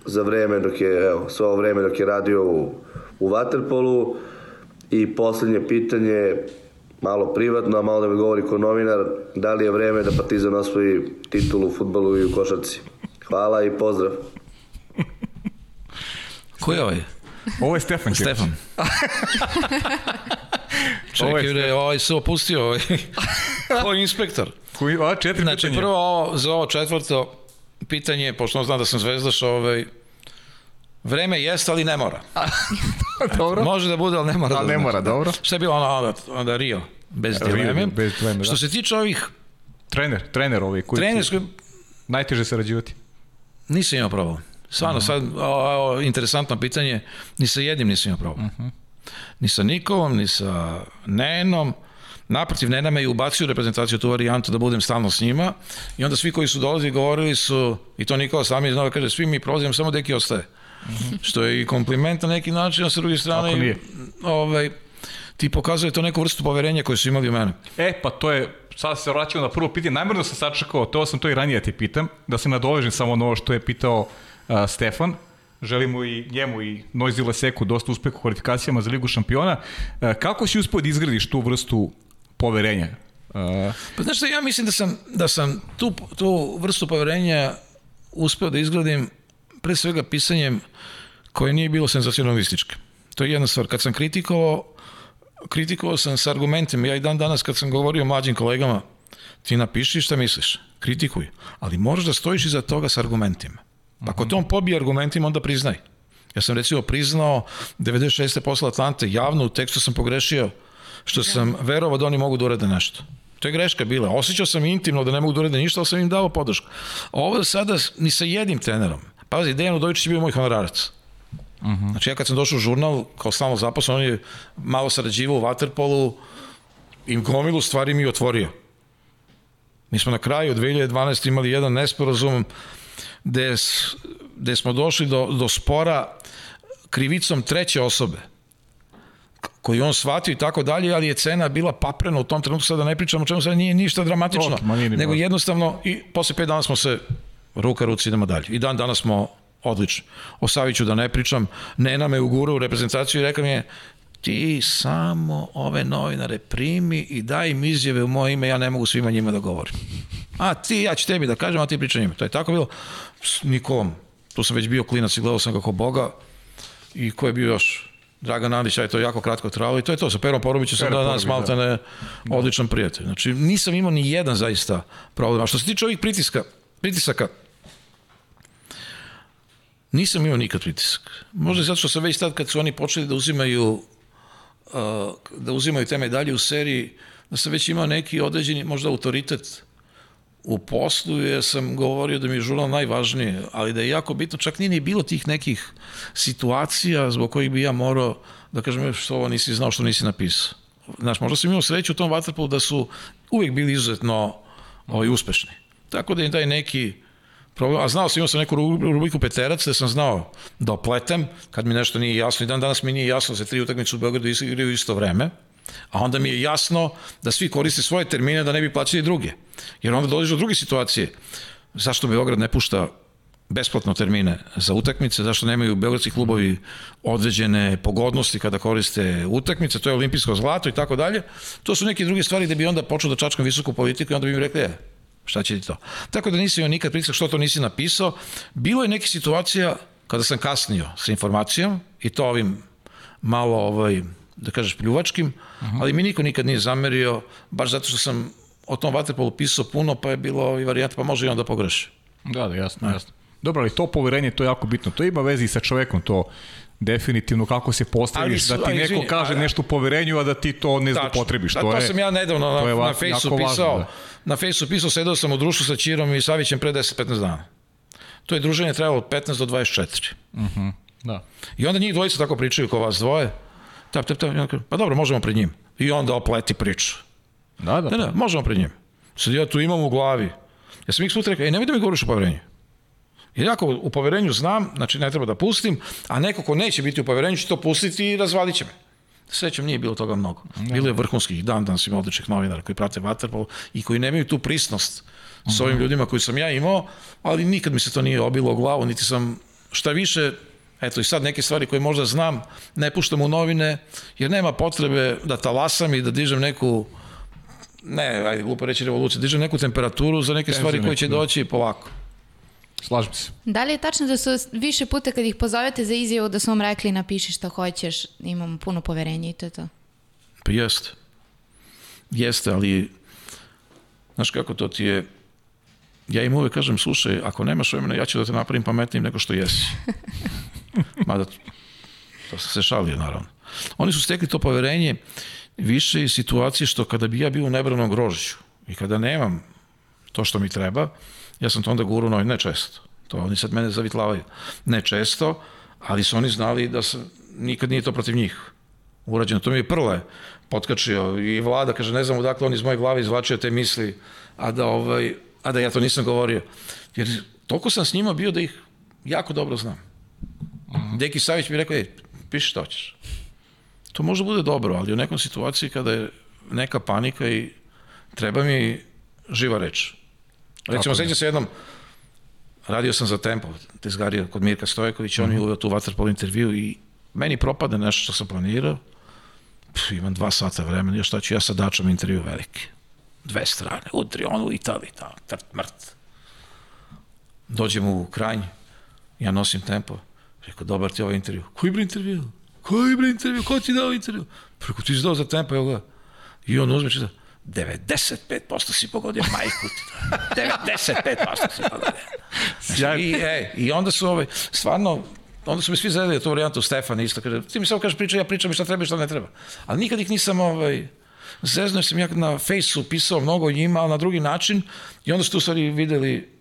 za vreme dok je, evo, sve ovo vreme dok je radio u, u Waterpolu i poslednje pitanje malo privatno, a malo da mi govori ko novinar, da li je vreme da Partizan osvoji titulu u futbalu i u košarci. Hvala i pozdrav. Ko je ovaj? Ovo je Stefan Čević. Stefan. Ovo je Čekaj, bre, ovaj se opustio, ovaj, ovaj inspektor. Koji, a, četiri Znači, pitanja. prvo ovo, za ovo četvrto pitanje, pošto on zna da sam zvezdaš, ovaj, vreme jeste, ali ne mora. Dobro. Može da bude, ali ne mora. A, da ne znači. mora, dobro. Šta je bilo ono, onda, onda Rio, bez Rio, dileme. bez dileme, da. Što se tiče ovih Trener, trener ovaj koji trenerskoj, najteže sarađivati. Nisam imao problem. Stvarno, Mhm. sad, o, o, interesantno pitanje, ni sa jednim nisam imao problem. Mhm. Ni sa Nikolom, ni sa Nenom, Naprotiv, Nena me i ubacio u reprezentaciju tu varijantu da budem stalno s njima i onda svi koji su dolazili govorili su, i to Nikola sami znao, kaže, svi mi prolazimo, samo Deki ostaje. Što je i kompliment na neki način, a sa druge strane, ovaj, ti pokazuje to neku vrstu poverenja koju su imali u mene. E, pa to je, sad se vraćamo na prvo pitanje, najmjerno sam sačekao, to sam to i ranije da ti pitam, da se nadovežem samo ovo što je pitao uh, Stefan. Želimo i njemu i Noizi Leseku dosta uspeha u kvalifikacijama za Ligu šampiona. E, kako si uspio da izgradiš tu vrstu poverenja? E, Pa znaš šta, ja mislim da sam, da sam tu, tu vrstu poverenja uspeo da izgradim pre svega pisanjem koje nije bilo senzacionalističke. To je jedna stvar. Kad sam kritikovao, kritikovao sam sa argumentima. Ja i dan danas kad sam govorio mlađim kolegama, ti napiši šta misliš, kritikuj, ali moraš da stojiš iza toga sa argumentima. Pa ako te on pobije argumentima, onda priznaj. Ja sam recimo priznao 96. posle Atlante, javno u tekstu sam pogrešio što sam verovao da oni mogu da urade nešto. To je greška bila. Osjećao sam intimno da ne mogu da urade ništa, ali sam im dao podršku. A ovo sada ni sa jednim trenerom. Pazi, Dejan Udovičić je bio moj honorarac. Uh -huh. Znači ja kad sam došao u žurnal, kao stalno zaposlen, on je malo sarađivao u Waterpolu i gomilu stvari mi otvorio. Mi smo na kraju 2012. imali jedan nesporazum gde, gde smo došli do, do spora krivicom treće osobe koji on shvatio i tako dalje, ali je cena bila paprena u tom trenutku, sada ne pričamo o čemu sada nije ništa dramatično, ni nego jednostavno i posle pet dana smo se ruka ruci idemo dalje. I dan danas smo odlični. O Saviću da ne pričam, Nena me ugura u reprezentaciju i rekao mi je ti samo ove novinare primi i daj im izjave u moje ime, ja ne mogu svima njima da govorim. A ti, ja ću tebi da kažem, a ti pričaj njima. To je tako bilo s Nikolom. Tu sam već bio klinac i gledao sam kako Boga i ko je bio još Dragan Andić, aj to je jako kratko trajalo i to je to. Sa Perom Porobićem sam da danas malte ne odličan prijatelj. Znači, nisam imao ni jedan zaista problem. A što se tiče ovih pritiska, pritisaka, nisam imao nikad pritisak. Možda i zato što sam već tad kad su oni počeli da uzimaju uh, da uzimaju te medalje u seriji, da sam već imao neki određeni možda autoritet u poslu jer sam govorio da mi je žurnal najvažnije, ali da je jako bitno, čak nije ni bilo tih nekih situacija zbog kojih bi ja morao da kažem "E, što ovo nisi znao, što nisi napisao. Znaš, možda sam imao sreću u tom vaterpolu da su uvijek bili izuzetno ovaj, uspešni. Tako da je taj neki a znao sam, imao sam neku ru- rubriku Peterac, da sam znao da opletem, kad mi nešto nije jasno, i dan danas mi nije jasno se tri utakmice u Beogradu igraju isto vreme, a onda mi je jasno da svi koriste svoje termine da ne bi plaćali druge. Jer onda dođeš do druge situacije. Zašto Beograd ne pušta besplatno termine za utakmice, zašto nemaju beogradski klubovi određene pogodnosti kada koriste utakmice, to je olimpijsko zlato i tako dalje. To su neke druge stvari da bi onda počeo da čačkam visoku politiku i onda bi mi rekli, e, šta će ti to? Tako da nisam imao nikad pritisak što to nisi napisao. Bilo je neke situacija kada sam kasnio sa informacijom i to ovim malo ovaj, da kažeš pljuvačkim, ali mi niko nikad nije zamerio, baš zato što sam o tom vaterpolu pisao puno, pa je bilo i varijanta, pa može i on da pogreši. Da, da, jasno, jasno. Dobro, ali to poverenje, to je jako bitno. To ima veze i sa čovekom, to definitivno kako se postaviš, da su- ti a, neko izvini, kaže a, da. nešto u poverenju, a da ti to ne zlopotrebiš. Da, To, to, je, sam ja nedavno je na, na fejsu jako važno, pisao. da. Na fejsu pisao, sedao sam u društvu sa Čirom i Savićem pre 10-15 dana. To je druženje trajalo od 15 do 24. Da. I onda njih dvojica tako pričaju kao vas dvoje. Tap, tap, tap, pa dobro, možemo pred njim. I onda opleti priču. Da, da. Ne, ne, možemo pred njim. Sad ja tu imam u glavi. Ja sam ih put rekao, ej, nemoj da mi govoriš o poverenju. Jer ako u poverenju znam, znači ne treba da pustim, a neko ko neće biti u poverenju će to pustiti i razvalit će me. Srećom nije bilo toga mnogo. Bilo je vrhunskih dan, danas ima odličnih novinara koji prate Waterpolo i koji nemaju tu prisnost s ovim ljudima koji sam ja imao, ali nikad mi se to nije obilo u glavu, niti sam šta više, eto i sad neke stvari koje možda znam, ne puštam u novine, jer nema potrebe da talasam i da dižem neku ne, ajde, glupo reći revoluciju, dižem neku temperaturu za neke stvari koje će da. doći polako. Slažem se. Da li je tačno da su više puta kad ih pozovete za izjavu da su vam rekli napiši šta hoćeš, imam puno poverenja i to je to? Pa jeste. Jeste, ali znaš kako to ti je ja im uvek kažem, slušaj, ako nemaš vremena, ja ću da te napravim pametnim nego što jesi. Mada, to sam se šalio, naravno. Oni su stekli to poverenje više iz situacije što kada bi ja bio u nebranom grožđu i kada nemam to što mi treba, ja sam to onda guru novi, ne često. To oni sad mene zavitlavaju. Ne često, ali su oni znali da sam, nikad nije to protiv njih urađeno. To mi je prle potkačio i vlada, kaže, ne znam odakle on iz moje glave izvlačio te misli, a da, ovaj, a da ja to nisam govorio. Jer toliko sam s njima bio da ih jako dobro znam. Deki Savić mi je rekao, ej, piši šta hoćeš. To može bude dobro, ali u nekom situaciji kada je neka panika i treba mi živa reč. Recimo, sećam se jednom, radio sam za Tempo, tezgario kod Mirka Stojkovića, mm -hmm. on mi uveo tu vaterpolo intervju i meni propade nešto što sam planirao, Pff, imam dva sata vremena, još šta ću ja sa Dačom intervju veliki. Dve strane, udri on u Italiji, tamo, trt, mrt. Dođem u Kranj, ja nosim tempo, rekao, dobar ti ovaj intervju. Koji bre intervju? Koji bre intervju? Ko ti dao intervju? Preko ti si dao za tempo, evo ga. I on uzme čita, 95% si pogodio majku ti. 95% si pogodio. Znači, I, ej, I onda su ovaj, stvarno, onda su mi svi zadali tu varijantu Stefan isto, kaže, ti mi samo kažeš priča, ja pričam i šta treba i šta ne treba. Ali nikad ih nisam ovaj, zezno sam ja na fejsu pisao mnogo o njima, ali na drugi način i onda su tu stvari videli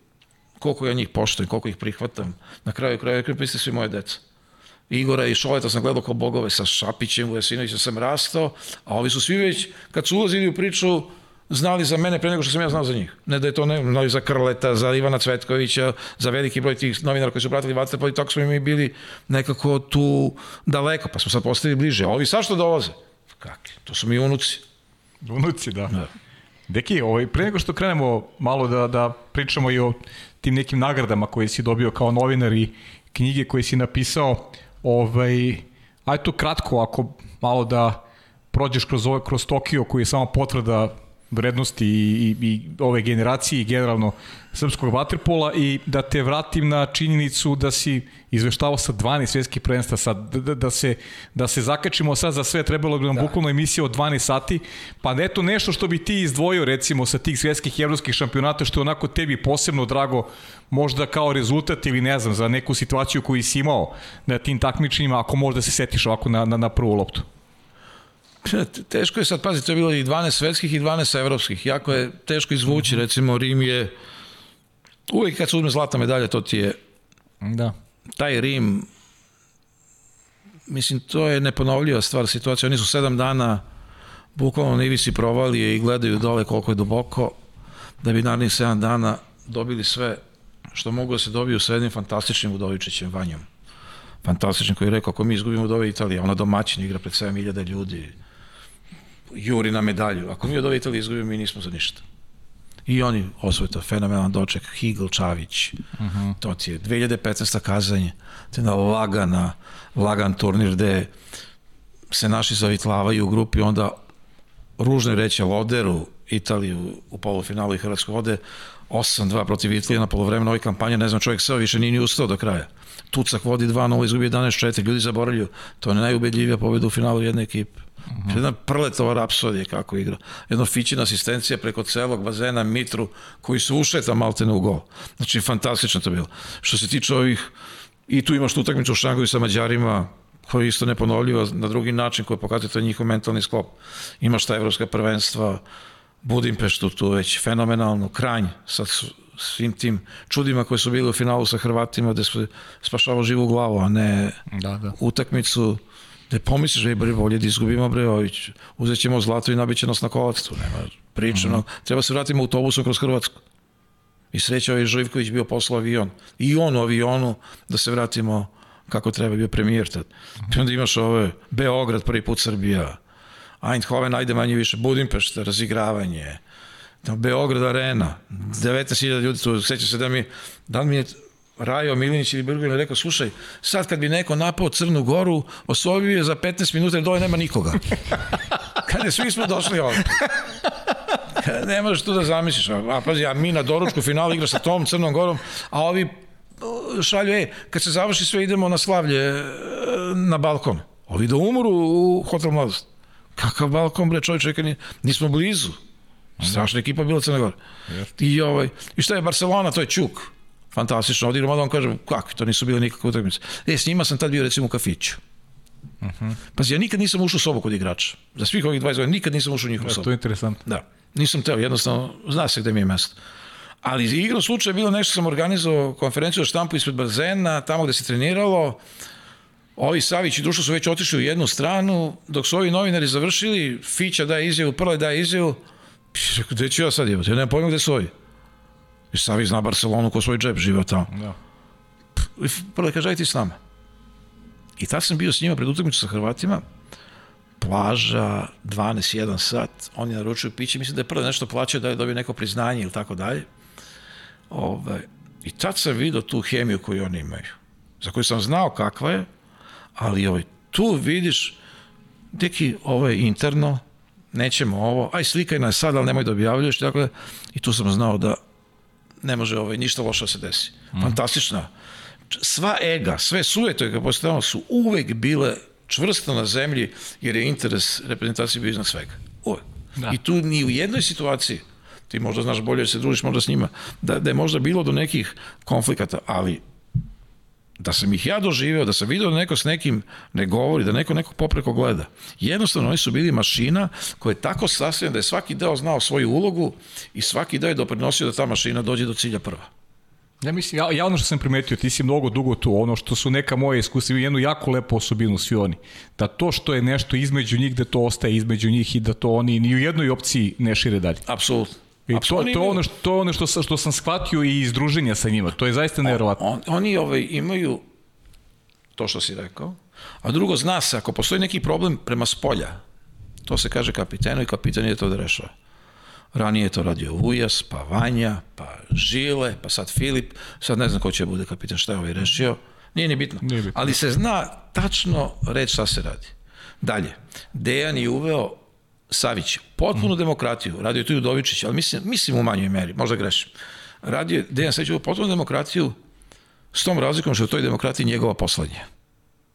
koliko ja njih poštujem, koliko ih prihvatam. Na kraju kraja, vi ste svi moje deca. Igora i Šoleta sam gledao kao bogove sa Šapićem, Vujasinovićem sam rastao, a ovi su svi već, kad su ulazili u priču, znali za mene pre nego što sam ja znao za njih. Ne da je to ne, znali za Krleta, za Ivana Cvetkovića, za veliki broj tih novinara koji su pratili Vatrpol i tako smo mi bili nekako tu daleko, pa smo sad postali bliže. A ovi sad što dolaze? Kakvi? To su mi unuci. Unuci, da. da. Deki, ovaj, pre nego što krenemo malo da, da pričamo i o tim nekim nagradama koje si dobio kao novinar i knjige koje si napisao, ovaj, aj to kratko, ako malo da prođeš kroz, ovaj, kroz Tokio koji je samo potvrda vrednosti i, i, i ove generacije i generalno srpskog vaterpola i da te vratim na činjenicu da si izveštavao sa 12 svetskih prvenstva sad, da, da, da, se, da se zakačimo sad za sve, trebalo bi nam da. bukvalno emisija od 12 sati, pa eto nešto što bi ti izdvojio recimo sa tih svetskih i evropskih šampionata što je onako tebi posebno drago možda kao rezultat ili ne znam za neku situaciju koju si imao na tim takmičenjima ako možda se setiš ovako na, na, na prvu loptu. Teško je sad, pazi, to je bilo i 12 svetskih i 12 evropskih. Jako je teško izvući, recimo Rim je uvek kad se uzme zlatna medalja, to ti je da. taj Rim mislim, to je neponovljiva stvar situacija. Oni su sedam dana bukvalno na ivici provalije i gledaju dole koliko je duboko, da bi narednih sedam dana dobili sve što mogu da se dobiju sa jednim fantastičnim Udovičićem Vanjom. Fantastičnim koji je rekao, ako mi izgubimo od ove Italije, ona domaćin igra pred 7000 ljudi, juri na medalju. Ako mi od ove Italije izgubimo, mi nismo za ništa. I oni osvoje to, fenomenalan doček, Higl, Čavić, uh mhm. -huh. to ti je 2015. kazanje, te na lagana, lagan turnir gde se naši zavitlavaju u grupi, onda ružno reći Loderu, Italiju u polufinalu i Hrvatsko ode 8-2 protiv Italije na polovremenu ove kampanje, ne znam, čovjek sve više nije ni ustao do kraja. Tucak vodi 2-0, izgubi 11-4, ljudi zaboravljaju. To je najubedljivija pobjeda u finalu jedne ekipe. Uh -huh. Jedna prletova rapsodija kako igra. Jedno fićina asistencija preko celog bazena Mitru koji su ušeta maltene u gol. Znači, fantastično to bilo. Što se tiče ovih, i tu imaš tu utakmicu u Šangovi sa Mađarima, koji je isto neponovljivo na drugi način koji pokazuje to njihov mentalni sklop. Imaš ta evropska prvenstva, Budimpeštu tu već fenomenalno, Kranj sa svim tim čudima koji su bili u finalu sa Hrvatima gde su spašavao živu glavu, a ne da, da. utakmicu gde pomisliš, ej bre, bolje da izgubimo bre, ović, uzet ćemo zlato i nabiće nas na kolactvu, nema priča, mm -hmm. treba se vratiti autobusom kroz Hrvatsku. I sreća ovaj Živković bio poslao avion. I on u avionu da se vratimo kako treba, bio premijer tad. Mm -hmm. I onda imaš ove, Beograd, prvi put Srbija, Eindhoven, ajde manje više, Budimpešta, razigravanje, Beograd arena, 19.000 ljudi tu, seća se da mi, da mi je Rajo Milinić ili Brgulin rekao, slušaj, sad kad bi neko napao Crnu Goru, osvojio je za 15 minuta jer dole nema nikoga. Kad je svi smo došli ovdje. ne možeš tu da zamisliš. A pazi, a mi na doručku finalu igra sa tom Crnom Gorom, a ovi šalju, ej, kad se završi sve idemo na slavlje, e, na balkon. Ovi da umru u Hotel Mladost. Kakav balkon, bre, čovječ, čekaj, nismo blizu. Strašna ekipa bila Crna Gora. I, ovaj, I šta je Barcelona, to je Čuk. Fantastično. Ovdje da vam kažem, kako, to nisu bile nikakve utakmice. E, s njima sam tad bio recimo u kafiću. Uh mhm. -huh. Pazi, ja nikad nisam ušao u sobu kod igrača. Za svih ovih 20 godina nikad nisam ušao u njihovu sobu. To je interesantno. Da. Nisam teo, jednostavno, zna se gde mi je mesto. Ali igrom slučaja je bilo nešto, sam organizovao konferenciju o štampu ispred bazena, tamo gde se treniralo, Ovi Savić i Dušo su već otišli u jednu stranu, dok su ovi novinari završili, Fića daje izjavu, Prle daje izjavu, gde ću ja sad jebati? Ja nemam pojma gde su ovi. I Savić zna Barcelonu ko svoj džep živa tamo. Da. Prle kaže, aj ti s nama. I tad sam bio s njima pred utakmicu sa Hrvatima, plaža, 12-1 sat, oni naručuju piće, mislim da je prvo nešto plaćao da je dobio neko priznanje ili tako dalje. Ove, ovaj, I tad sam vidio tu hemiju koju oni imaju, za koju sam znao kakva je, ali ovaj, tu vidiš, deki, ovo je interno, nećemo ovo, aj slikaj nas sad, ali nemoj da objavljuješ, dakle, i tu sam znao da ne može ovaj, ništa loše da se desi. Mm. Fantastična. Sva ega, sve sujete koje postavljamo su uvek bile čvrsto na zemlji, jer je interes reprezentacije bio iznad svega. Uvek. Da. I tu ni u jednoj situaciji, ti možda znaš bolje da se družiš možda s njima, da, da je možda bilo do nekih konflikata, ali da sam ih ja doživeo, da sam vidio da neko s nekim ne govori, da neko nekog popreko gleda. Jednostavno, oni su bili mašina koja je tako sastavljena da je svaki deo znao svoju ulogu i svaki deo je doprinosio da ta mašina dođe do cilja prva. Ja mislim, ja, ja ono što sam primetio, ti si mnogo dugo tu, ono što su neka moje iskustva, jednu jako lepu osobinu svi oni, da to što je nešto između njih, da to ostaje između njih i da to oni ni u jednoj opciji ne šire dalje. Apsolutno. I to, to, ono što, to ono što, što, sam shvatio i iz druženja sa njima, to je zaista nevjerovatno. On, oni ovaj, imaju to što si rekao, a drugo zna se, ako postoji neki problem prema spolja, to se kaže kapitenu i kapitan je to da rešava. Ranije je to radio Ujas, pa Vanja, pa Žile, pa sad Filip, sad ne znam ko će bude kapitan, šta je ovaj rešio, nije ni bitno. Nije bitno. Ali se zna tačno reći šta se radi. Dalje, Dejan je uveo Savić, potpunu mm. demokratiju, radio tu Udovičić, ali mislim, mislim u manjoj meri, možda grešim. Radio Dejan Savić uveo potpunu demokratiju s tom razlikom što je toj demokratiji njegova poslednja.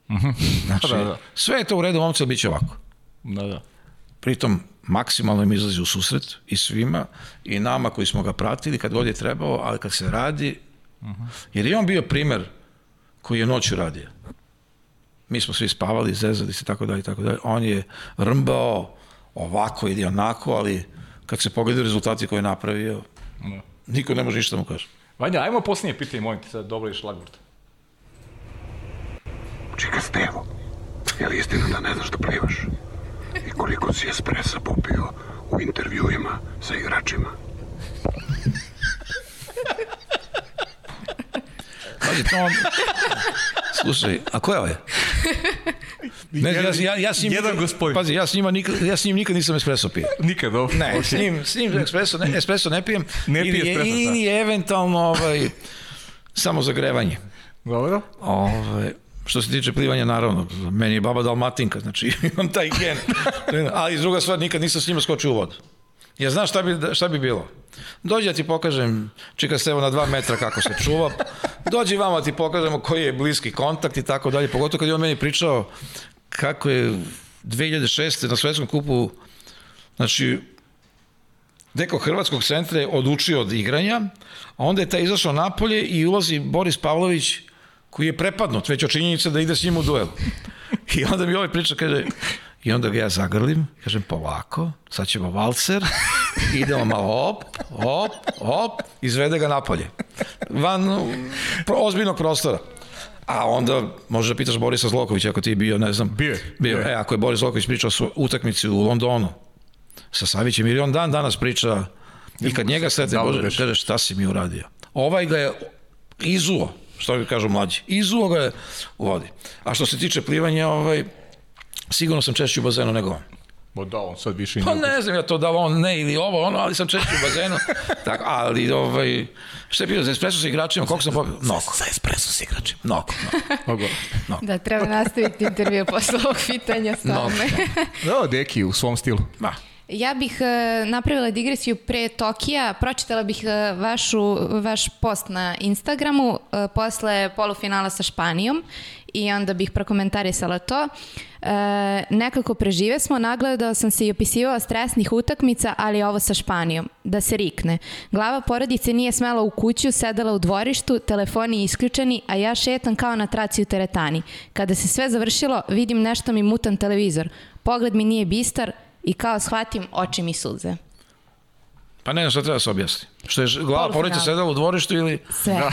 Mm -hmm. Znači, da, da. sve je to u redu, momce, bit će ovako. Da, da. Pritom, maksimalno im izlazi u susret i svima i nama koji smo ga pratili kad god je trebao, ali kad se radi, uh -huh. jer je on bio primer koji je noću radio. Mi smo svi spavali, zezali se, tako dalje, tako dalje. On je rmbao ovako ili onako, ali kad se pogledaju rezultati koje je napravio, no. niko ne može ništa da mu kaže. Vanja, ajmo posljednje pitanje, molim ti, sad dobro je šlagvort. Čika Stevo, je li istina da ne znaš da plivaš? i koliko si espresa popio u intervjuima sa igračima. Pazi, to... Slušaj, a ko je ovaj? Ne, ja, ja, ja s njim, jedan gospodin. Pazi, ja s, njima nikad, ja s njim nikad nisam espresso pio. Nikad, dobro. Ne, okay. s njim, s njim espresso ne, espresso ne pijem. Ne pije ili, espresso, Ili eventualno ovaj, samo zagrevanje. Dobro. Ovaj, Što se tiče plivanja, naravno, meni je baba dalmatinka, znači imam taj gen. Ali druga stvar, nikad nisam s njima skočio u vodu. Ja znam šta bi, šta bi bilo. Dođi ja ti pokažem, čeka se evo na dva metra kako se čuva, dođi vama ti pokažemo koji je bliski kontakt i tako dalje, pogotovo kad je on meni pričao kako je 2006. na svetskom kupu, znači, deko Hrvatskog centra je odučio od igranja, a onda je taj izašao napolje i ulazi Boris Pavlović koji je prepadnut već o činjenice da ide s njim u duel. I onda mi ovaj priča kaže, i onda ga ja zagrlim, kažem polako, sad ćemo valcer, idemo malo op, op, op, izvede ga napolje. Van pro, ozbiljnog prostora. A onda možeš da pitaš Borisa Zlokovića ako ti je bio, ne znam. Bio. Bio. E, ako je Boris Zloković pričao su utakmici u Londonu sa Savićem, jer on dan danas priča i kad njega sretne, Bože, kaže šta si mi uradio. Ovaj ga je izuo što bi kažu mlađi. Izuo ga je u vodi. A što se tiče plivanja, ovaj, sigurno sam češći u bazenu nego on. Bo da, on sad više... Pa ne znam ja to da on ne ili ovo, ono, ali sam češći u bazenu. Tako, ali, ovaj, što je bilo, za espresso sa igračima, koliko sam popio? Mnogo. Za espresso sa igračima. Mnogo, mnogo. mnogo. Da, treba nastaviti intervju posle ovog pitanja s tome. Da, Deki, u svom stilu. Ma, Ja bih uh, napravila digresiju pre Tokija, pročitala bih uh, vašu, vaš post na Instagramu uh, posle polufinala sa Španijom i onda bih prokomentarisala to. E, nekako prežive smo, nagledao sam se i opisivao stresnih utakmica, ali ovo sa Španijom, da se rikne. Glava porodice nije smela u kuću, sedala u dvorištu, telefoni isključeni, a ja šetam kao na traci u teretani. Kada se sve završilo, vidim nešto mi mutan televizor. Pogled mi nije bistar, i kao shvatim oči mi suze. Pa ne znam šta treba da se objasni. Što je glava porodice sedala u dvorištu ili... Sve. Da.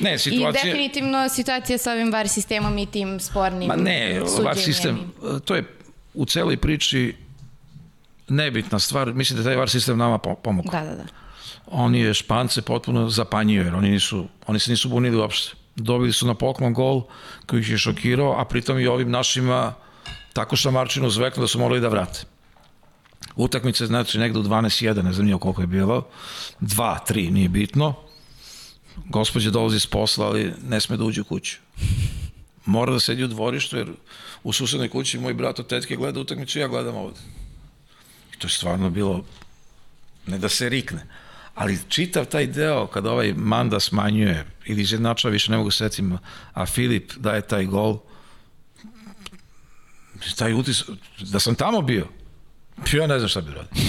ne, situacija... I definitivno situacija sa ovim VAR sistemom i tim spornim Ma ne, VAR sistem, to je u celoj priči nebitna stvar. Mislim da taj VAR sistem nama pomogao. Da, da, da. On je Špance potpuno zapanjio, jer oni, nisu, oni se nisu bunili uopšte. Dobili su na poklon gol koji ih je šokirao, a pritom i ovim našima tako šamarčinu zveknu da su morali da vrate. Utakmice znači negde u 12-1, ne znam nije koliko je bilo, 2-3, nije bitno. gospođa dolazi s posla, ali ne sme da uđe u kuću. Mora da sedi u dvorištu, jer u susednoj kući moj brat od tetke gleda utakmicu, ja gledam ovde. I to je stvarno bilo, ne da se rikne, ali čitav taj deo kada ovaj Manda smanjuje ili izjednačava, više ne mogu setim, a Filip daje taj gol, taj utis, da sam tamo bio, ja ne znam šta bi radio.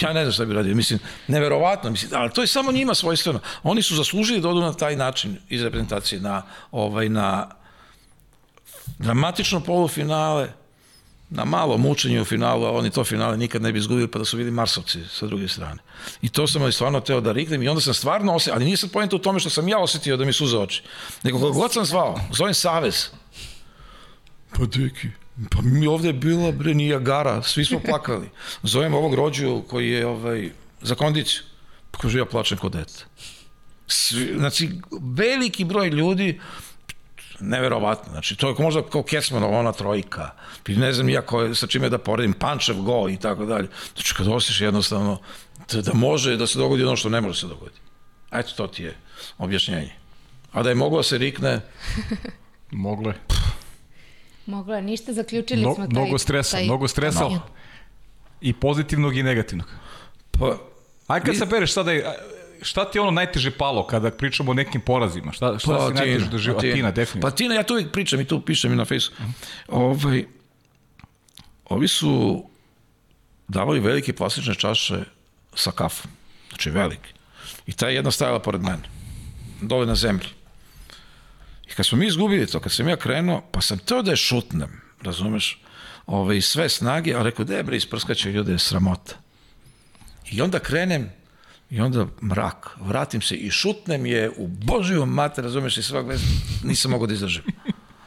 Ja ne znam šta bi radio. Mislim, neverovatno. Mislim, ali to je samo njima svojstveno. Oni su zaslužili da odu na taj način iz reprezentacije, na, ovaj, na dramatično polufinale, na malo mučenje u finalu, a oni to finale nikad ne bi izgubili, pa da su bili Marsovci sa druge strane. I to sam ali stvarno teo da riknem i onda sam stvarno osetio, ali nije sad pojenta u tome što sam ja osetio da mi suze oči, nego kako god sam zvao, zovem Savez. Pa deki, pa mi ovde je bila bre Nijagara, svi smo plakali. Zovem ovog rođu koji je ovaj, za kondiciju. Pa kaže, ja plačem kod dete. Svi, znači, veliki broj ljudi, neverovatno. Znači, to je možda kao Kesmanova, ona trojka. I ne znam ja ko, sa čime da poredim, Pančev gol i tako dalje. Znači, kad osješ jednostavno da, da može da se dogodi ono što ne može da se dogodi. Eto, to ti je objašnjenje. A da je moglo da se rikne... Moglo je. Moglo je, ništa, zaključili Mno, smo taj... mnogo stresa, taj... mnogo stresa. No. I pozitivnog i negativnog. Pa, Aj kad sabereš sada, šta ti je ono najteže palo kada pričamo o nekim porazima? Šta, šta Pa, si najteže doživio? Atina, definitivno. Pa Tina, ja to uvijek pričam i tu pišem i na Facebooku. Ovaj, ovi su davali velike plastične čaše sa kafom. Znači velike. I ta je jedna stajala pored mene. Dole na zemlji. I kad smo mi izgubili to, kad sam ja krenuo, pa sam teo da je šutnem, razumeš, Ove, iz sve snage, a rekao, de bre, isprskaće ljude, je sramota. I onda krenem, i onda mrak, vratim se i šutnem je u Božiju mater, razumeš, i svak vez, nisam mogao da izdržim.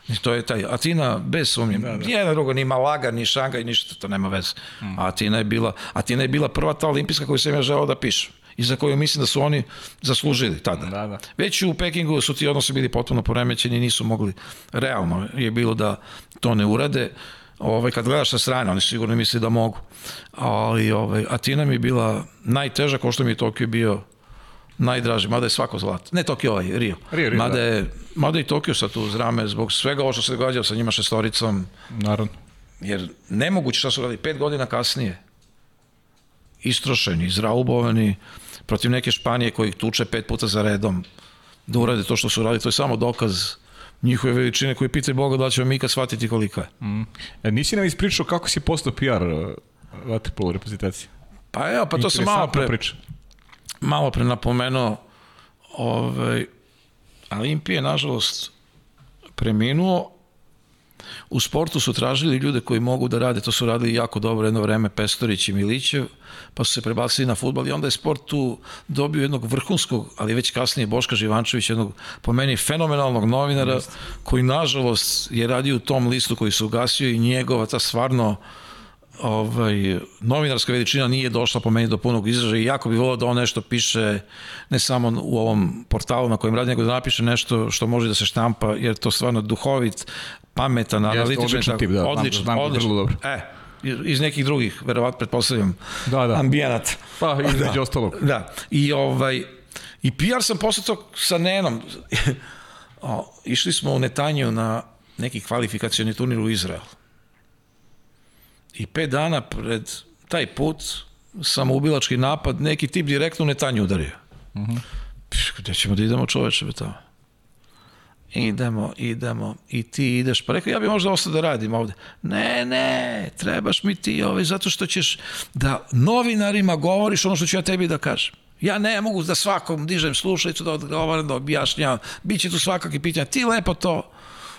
I to je taj, Atina bez sumnje, da, da. nijedna druga, ni Malaga, ni Šangaj, ništa, to nema veze. Mm. Atina je bila, Atina je bila prva ta olimpijska koju sam ja želeo da pišem i za koju mislim da su oni zaslužili tada. Da, da. Već u Pekingu su ti odnosi bili potpuno poremećeni i nisu mogli, realno je bilo da to ne urade. Ovaj, kad gledaš sa strane, oni sigurno misli da mogu. Ali ovaj, Atina mi je bila najteža, kao što mi je Tokio bio najdraži, mada je svako zlato. Ne Tokio, ovaj, Rio. Rio, Rio, mada, da. je, mada i Tokio sad tu uz rame, zbog svega ovo što se događa sa njima šestoricom, Naravno. jer nemoguće šta su radili pet godina kasnije istrošeni, izraubovani protiv neke Španije koji ih tuče pet puta za redom da urade to što su radili, to je samo dokaz njihove veličine koji pitaju Boga da ćemo mi ikad shvatiti kolika je. Mm. E, nisi nam ispričao kako si postao PR uh, vaterpolo reprezentacije? Pa evo, pa to sam malo pre, priča. malo pre napomenuo ovaj, Olimpije, nažalost, preminuo U sportu su tražili ljude koji mogu da rade, to su radili jako dobro jedno vreme Pestorić i Milićev, pa su se prebacili na futbal i onda je sport tu dobio jednog vrhunskog, ali već kasnije Boška Živančević, jednog po meni fenomenalnog novinara, Just. koji nažalost je radio u tom listu koji se ugasio i njegova ta stvarno ovaj, novinarska veličina nije došla po meni do punog izražaja i jako bi volao da on nešto piše ne samo u ovom portalu na kojem radi, nego da napiše nešto što može da se štampa, jer to stvarno duhovit, pametan, analitičan, odličan tip, da, odličan, znam, odličan. vrlo dobro. E, iz nekih drugih, verovatno pretpostavljam, da, da. ambijenat. Pa, između da, ostalog. Da, i ovaj, i PR sam posle to sa Nenom, o, išli smo u Netanju na neki kvalifikacioni turnir u Izrael. I pet dana pred taj put samoubilački napad, neki tip direktno u Netanju udario. Uh -huh. Gde ćemo da idemo čoveče tamo? Idemo, idemo, i ti ideš, pa rekao, ja bi možda ostao da radim ovde. Ne, ne, trebaš mi ti ovaj, zato što ćeš da novinarima govoriš ono što ću ja tebi da kažem. Ja ne mogu da svakom dižem slušalicu, da odgovaram, da objašnjam, bit će tu svakakvi pitanja, ti lepo to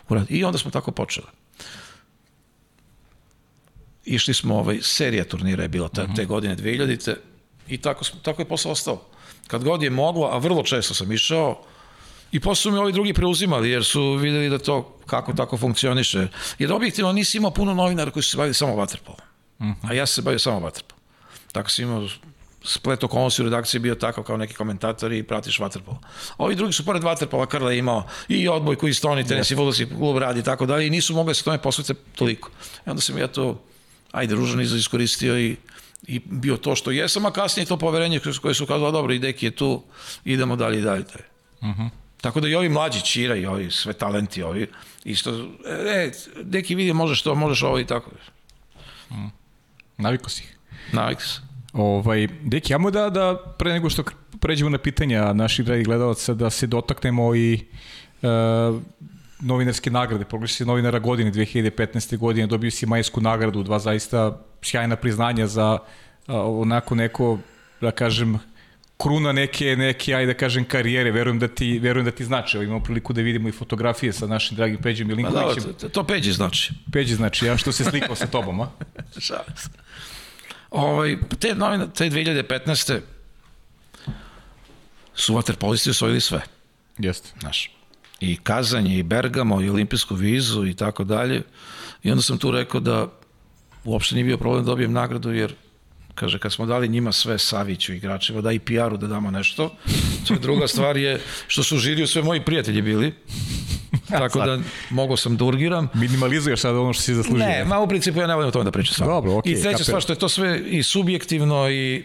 uradi. I onda smo tako počeli. Išli smo, ovaj, serija turnira je bila te, te godine 2000-te i tako, smo, tako je posle ostao. Kad god je moglo, a vrlo često sam išao, I posle su mi ovi drugi preuzimali, jer su videli da to kako tako funkcioniše. Jer objektivno nisi imao puno novinara koji su se bavili samo vaterpolom. Uh -huh. A ja se bavio samo vaterpolom. Tako sam imao splet okolnosti u redakciji bio takav kao neki komentator i pratiš vaterpolo. Ovi drugi su pored vaterpola Krla imao i odbojku i stoni, tenis i futbolski klub radi i tako dalje i nisu mogli da se tome posvete toliko. I onda sam ja to, ajde, ružan izraz iskoristio i i bio to što jesam, a kasnije to poverenje koje su kazali, dobro, i deki je tu, idemo dalje i dalje. dalje. Tako da i ovi mlađi Čira i ovi sve talenti ovi isto e, neki vidi možeš to, možeš ovo i tako. Naviko si ih. Navik se. Ovaj, deki, jamo da, da pre nego što pređemo na pitanja naših dragih gledalaca, da se dotaknemo i e, novinarske nagrade. Proglaši si novinara godine 2015. godine, dobio si majsku nagradu, dva zaista sjajna priznanja za a, onako neko, da kažem, kruna neke, neke, ajde da kažem, karijere. Verujem da ti, verujem da ti znači. Evo, imamo priliku da vidimo i fotografije sa našim dragim Peđom Pa da, Milinkovićem. to, to Peđi znači. Peđi znači, ja što se slikao sa tobom, a? Šalim se. Ovaj, te, novine, te 2015. su vaterpolisti osvojili sve. Jeste. Znaš. I Kazanje, i Bergamo, i olimpijsku vizu i tako dalje. I onda sam tu rekao da uopšte nije bio problem da dobijem nagradu, jer kaže, kad smo dali njima sve Saviću igračima, da i PR-u da damo nešto, to je druga stvar je što su žiriju sve moji prijatelji bili, tako da mogao sam da urgiram. Minimalizuješ sad ono što si zaslužio. Ne, ma u principu ja ne volim o tome da pričam sad. Dobro, okej, I treća kapiram. stvar što je to sve i subjektivno i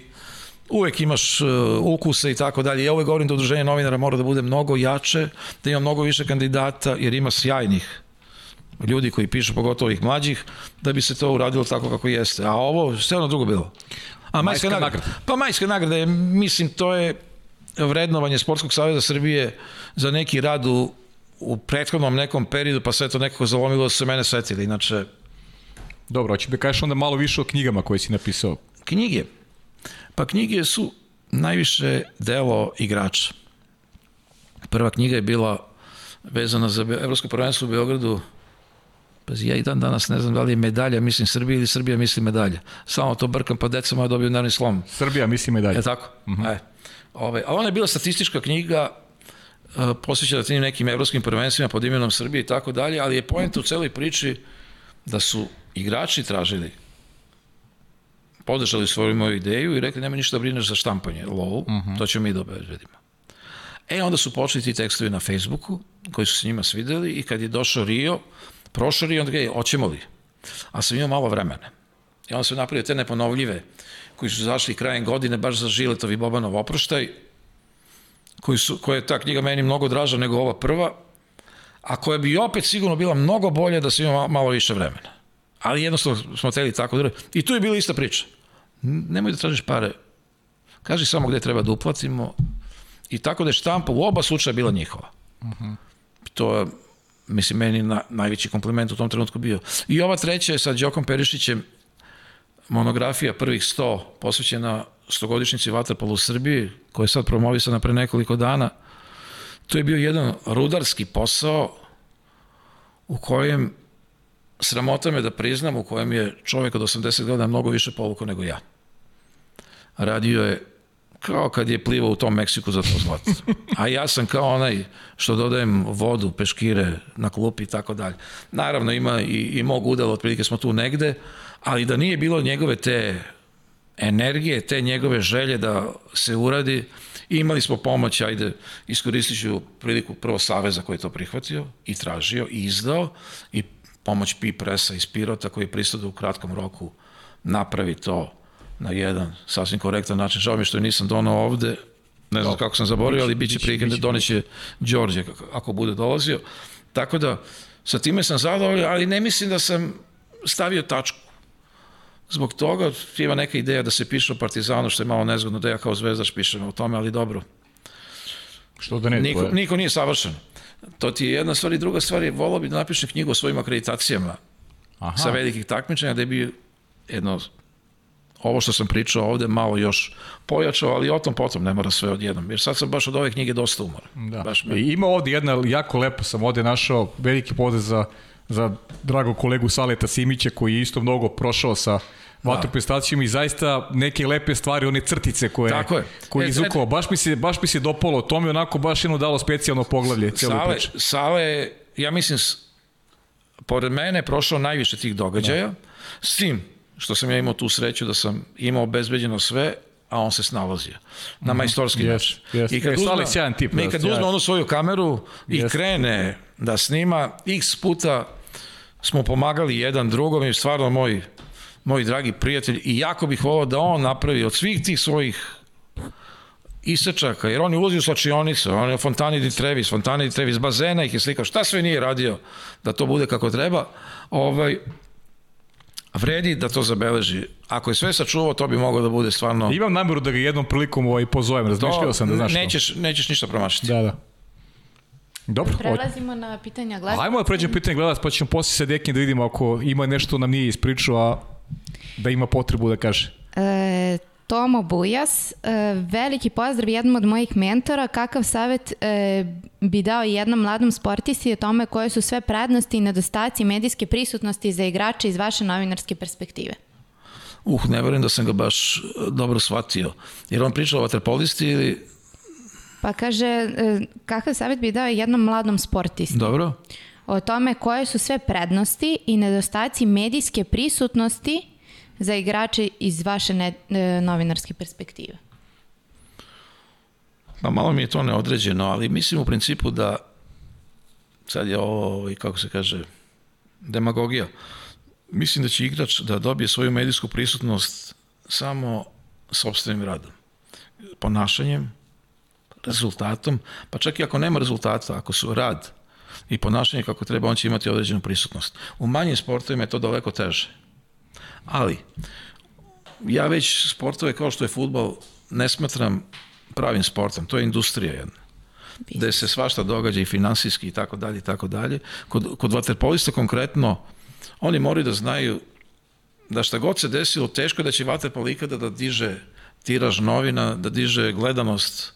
uvek imaš uh, ukuse i tako dalje. Ja uvek govorim da udruženje novinara mora da bude mnogo jače, da ima mnogo više kandidata, jer ima sjajnih ljudi koji pišu, pogotovo ovih mlađih, da bi se to uradilo tako kako jeste. A ovo, sve ono drugo bilo. A majska, Majska nagrada. nagrada. Pa majska nagrada je, mislim, to je vrednovanje Sportskog saveza Srbije za neki rad u, u prethodnom nekom periodu, pa sve to nekako zalomilo da su se mene setili. Inače, Dobro, hoće da kažeš onda malo više o knjigama koje si napisao. Knjige. Pa knjige su najviše delo igrača. Prva knjiga je bila vezana za Evropsko prvenstvo u Beogradu. Pazi, ja i dan danas ne znam da li je medalja, mislim Srbija ili Srbija misli medalja. Samo to brkam, pa deca moja dobiju nervni slom. Srbija, mislim i dalje. Je tako? Uh -huh. e. Ove, a ona je bila statistička knjiga uh, posvećena tim nekim evropskim prvenstvima pod imenom Srbije i tako dalje, ali je poenta u celoj priči da su igrači tražili podržali svoju moju ideju i rekli nema ništa da brineš za štampanje, lol, uh -huh. to ćemo mi da obezbedimo. E, onda su počeli ti tekstovi na Facebooku, koji su se njima svideli i kad je došao Rio, prošao Rio, onda je, hoćemo li? A sam imao malo vremena. I onda sam napravio te neponovljive, koji su zašli krajem godine, baš za Žiletovi Bobanov oproštaj, koji su, koja je ta knjiga meni mnogo draža nego ova prva, a koja bi opet sigurno bila mnogo bolja da sam imao malo više vremena. Ali jednostavno smo teli tako da... I tu je bila ista priča. Nemoj da tražiš pare. Kaži samo gde treba da uplatimo. I tako da je štampa u oba slučaja bila njihova. Uh -huh. To je, mislim, meni na, najveći kompliment u tom trenutku bio. I ova treća je sa Đokom Perišićem monografija prvih 100 posvećena stogodišnjici Vatrpolu u Srbiji, koja je sad promovisana pre nekoliko dana. To je bio jedan rudarski posao u kojem sramota me da priznam, u kojem je čovjek od 80 godina mnogo više povukao nego ja. Radio je kao kad je plivao u tom Meksiku za to zlato. A ja sam kao onaj što dodajem vodu, peškire na klupi i tako dalje. Naravno ima i, i mog udela, otprilike smo tu negde, ali da nije bilo njegove te energije, te njegove želje da se uradi, imali smo pomoć, ajde, iskoristit ću priliku prvo Saveza koji je to prihvatio i tražio i izdao i pomoć Pi Presa iz Pirota koji je pristao da u kratkom roku napravi to na jedan sasvim korektan način. Žao mi što nisam donao ovde, ne znam kako sam zaborio, ali biće prilike da doneće Đorđe ako bude dolazio. Tako da, sa time sam zadovoljan, ali ne mislim da sam stavio tačku. Zbog toga ima neka ideja da se piše o Partizanu, što je malo nezgodno da ja kao zvezdaš pišem o tome, ali dobro. Što da ne? Niko, niko nije savršen. To ti je jedna stvar i druga stvar je, volao bi da napišem knjigu o svojim akreditacijama Aha. sa velikih takmičenja, da bi jedno ovo što sam pričao ovde malo još pojačao, ali o tom potom ne mora sve odjednom. Jer sad sam baš od ove knjige dosta umoran. Da. Baš me, I ima ovde jedna, jako lepo sam ovde našao, veliki pozdrav za, za dragog kolegu Saleta Simića koji je isto mnogo prošao sa vaterpolo i zaista neke lepe stvari, one crtice koje, Tako je. koje E, je izvukao. Baš mi se, baš mi se dopalo, to mi onako baš jedno dalo specijalno poglavlje Sale, priču. Sale, ja mislim, pored mene je prošao najviše tih događaja, da. s tim što sam ja imao tu sreću da sam imao obezbeđeno sve, a on se snalazio na majstorski Yes, način. yes. I kad Sale uzme, sjajan tip, I da, kad uzme onu svoju kameru i Yes. krene da snima, x puta smo pomagali jedan drugom i stvarno moj, moj dragi prijatelj i jako bih volao da on napravi od svih tih svojih isečaka, jer on je ulazio u slačionicu, on je Fontani di Trevis, Fontani di Trevis, bazena ih je slikao, šta sve nije radio da to bude kako treba, ovaj, vredi da to zabeleži. Ako je sve sačuvao, to bi moglo da bude stvarno... Imam nameru da ga jednom prilikom ovaj, pozovem, razmišljao sam da znaš nećeš, nećeš ništa promašiti. to. Da, da. Dobro, od- Prelazimo na pitanja glasa. Ajmo da pređemo pitanje gledac, pa ćemo posle sa Dekim da vidimo ako ima nešto nam nije ispričao, a da ima potrebu da kaže. E, Tomo Bujas, e, veliki pozdrav jednom od mojih mentora. Kakav savjet e, bi dao jednom mladom sportisti o tome koje su sve prednosti i nedostaci medijske prisutnosti za igrače iz vaše novinarske perspektive? Uh, ne verujem da sam ga baš e, dobro shvatio. Jer on pričao o vaterpolisti ili... Pa kaže, kakav savjet bi dao jednom mladom sportisti? Dobro? O tome koje su sve prednosti i nedostaci medijske prisutnosti za igrače iz vaše ne, e, novinarske perspektive. Pa malo mi je to neodređeno, ali mislim u principu da sad je ovo, ovaj, kako se kaže, demagogija. Mislim da će igrač da dobije svoju medijsku prisutnost samo sobstvenim radom. Ponašanjem, rezultatom, pa čak i ako nema rezultata, ako su rad i ponašanje kako treba, on će imati određenu prisutnost. U manjim sportovima je to daleko teže. Ali, ja već sportove kao što je futbol ne smatram pravim sportom, to je industrija jedna gde se svašta događa i finansijski i tako dalje i tako dalje. Kod, kod vaterpolista konkretno, oni moraju da znaju da šta god se desilo, teško je da će vaterpol ikada da diže tiraž novina, da diže gledanost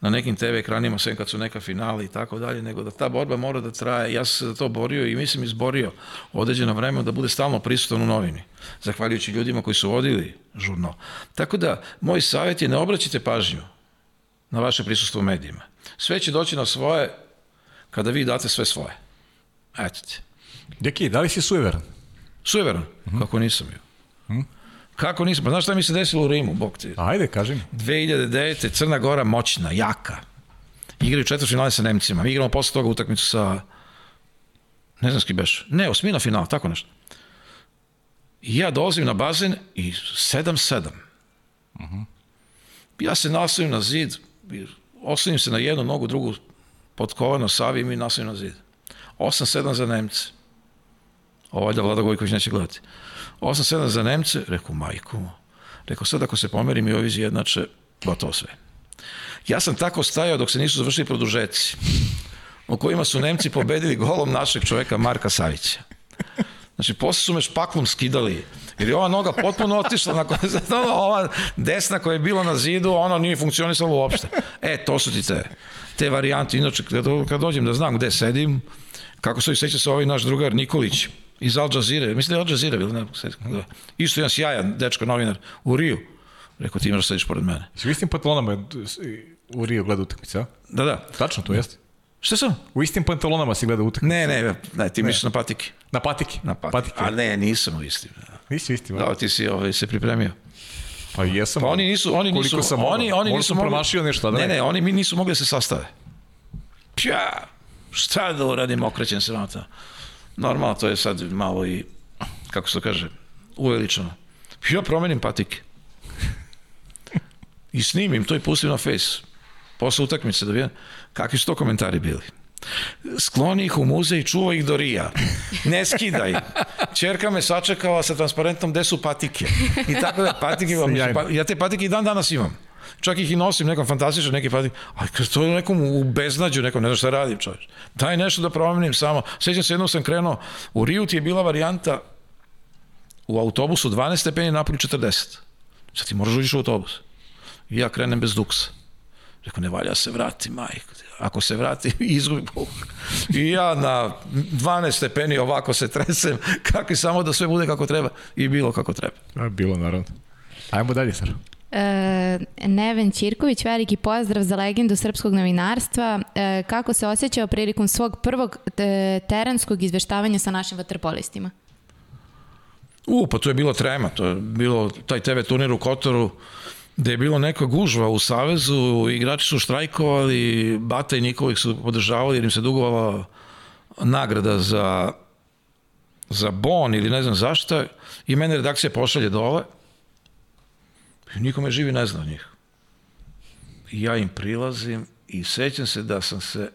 na nekim TV ekranima, sve kad su neka finale i tako dalje, nego da ta borba mora da traje. Ja sam se za to borio i mislim izborio određeno vreme da bude stalno prisutan u novini, zahvaljujući ljudima koji su vodili žurnal. Tako da, moj savjet je ne obraćite pažnju na vaše prisustvo u medijima. Sve će doći na svoje kada vi date sve svoje. Eto ti. Deki, da li si sujeveran? Sujeveran? Kako nisam bio. Kako nisam? Pa znaš šta mi se desilo u Rimu, bog ti. Ajde, kaži mi. 2009. Crna Gora moćna, jaka. Igraju četvrtfinale sa Nemcima. Mi igramo posle toga utakmicu sa ne znam s kim beš. Ne, osmina finala, tako nešto. I ja dolazim na bazen i 7-7. Ja se naslovim na zid, i oslovim se na jednu nogu, drugu pod koleno savim i naslovim na zid. 8-7 za Nemce. Ovo da Vlada Gojković neće gledati. 8-7 za Nemce, rekao majku. Rekao sad ako se pomerim i ovi izjednače, gotovo sve. Ja sam tako stajao dok se nisu završili produžeci u kojima su Nemci pobedili golom našeg čoveka Marka Savića. Znači, posle su me špaklom skidali, jer je ova noga potpuno otišla, nakon, ono, ova desna koja je bila na zidu, ona nije funkcionisala uopšte. E, to su ti te, te varijante. Inače, kad, kad dođem da znam gde sedim, kako se seća se ovaj naš drugar Nikolić iz Al Jazeera, mislim da je Al Jazeera bilo, ne, da. isto jedan sjajan dečko novinar u Riju. Rekao, ti imaš sediš pored mene. Si u istim pantalonama u Rio gleda utakmice, a? Da, da. Tačno, to jeste. Šta sam? U istim pantalonama si gleda utakmice. Ne, ne, ne, ti misliš na patike. Na patiki. Na patike. patike. A ne, nisam u istim. Nisi u istim? Da, ti si ovaj, se pripremio. Pa jesam. Pa oni nisu, oni Koliko nisu, sam oni, oni nisu mogli... promašio nešto, da ne, ne. ne, oni mi nisu mogli da se sastave. Pja, šta da uradim, okrećem se vata. Normalno, to je sad malo i, kako se to kaže, uveličano. Ja promenim patike. I snimim to i pustim na face. Posle utakmice da vidim kakvi su to komentari bili. Skloni ih u muzej, čuva ih do rija. Ne skidaj. Čerka me sačekala sa transparentom gde su patike. I tako da patike. Sjajno. Pa, ja te patike i dan danas imam. Čak ih i nosim nekom fantastičan neki patike. A kad to je nekom u beznađu, nekom ne znam šta radim čovječ. Daj nešto da promenim samo. Sjećam se jednom sam krenuo, u Riju ti je bila varijanta u autobusu 12 stepeni napolju 40. Sad ti moraš uđeš u autobus. I ja krenem bez duksa. Rekao, ne valja se vrati, majko. Ako se vrati, izgubi Bog. I ja na 12 stepeni ovako se tresem, kako i samo da sve bude kako treba. I bilo kako treba. A, bilo, naravno. Ajmo dalje, Sara. E, Neven Ćirković, veliki pozdrav za legendu srpskog novinarstva. E, kako se osjećao prilikom svog prvog terenskog izveštavanja sa našim vaterpolistima? U, pa to je bilo trema, to je bilo taj TV turnir u Kotoru, gde je bilo neka gužva u Savezu, igrači su štrajkovali, Bata i Nikolić su podržavali jer im se dugovala nagrada za, za bon ili ne znam zašta i mene redakcija pošalje dole i nikome živi ne zna njih. i ja im prilazim i sećam se da sam se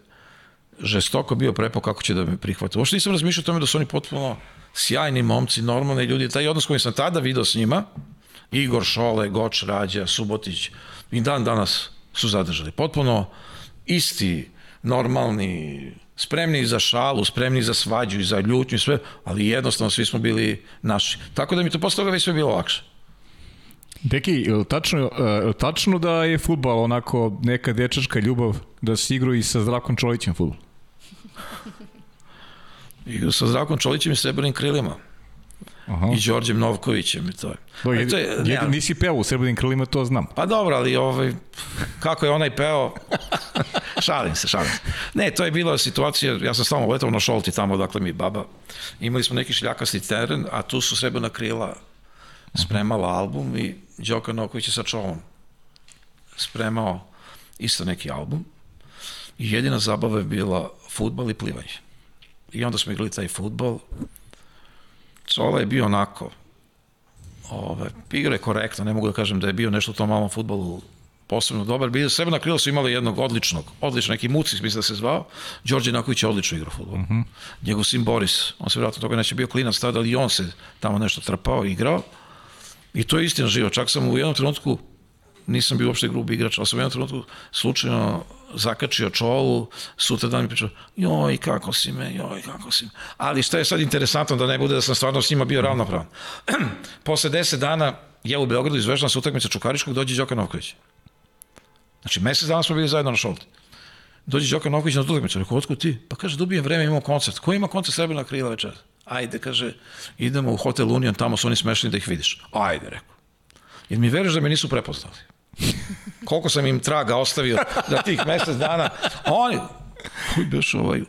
žestoko bio prepao kako će da me prihvate. Uopšte nisam razmišljao o tome da su oni potpuno sjajni momci, normalni ljudi. Taj odnos koji sam tada video s njima, Igor Šole, Goč Rađa, Subotić, i dan danas su zadržali. Potpuno isti, normalni, spremni za šalu, spremni za svađu i za ljutnju i sve, ali jednostavno svi smo bili naši. Tako da mi to posle toga već sve bilo lakše. Deki, je li tačno, je li tačno da je futbal onako neka dječačka ljubav da se igraju i sa Zdravkom Čolićem futbol? Igrao sa Zdravkom Čolićem i Srebrnim krilima. Aha. I Đorđem Novkovićem i to je. Do, jed, to je- jed, ne, nisi peo u Srebrnim krilima, to znam. Pa dobro, ali ovaj, kako je onaj peo, šalim se, šalim se. Ne, to je bila situacija, ja sam stalno letao na Šolti tamo odakle mi je baba. Imali smo neki šljakasti teren, a tu su Srebrna krila spremala album i Đoka Noković je sa čolom spremao isto neki album. I jedina zabava je bila futbal i plivanje. I onda smo igrali taj futbal. Čola je bio onako, Ove, igra je korektno, ne mogu da kažem da je bio nešto u tom malom futbolu posebno dobar. Bio sebe na krilo su imali jednog odličnog, odličnog, neki Mucis mislim da se zvao. Đorđe Naković je odlično igrao futbol. Mm -hmm. Njegov sin Boris, on se vratno toga neće bio klinac tada, ali i on se tamo nešto trpao i igrao. I to je istina živo. Čak sam u jednom trenutku, nisam bio uopšte grubi igrač, ali sam u jednom trenutku slučajno zakačio čolu, sutra dan mi pričao, joj, kako si me, joj, kako si me. Ali šta je sad interesantno, da ne bude da sam stvarno s njima bio ravnopravan. Posle 10 dana, ja u Beogradu izvežam se utakmica Čukariškog, dođe Đoka Novković. Znači, mesec dana smo bili zajedno na šolti. Dođe Đoka Novković na utakmicu, rekao, otkud ti? Pa kaže, dobijem vreme, imamo koncert. Ko ima koncert Srebrna krila večer? Ajde, kaže, idemo u Hotel Union, tamo su oni smešni da ih vidiš. Ajde, rekao. Jer mi veruješ da me nisu prepoznali? Koliko sam im traga ostavio za tih mesec dana. A oni, kuj beš ovaj,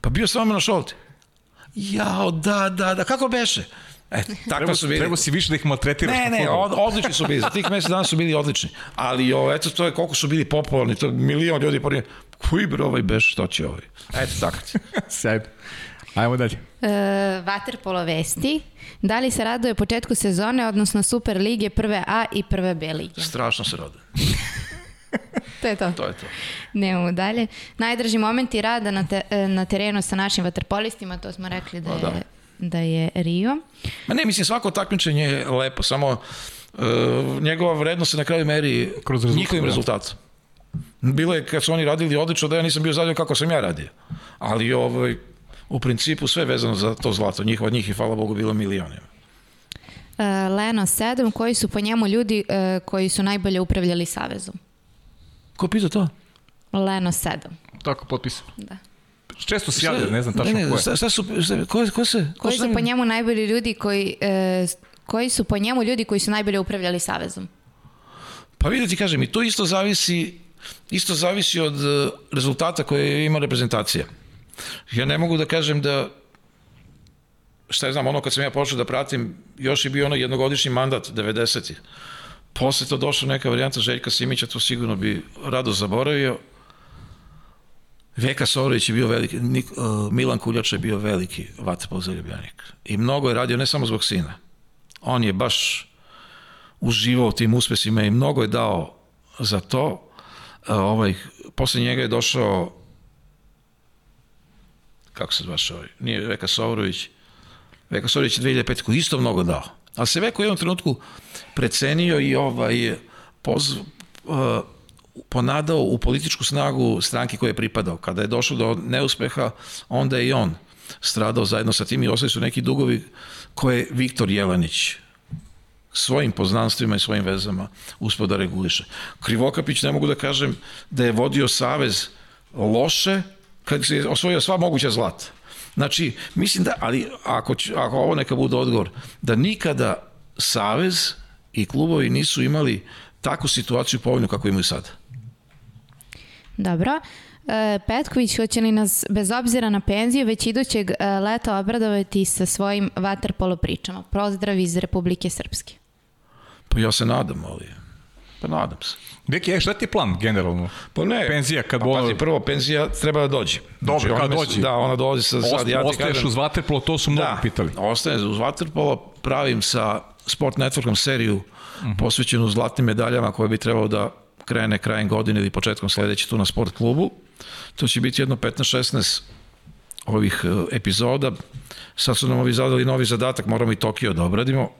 pa bio sam na šolti. Jao, da, da, da, kako beše? E, tako su bili. treba si više da ih maltretiraš. Ne, ne, od, odlični su bili. Za tih mesec dana su bili odlični. Ali, o, eto, to je koliko su bili popularni. To je milion ljudi. Kuj bre, ovaj beš, što će ovaj? Eto, tako ti. Sjajno. Ajmo dalje. E, Waterpolo vesti. Da li se raduje početku sezone, odnosno Super lige prve A i prve B lige? Strašno se rade. To je to. To je to. Nemamo dalje. Najdrži momenti rada na, te, e, na terenu sa našim vaterpolistima, to smo rekli da Pa je, da. da je Rio. Ma ne, mislim, svako takmičenje je lepo, samo uh, njegova vrednost se na kraju meri Kroz rezultat, njihovim da. rezultatom. Bilo je kad su oni radili odlično da ja nisam bio zadovoljan kako sam ja radio. Ali ovaj, u principu sve vezano za to zlato. Njih od njih je, hvala Bogu, bilo milionima. E, Leno 7, koji su po njemu ljudi e, koji su najbolje upravljali savezom? Ko pita to? Leno 7. Tako, potpisano. Da. Često se javlja, ne znam tačno ne, ko ne, je. Šta, šta su, šta, ko, ko se? Ko Koji se su po njemu najbolji ljudi koji, e, koji su po njemu ljudi koji su najbolje upravljali savezom? Pa vidite, kažem, i to isto zavisi isto zavisi od eh, rezultata koje ima reprezentacija. Ja ne mogu da kažem da šta ja znam, ono kad sam ja počeo da pratim, još je bio ono jednogodišnji mandat 90-ih. Posle to došla neka varijanta Željka Simića, to sigurno bi rado zaboravio. Veka Sorović je bio veliki, Nik, uh, Milan Kuljač je bio veliki vaterpolo zaljubljenik. I mnogo je radio ne samo zbog sina. On je baš uživao tim uspesima i mnogo je dao za to. A, ovaj, posle njega je došao kako se zvaš ovaj, nije Veka Sovrović, Veka Sovrović je 2005. koji isto mnogo dao. Ali se Veko u jednom trenutku precenio i ovaj, poz, uh, ponadao u političku snagu stranke koje je pripadao. Kada je došlo do neuspeha, onda je i on stradao zajedno sa tim i ostali su neki dugovi koje je Viktor Jelenić svojim poznanstvima i svojim vezama uspeo da reguliše. Krivokapić ne mogu da kažem da je vodio savez loše kad se osvojio sva moguća zlata. Znači, mislim da, ali ako, ako ovo neka bude odgovor, da nikada savez i klubovi nisu imali takvu situaciju povoljnu kako imaju sada. Dobro. E, Petković hoće li nas, bez obzira na penziju, već idućeg e, leta obradovati sa svojim vaterpolo pričama? Pozdrav iz Republike Srpske. Pa ja se nadam, ali... Pa nadam se. Deki, e, šta ti je plan generalno? Pa ne. Penzija kad pa, pazi, prvo penzija treba da dođe. Dobro, ona kad dođe. Da, ona dolazi sa sad. Ja ti ostaješ kažem- uz vaterpolo, to su mnogo pitali. ostaje uz Waterpolo, pravim sa Sport Networkom seriju posvećenu zlatnim medaljama koje bi trebao da krene krajem godine ili početkom sledeće tu na sport klubu. To će biti jedno 15-16 ovih e, epizoda. Sad su nam ovi zadali novi zadatak, moramo i Tokio da obradimo.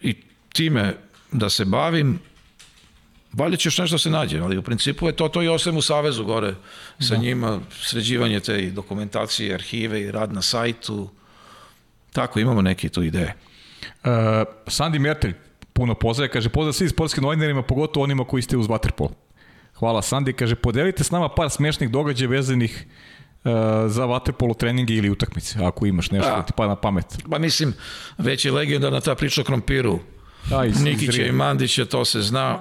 I time da se bavim, Valjda će još nešto da se nađe, ali u principu je to, to i ostajem u Savezu gore sa da. njima, sređivanje te dokumentacije, arhive i rad na sajtu. Tako, imamo neke tu ideje. Uh, Sandi Mertelj, puno pozdrav, kaže pozdrav svim sportskim novinarima, pogotovo onima koji ste uz Waterpol. Hvala Sandi, kaže podelite s nama par smešnih događaja vezanih uh, za vaterpolo treninge ili utakmice, ako imaš nešto da ti pa na pamet. Pa mislim, već je legendarna ta priča o krompiru. Da, Nikića i Mandića, to se zna.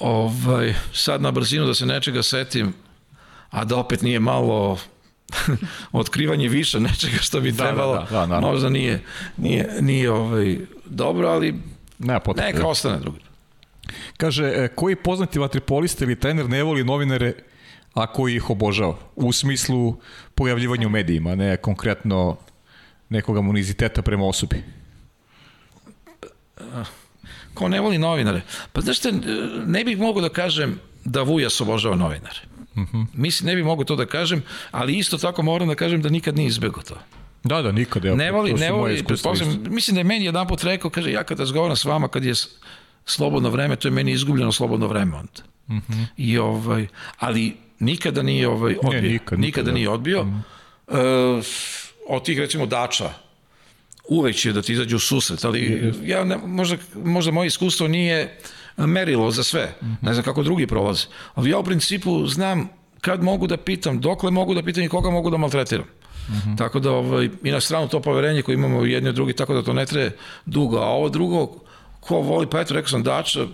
Ovaj, sad na brzinu da se nečega setim, a da opet nije malo otkrivanje više nečega što bi da, da trebalo, da, da, da, možda nije, nije, nije ovaj, dobro, ali Nema potrebe. neka ostane drugi. Kaže, e, koji poznati vatripolista ili trener ne voli novinare, a koji ih obožava? U smislu pojavljivanja u medijima, ne konkretno nekog amuniziteta prema osobi. Ko ne voli novinare? Pa znaš te, ne bih mogu da kažem da Vujas obožava novinare. Uh mhm. -huh. Mislim, ne bih mogu to da kažem, ali isto tako moram da kažem da nikad nije izbegao to. Da, da, nikad. Evo, ne voli, ne voli, mislim da je meni jedan put rekao, kaže, ja kad razgovaram s vama, kad je slobodno vreme, to je meni izgubljeno slobodno vreme onda. Uh mhm. -huh. I ovaj, ali nikada nije ovaj, odbio. Ne, nikad, nikada da. nije odbio. Uh -huh. uh, od tih, recimo, dača, uvek će da ti izađu u susret, ali ja ne, možda, možda moje iskustvo nije merilo za sve. Ne znam kako drugi prolaze. Ali ja u principu znam kad mogu da pitam, dokle mogu da pitam i koga mogu da maltretiram. Uh. -huh. Tako da ovaj, i na stranu to poverenje koje imamo jedni od drugi, tako da to ne tre dugo. A ovo drugo, ko voli, pa eto, rekao sam Dača,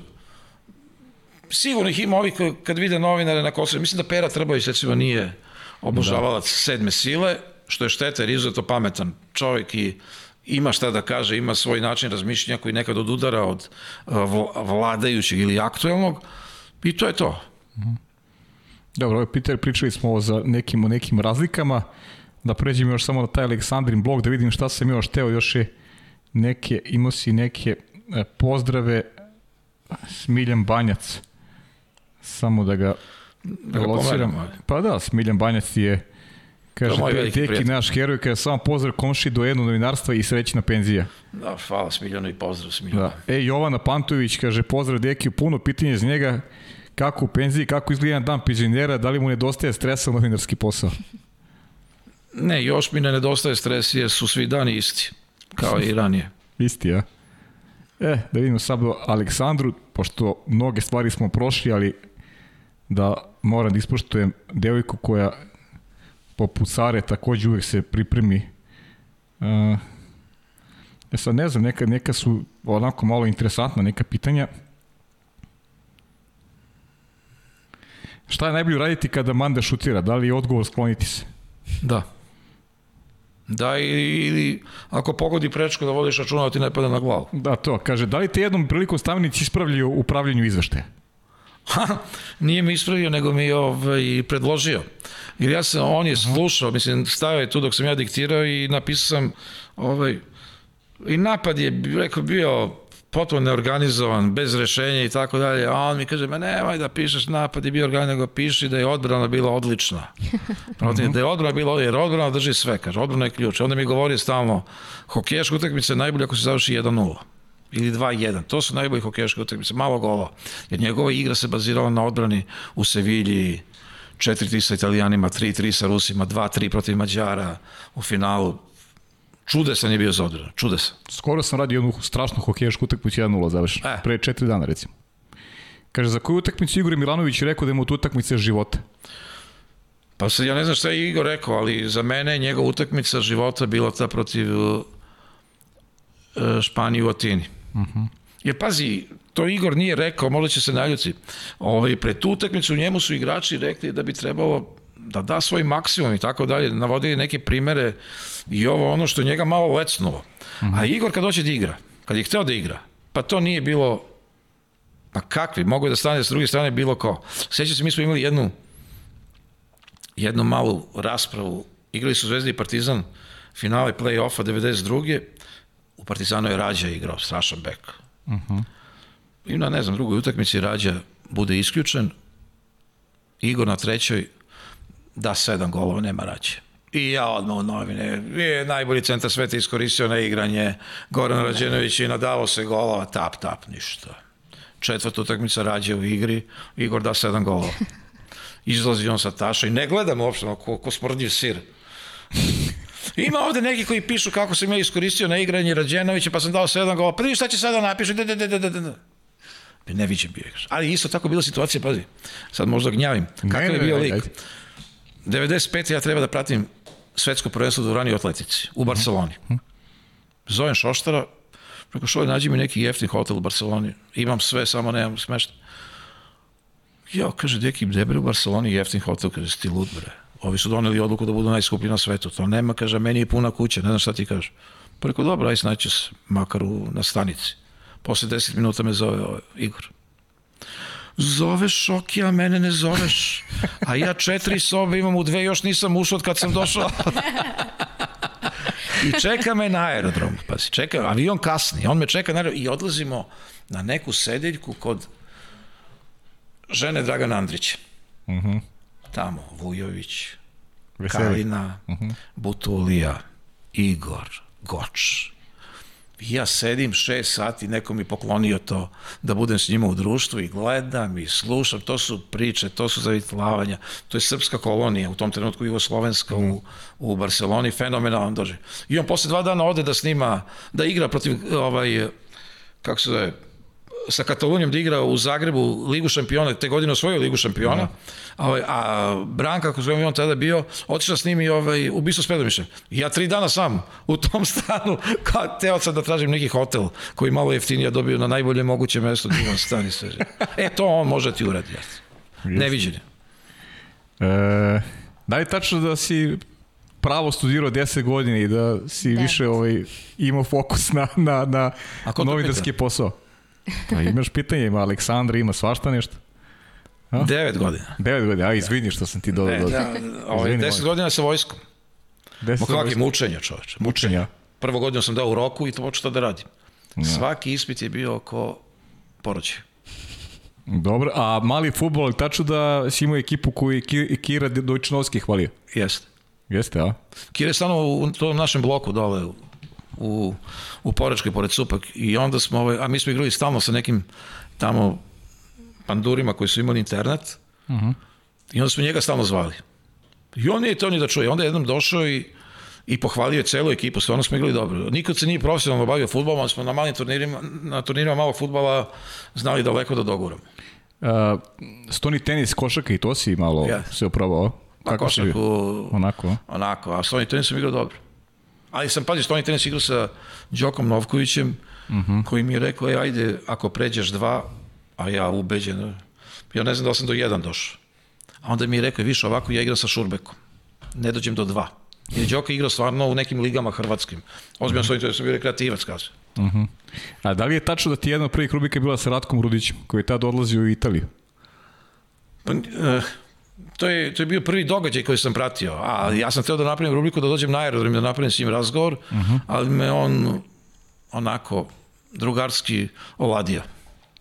sigurno ih ima ovi kad vide novinare na Kosovo. Mislim da Pera Trbović recimo nije obožavalac da. sedme sile, što je šteta jer izuzetno pametan čovjek i ima šta da kaže, ima svoj način razmišljanja koji nekad odudara od vladajućeg ili aktuelnog i to je to. Dobro, ovaj Peter, pričali smo o za nekim, o nekim razlikama, da pređem još samo na taj Aleksandrin blog, da vidim šta sam još teo, još je neke, imao si neke e, pozdrave Smiljan Banjac, samo da ga, da ga lociram. Pa da, Smiljan Banjac je Kaže, Teki, prijatelj. naš heroj, kaže, samo pozdrav komši do jednog novinarstva i srećna penzija. Da, hvala Smiljano i pozdrav Smiljano. Da. E, Jovana Pantović kaže, pozdrav Deki, puno pitanje za njega, kako u penziji, kako izgleda dan penzionera, da li mu nedostaje stresa u novinarski posao? Ne, još mi ne nedostaje stres, jer su svi dani isti, kao i ranije. isti, ja. E, da vidimo sad do Aleksandru, pošto mnoge stvari smo prošli, ali da moram da ispoštujem devojku koja poput Sare takođe uvek se pripremi uh, ja sad ne znam, neka, neka su onako malo interesantna neka pitanja šta je najbolje raditi kada Manda šutira da li je odgovor skloniti se da Da, ili ako pogodi prečko da vodiš računa da ti ne pada na glavu. Da, to. Kaže, da li te jednom prilikom stavnici ispravljaju u upravljanju izveštaja? Ha, nije mi ispravio, nego mi ovaj, predložio. Jer ja sam, on je slušao, mislim, stavio je tu dok sam ja diktirao i napisao sam, ovaj, i napad je, rekao, bio potpuno neorganizovan, bez rešenja i tako dalje, a on mi kaže, ma nemoj da pišeš napad je bio organizovan, nego piši da je odbrana bila odlična. Protiv, da je odbrana bila, jer odbrana drži sve, kaže, odbrana je ključ. Onda mi govori stalno, hokejaška utakmica je najbolja ako se završi 1-0 ili 2-1. To su najbolji hokejaške utakmice, malo gola. Jer njegova igra se bazirala na odbrani u Sevilji, 4-3 sa Italijanima, 3-3 sa Rusima, 2-3 protiv Mađara u finalu. Čudesan je bio za odbranu, čudesan. Skoro sam radio jednu strašnu hokejašku utakmicu 1-0 završeno, e. pre 4 dana recimo. Kaže, za koju utakmicu Igor Milanović rekao da je mu tu utakmica života? Pa sad ja ne znam šta je Igor rekao, ali za mene je njegova utakmica života bila ta protiv E, Španiji u Atini. Uh mhm. -huh. Jer pazi, to Igor nije rekao, možda će se naljuci. Ovaj, pre tu utakmicu njemu su igrači rekli da bi trebalo da da svoj maksimum i tako dalje, navodili neke primere i ovo ono što njega malo lecnulo. A Igor kad doće da igra, kad je hteo da igra, pa to nije bilo pa kakvi, mogu da stane s druge strane bilo ko. Sjeća se, mi smo imali jednu jednu malu raspravu, igrali su Zvezda i Partizan, finale play-offa 92 u Partizanu je Rađa igrao, strašan bek. Uh -huh. I na, ne znam, drugoj utakmici Rađa bude isključen, Igor na trećoj da sedam golova, nema raće. I ja odmah u novine, je najbolji centar sveta iskoristio na igranje, Goran Rađenović i nadavao se golova, tap, tap, ništa. Četvrta utakmica rađe u igri, Igor da sedam golova. Izlazi on sa taša i ne gledam uopšte, ko, ko smrdljiv sir. Ima ovde neki koji pišu kako sam ja iskoristio na igranje Rađenovića, pa sam dao sedam golova, pa šta će sada napišu, de, de, de, de, de, de. Ne viđem bio igrač. Ali isto tako bila situacija, pazi, sad možda gnjavim. Kakav je bio lik? 95. ja treba da pratim svetsko prvenstvo u atletici, u Barceloni. Zovem Šoštara, preko šoj nađi mi neki jeftin hotel u Barceloni, imam sve, samo nemam smešta. Ja, kaže, deki, debre u Barceloni jeftin hotel, kaže, si ti lud, bre. Ovi su doneli odluku da budu najskuplji na svetu. To nema, kaže, meni je puna kuća, ne znam šta ti kažeš. Pa rekao, dobro, aj snaći se, makar u, na stanici. Posle 10 minuta me zove ovaj, Igor. Zoveš Šoki, a mene ne zoveš. A ja četiri sobe imam u dve, još nisam ušao od kad sam došao. I čeka me na aerodromu. Pazi, čeka, avion kasni, on me čeka na aerodromu i odlazimo na neku sedeljku kod žene Dragana Andrića. Uh -huh. Tamo, Vujović, Veseli. Kalina, uh -huh. Butulija, Igor, Goč. Ja sedim šest sati, neko mi poklonio to da budem s njima u društvu i gledam i slušam, to su priče, to su zavitlavanja, to je srpska kolonija, u tom trenutku jugoslovenska u, u Barceloni, fenomenalan dođe. I on posle dva dana ode da snima, da igra protiv, ovaj, kako se zove, sa Katalonijom da igra u Zagrebu Ligu šampiona, te godine osvojio Ligu šampiona, a, ovaj, a Branka, kako zovem on tada bio, otišao s njimi ovaj, ubistvo s Pedomišem. I ja tri dana sam u tom stanu, kao teo sam da tražim neki hotel koji malo jeftinija dobio na najbolje moguće mesto divan stan i sve. E, to on može ti uradi. Neviđenje. E, da li je tačno da si pravo studirao 10 godina i da si Da. više ovaj, imao fokus na, na, na novinarski posao? Pa imaš pitanje, ima Aleksandra, ima svašta nešto. A? Devet godina. 9 godina, a izvini što sam ti dodao. Do... da, ovaj, deset godina sa vojskom. Deset Ma godina. mučenja, čoveče. Mučenja. Prvu godinu sam dao u roku i to počeo da radim. Svaki ispit je bio oko porođaja. Dobro, a mali futbol, tačno da si imao ekipu koju je Ki- Kira Dojčinovski hvalio? Jeste. Jeste, a? Kira je stano u tom našem bloku dole u, u, Porečkoj, pored Supak. I onda smo, ovaj, a mi smo igrali stalno sa nekim tamo pandurima koji su imali internet. Uh -huh. I onda smo njega stalno zvali. I on nije to ni da čuje. Onda je jednom došao i i pohvalio je celu ekipu, stvarno smo igrali dobro. Nikad se nije profesionalno bavio futbolom, ali smo na malim turnirima, na turnirima malog futbala znali daleko da doguramo. Uh, stoni tenis, košaka i to si malo Ja. se oprobao. Pa Kako košarku, Onako, onako, a stoni tenis sam igrao dobro. Ali sam, pazi, stoni tenis igrao sa Đokom Novkovićem, uh -huh. koji mi je rekao, e, ajde, ako pređeš dva, a ja ubeđen, ja ne znam da sam do jedan došao. A onda mi je rekao, više ovako ja igram sa Šurbekom. Ne dođem do dva. Jer Đoka igrao stvarno u nekim ligama hrvatskim. Ozbiljno uh -huh. stoni sam bio rekreativac, kaže. A da li je tačno da ti jedna od prvih rubika bila sa Ratkom Rudićem, koji je tad odlazio u Italiju? Pa, eh, to je, to je bio prvi događaj koji sam pratio. A ja sam teo da napravim rubriku, da dođem na aerodrom da napravim s njim razgovor, uh -huh. ali me on onako drugarski oladio.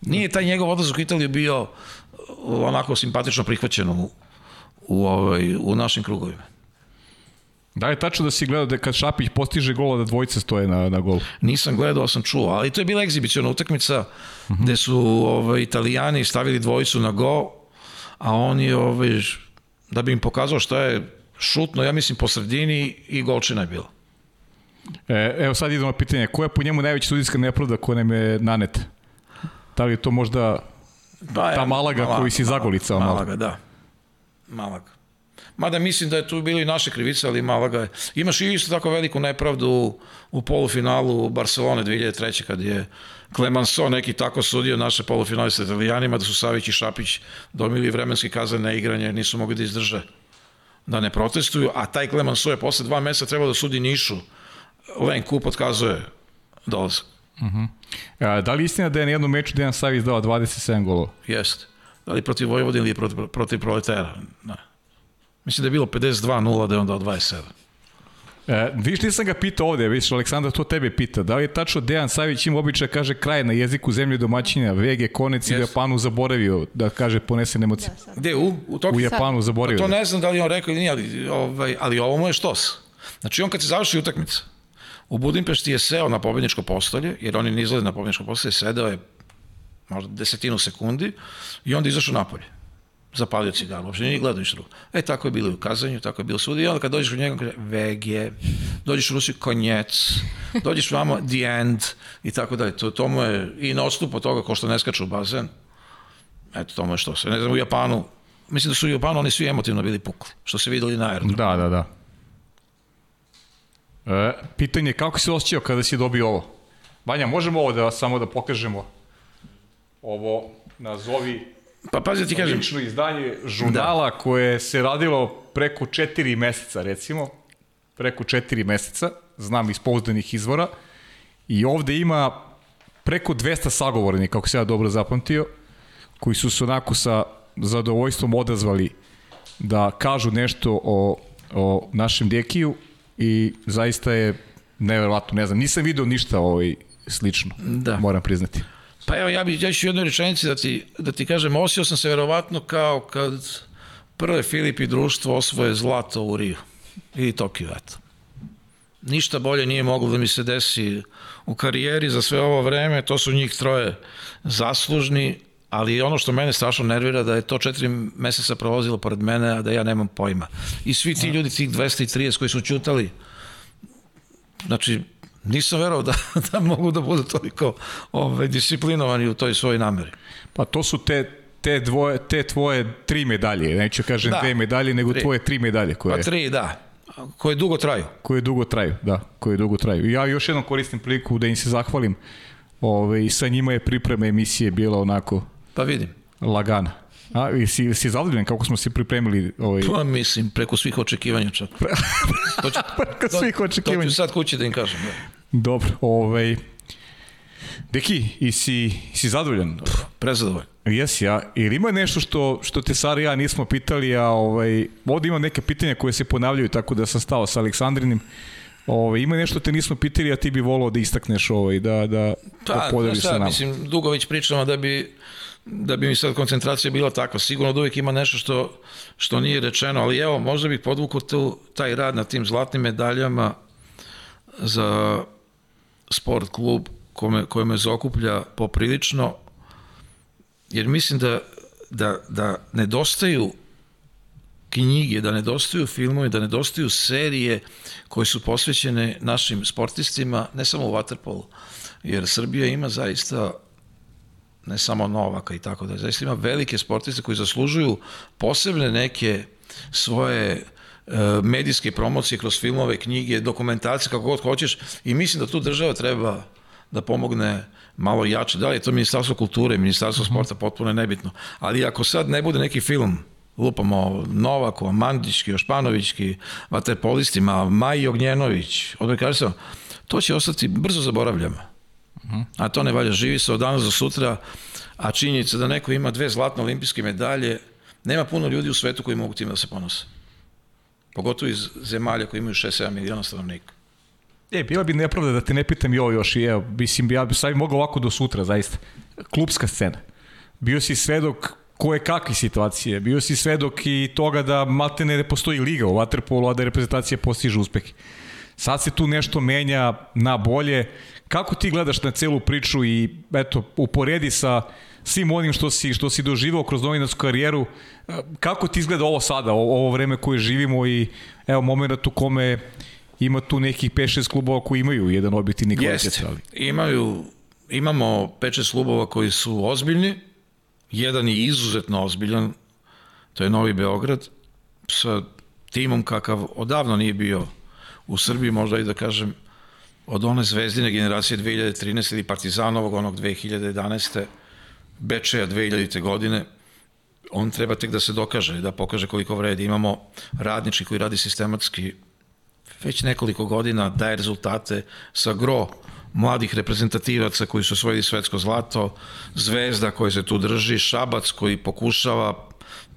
Nije taj njegov odlazak u Italiju bio onako simpatično prihvaćen u, u, ovaj, u našim krugovima. Da je tačno da si gledao da kad Šapić postiže gola da dvojice stoje na, na golu? Nisam gledao, sam čuo, ali to je bila egzibiciona utakmica uh -huh. gde su ovaj, italijani stavili dvojicu na go, a on je ovaj, da bi im pokazao šta je šutno, ja mislim po sredini i golčina je bila. E, evo sad idemo na pitanje, koja je po njemu najveća sudijska nepravda koja nam je nanet? Da li je to možda Pa, Ta Malaga koju si zagolicao malo. Malaga, da. Malaga. Mada mislim da je tu bili naše krivice, ali Malaga je. Imaš i isto tako veliku nepravdu u, u polufinalu Barcelone 2003. kad je Clemenceau neki tako sudio naše polufinale sa Italijanima, da su Savić i Šapić domili vremenski kazan na igranje, nisu mogli da izdrže da ne protestuju, a taj Clemenceau je posle dva meseca trebao da sudi Nišu. Len Kup otkazuje dolazak. A, da li istina da je na jednom meču Dejan Savić dao 27 golova? Jeste. Da li protiv Vojvodine ili protiv, protiv Proletera? Ne. Mislim da je bilo 52-0 da je on dao 27. E, viš nisam ga pitao ovde, viš Aleksandar to tebe pita. Da li je tačno Dejan Savić ima običaj kaže kraj na jeziku zemlje domaćinja, VG konec i u Yes. Japanu zaboravio da kaže ponesen emocije. Gde, u, u Tokiju? U Japanu zaboravio. Pa to da. ne znam da li je on rekao ili nije, ali, ovaj, ali ovo mu je štos. Znači on kad se završi utakmica, u Budimpešti je seo na pobedničko postolje, jer oni ne izgleda na pobedničko postolje, sedeo je možda desetinu sekundi i onda izašao napolje. Zapalio cigaru, uopšte nije gledao ništa drugo. E, tako je bilo i u kazanju, tako je bilo svuda. I onda kad dođeš u njega, kaže VG, dođeš u Rusiju, konjec, dođeš vamo, the end, i tako dalje. To, to mu je, i na odstup od toga, ko što ne skaču u bazen, Eto, to mu je što se. Ne znam, u Japanu, mislim da su u Japanu oni svi emotivno bili pukli, što se videli na aerodromu. Da, da, da. E, pitanje je kako si osjećao kada si dobio ovo? Vanja, možemo ovo da samo da pokažemo? Ovo nazovi Pa pazi da ti kažem, lično izdanje žurnala da. koje se radilo preko četiri meseca, recimo. Preko četiri meseca, znam iz pouzdanih izvora. I ovde ima preko 200 sagovornika, kako se ja dobro zapamtio, koji su se onako sa zadovoljstvom odazvali da kažu nešto o, o našem Dekiju i zaista je neverovatno, ne znam, nisam video ništa ovaj, slično, Da. moram priznati. Pa evo ja bih ja ću u jednoj rečenici da ti, da ti kažem, osio sam se verovatno kao kad prve Filip i društvo osvoje zlato u Riju i Tokiju, eto. Ništa bolje nije moglo da mi se desi u karijeri za sve ovo vreme, to su njih troje zaslužni, ali ono što mene strašno nervira da je to četiri meseca prolazilo pored mene, a da ja nemam pojma. I svi ti ljudi, tih 230 koji su čutali, znači, nisam verao da, da mogu da budu toliko ovaj, disciplinovani u toj svojoj nameri. Pa to su te te, dvoje, te tvoje tri medalje, neću kažem Da. dve medalje, nego Tri. tvoje tri medalje koje, Pa tri, da, koje dugo traju. koje dugo traju, da, koje dugo traju. Ja još jednom koristim priliku da im se zahvalim. Ove, I sa njima je priprema emisije bila onako Pa vidim. lagana. A, i si, si zadovoljan kako smo se pripremili ovaj, Pa mislim, preko svih očekivanja čak. To ću, preko svih to očekivanja. ću sad kući da im kažem. Da. Dobro, ovaj, Deki, i si, si zadovoljan? Prezadovoljno. Jesi, ja. Ili ima nešto što, što te Sara i ja nismo pitali, a ovaj, ovde ima neke pitanja koje se ponavljaju, tako da sam stao sa Aleksandrinim. Ovaj, ima nešto te nismo pitali, a ti bi volao da istakneš ovaj, da, da, Pa, da podeliš sa nama. mislim, dugo već pričamo da bi da bi mi sad koncentracija bila takva. Sigurno da uvijek ima nešto što, što nije rečeno, ali evo, možda bih podvukao tu, taj rad na tim zlatnim medaljama za sport klub kome, koje me zaokuplja poprilično, jer mislim da, da, da nedostaju knjige, da nedostaju filmovi, da nedostaju serije koje su posvećene našim sportistima, ne samo u Waterpolu, jer Srbija ima zaista ne samo Novaka i tako da, zaista ima velike sportiste koji zaslužuju posebne neke svoje e, medijske promocije kroz filmove, knjige, dokumentacije, kako god hoćeš i mislim da tu država treba da pomogne malo jače. Da li je to Ministarstvo kulture, Ministarstvo sporta, potpuno je nebitno. Ali ako sad ne bude neki film, lupamo Novaku, Mandićki, Ošpanovićki, vaterpolistima, Maji Ognjenović, odbojkarstvo, to će ostati brzo zaboravljamo. A to ne valja, živi se od danas do sutra, a činjenica da neko ima dve zlatne olimpijske medalje, nema puno ljudi u svetu koji mogu tim da se ponose. Pogotovo iz zemalja koji imaju 6-7 miliona stanovnika. E, bila bi nepravda da te ne pitam ovo još i evo, mislim, ja bi sad mogao ovako do sutra, zaista. Klubska scena. Bio si svedok koje kakve situacije, bio si svedok i toga da maltene ne postoji liga u Waterpolu, a da reprezentacija postiže uspehe. Sad se tu nešto menja na bolje. Kako ti gledaš na celu priču i eto, uporedi sa svim onim što si, što si doživao kroz novinarsku karijeru, kako ti izgleda ovo sada, ovo vreme koje živimo i evo moment u kome ima tu nekih 5-6 klubova koji imaju jedan objektivni kvalitet. Jeste. Imaju, imamo 5-6 klubova koji su ozbiljni, jedan je izuzetno ozbiljan, to je Novi Beograd, sa timom kakav odavno nije bio u Srbiji, možda i da kažem, od one zvezdine generacije 2013 ili Partizanovog, onog 2011. Bečeja 2000. godine, on treba tek da se dokaže, da pokaže koliko vredi. Imamo radnički koji radi sistematski već nekoliko godina daje rezultate sa gro mladih reprezentativaca koji su osvojili svetsko zlato, Zvezda koja se tu drži, Šabac koji pokušava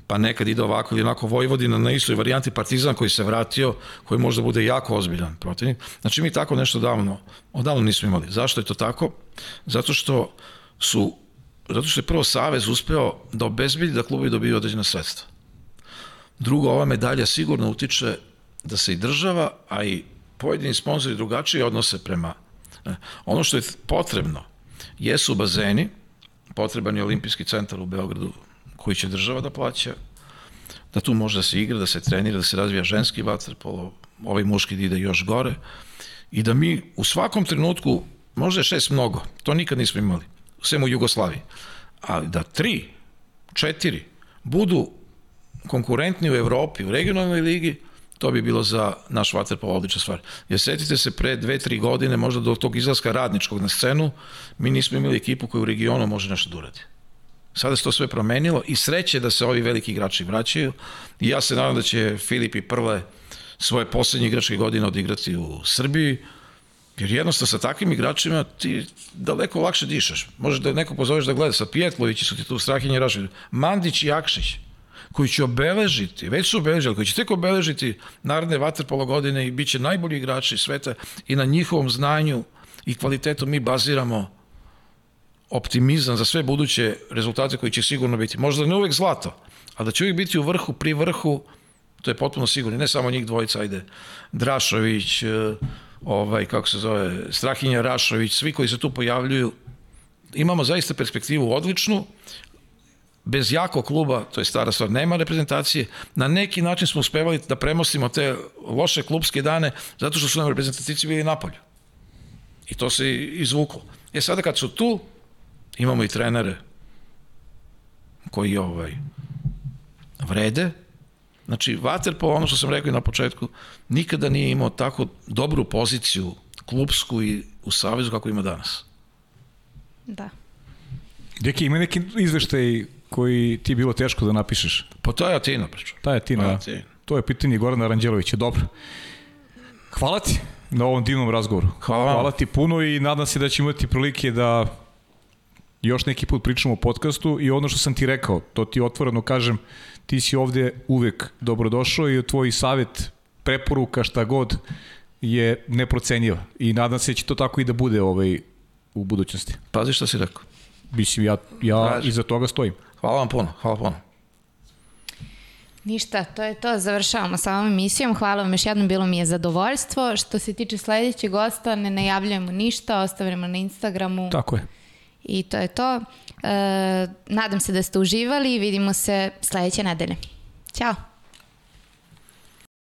pa nekad ide ovako ili onako Vojvodina na istoj varijanti Partizan koji se vratio, koji možda bude jako ozbiljan protivnik. Znači mi tako nešto davno, odavno nismo imali. Zašto je to tako? Zato što su zato što je prvo Savez uspeo da obezbilji da klubi dobiju određena sredstva. Drugo, ova medalja sigurno utiče da se i država, a i pojedini sponzori drugačije odnose prema... e, Ono što je potrebno jesu bazeni, potreban je olimpijski centar u Beogradu koji će država da plaća, da tu može da se igra, da se trenira, da se razvija ženski vaterpolo, ovaj muški da ide još gore i da mi u svakom trenutku, možda je šest mnogo, to nikad nismo imali, sve u Jugoslaviji, ali da tri, četiri budu konkurentni u Evropi, u regionalnoj ligi, to bi bilo za naš vaterpolo odlična stvar. Jer setite se, pre dve, tri godine, možda do tog izlaska radničkog na scenu, mi nismo imali ekipu koja u regionu može nešto da uradi. Sada se to sve promenilo i sreće da se ovi veliki igrači vraćaju i ja se nadam da će Filip i Prle svoje poslednje igračke godine odigrati u Srbiji, jer jednostavno sa takvim igračima ti daleko lakše dišeš. Možeš da nekog pozoveš da gleda, sa Pijetlovići su ti tu Strahinje Rašović, Mandić i Jakšić, koji će obeležiti, već su obeležili, koji će tek obeležiti naredne vaterpolo godine i bit će najbolji igrači sveta i na njihovom znanju i kvalitetu mi baziramo optimizam za sve buduće rezultate koji će sigurno biti. Možda ne uvek zlato, a da će uvijek biti u vrhu, pri vrhu, to je potpuno sigurno. Ne samo njih dvojica, ajde, Drašović, e, ovaj, kako se zove, Strahinja Rašović, svi koji se tu pojavljuju, imamo zaista perspektivu odličnu, bez jakog kluba, to je stara stvar, nema reprezentacije, na neki način smo uspevali da premostimo te loše klubske dane, zato što su nam reprezentativci bili napolju. I to se izvuklo. E sada kad su tu, imamo i trenere koji ovaj, vrede. Znači, Waterpolo, ono što sam rekao i na početku, nikada nije imao tako dobru poziciju klubsku i u Savezu kako ima danas. Da. Deki, ima neki izveštaj koji ti je bilo teško da napišeš? Pa to je Atina, priča. Ta je Tina. Pa. Atina. To je pitanje Gorana Ranđelovića. Dobro. Hvala ti na ovom divnom razgovoru. Hvala. Hvala ti puno i nadam se da ćemo imati prilike da još neki put pričamo o podcastu i ono što sam ti rekao, to ti otvoreno kažem, ti si ovde uvek dobrodošao i tvoj savjet, preporuka, šta god je neprocenjiva i nadam se da će to tako i da bude ovaj, u budućnosti. Pazi šta si rekao. Mislim, ja, ja Važi. iza toga stojim. Hvala vam puno, hvala puno. Ništa, to je to, završavamo sa ovom emisijom. Hvala vam još jednom, bilo mi je zadovoljstvo. Što se tiče sledećeg gosta, ne najavljujemo ništa, ostavljamo na Instagramu Tako je. I to je to. E, nadam se da ste uživali i vidimo se sledeće nedelje. Ćao!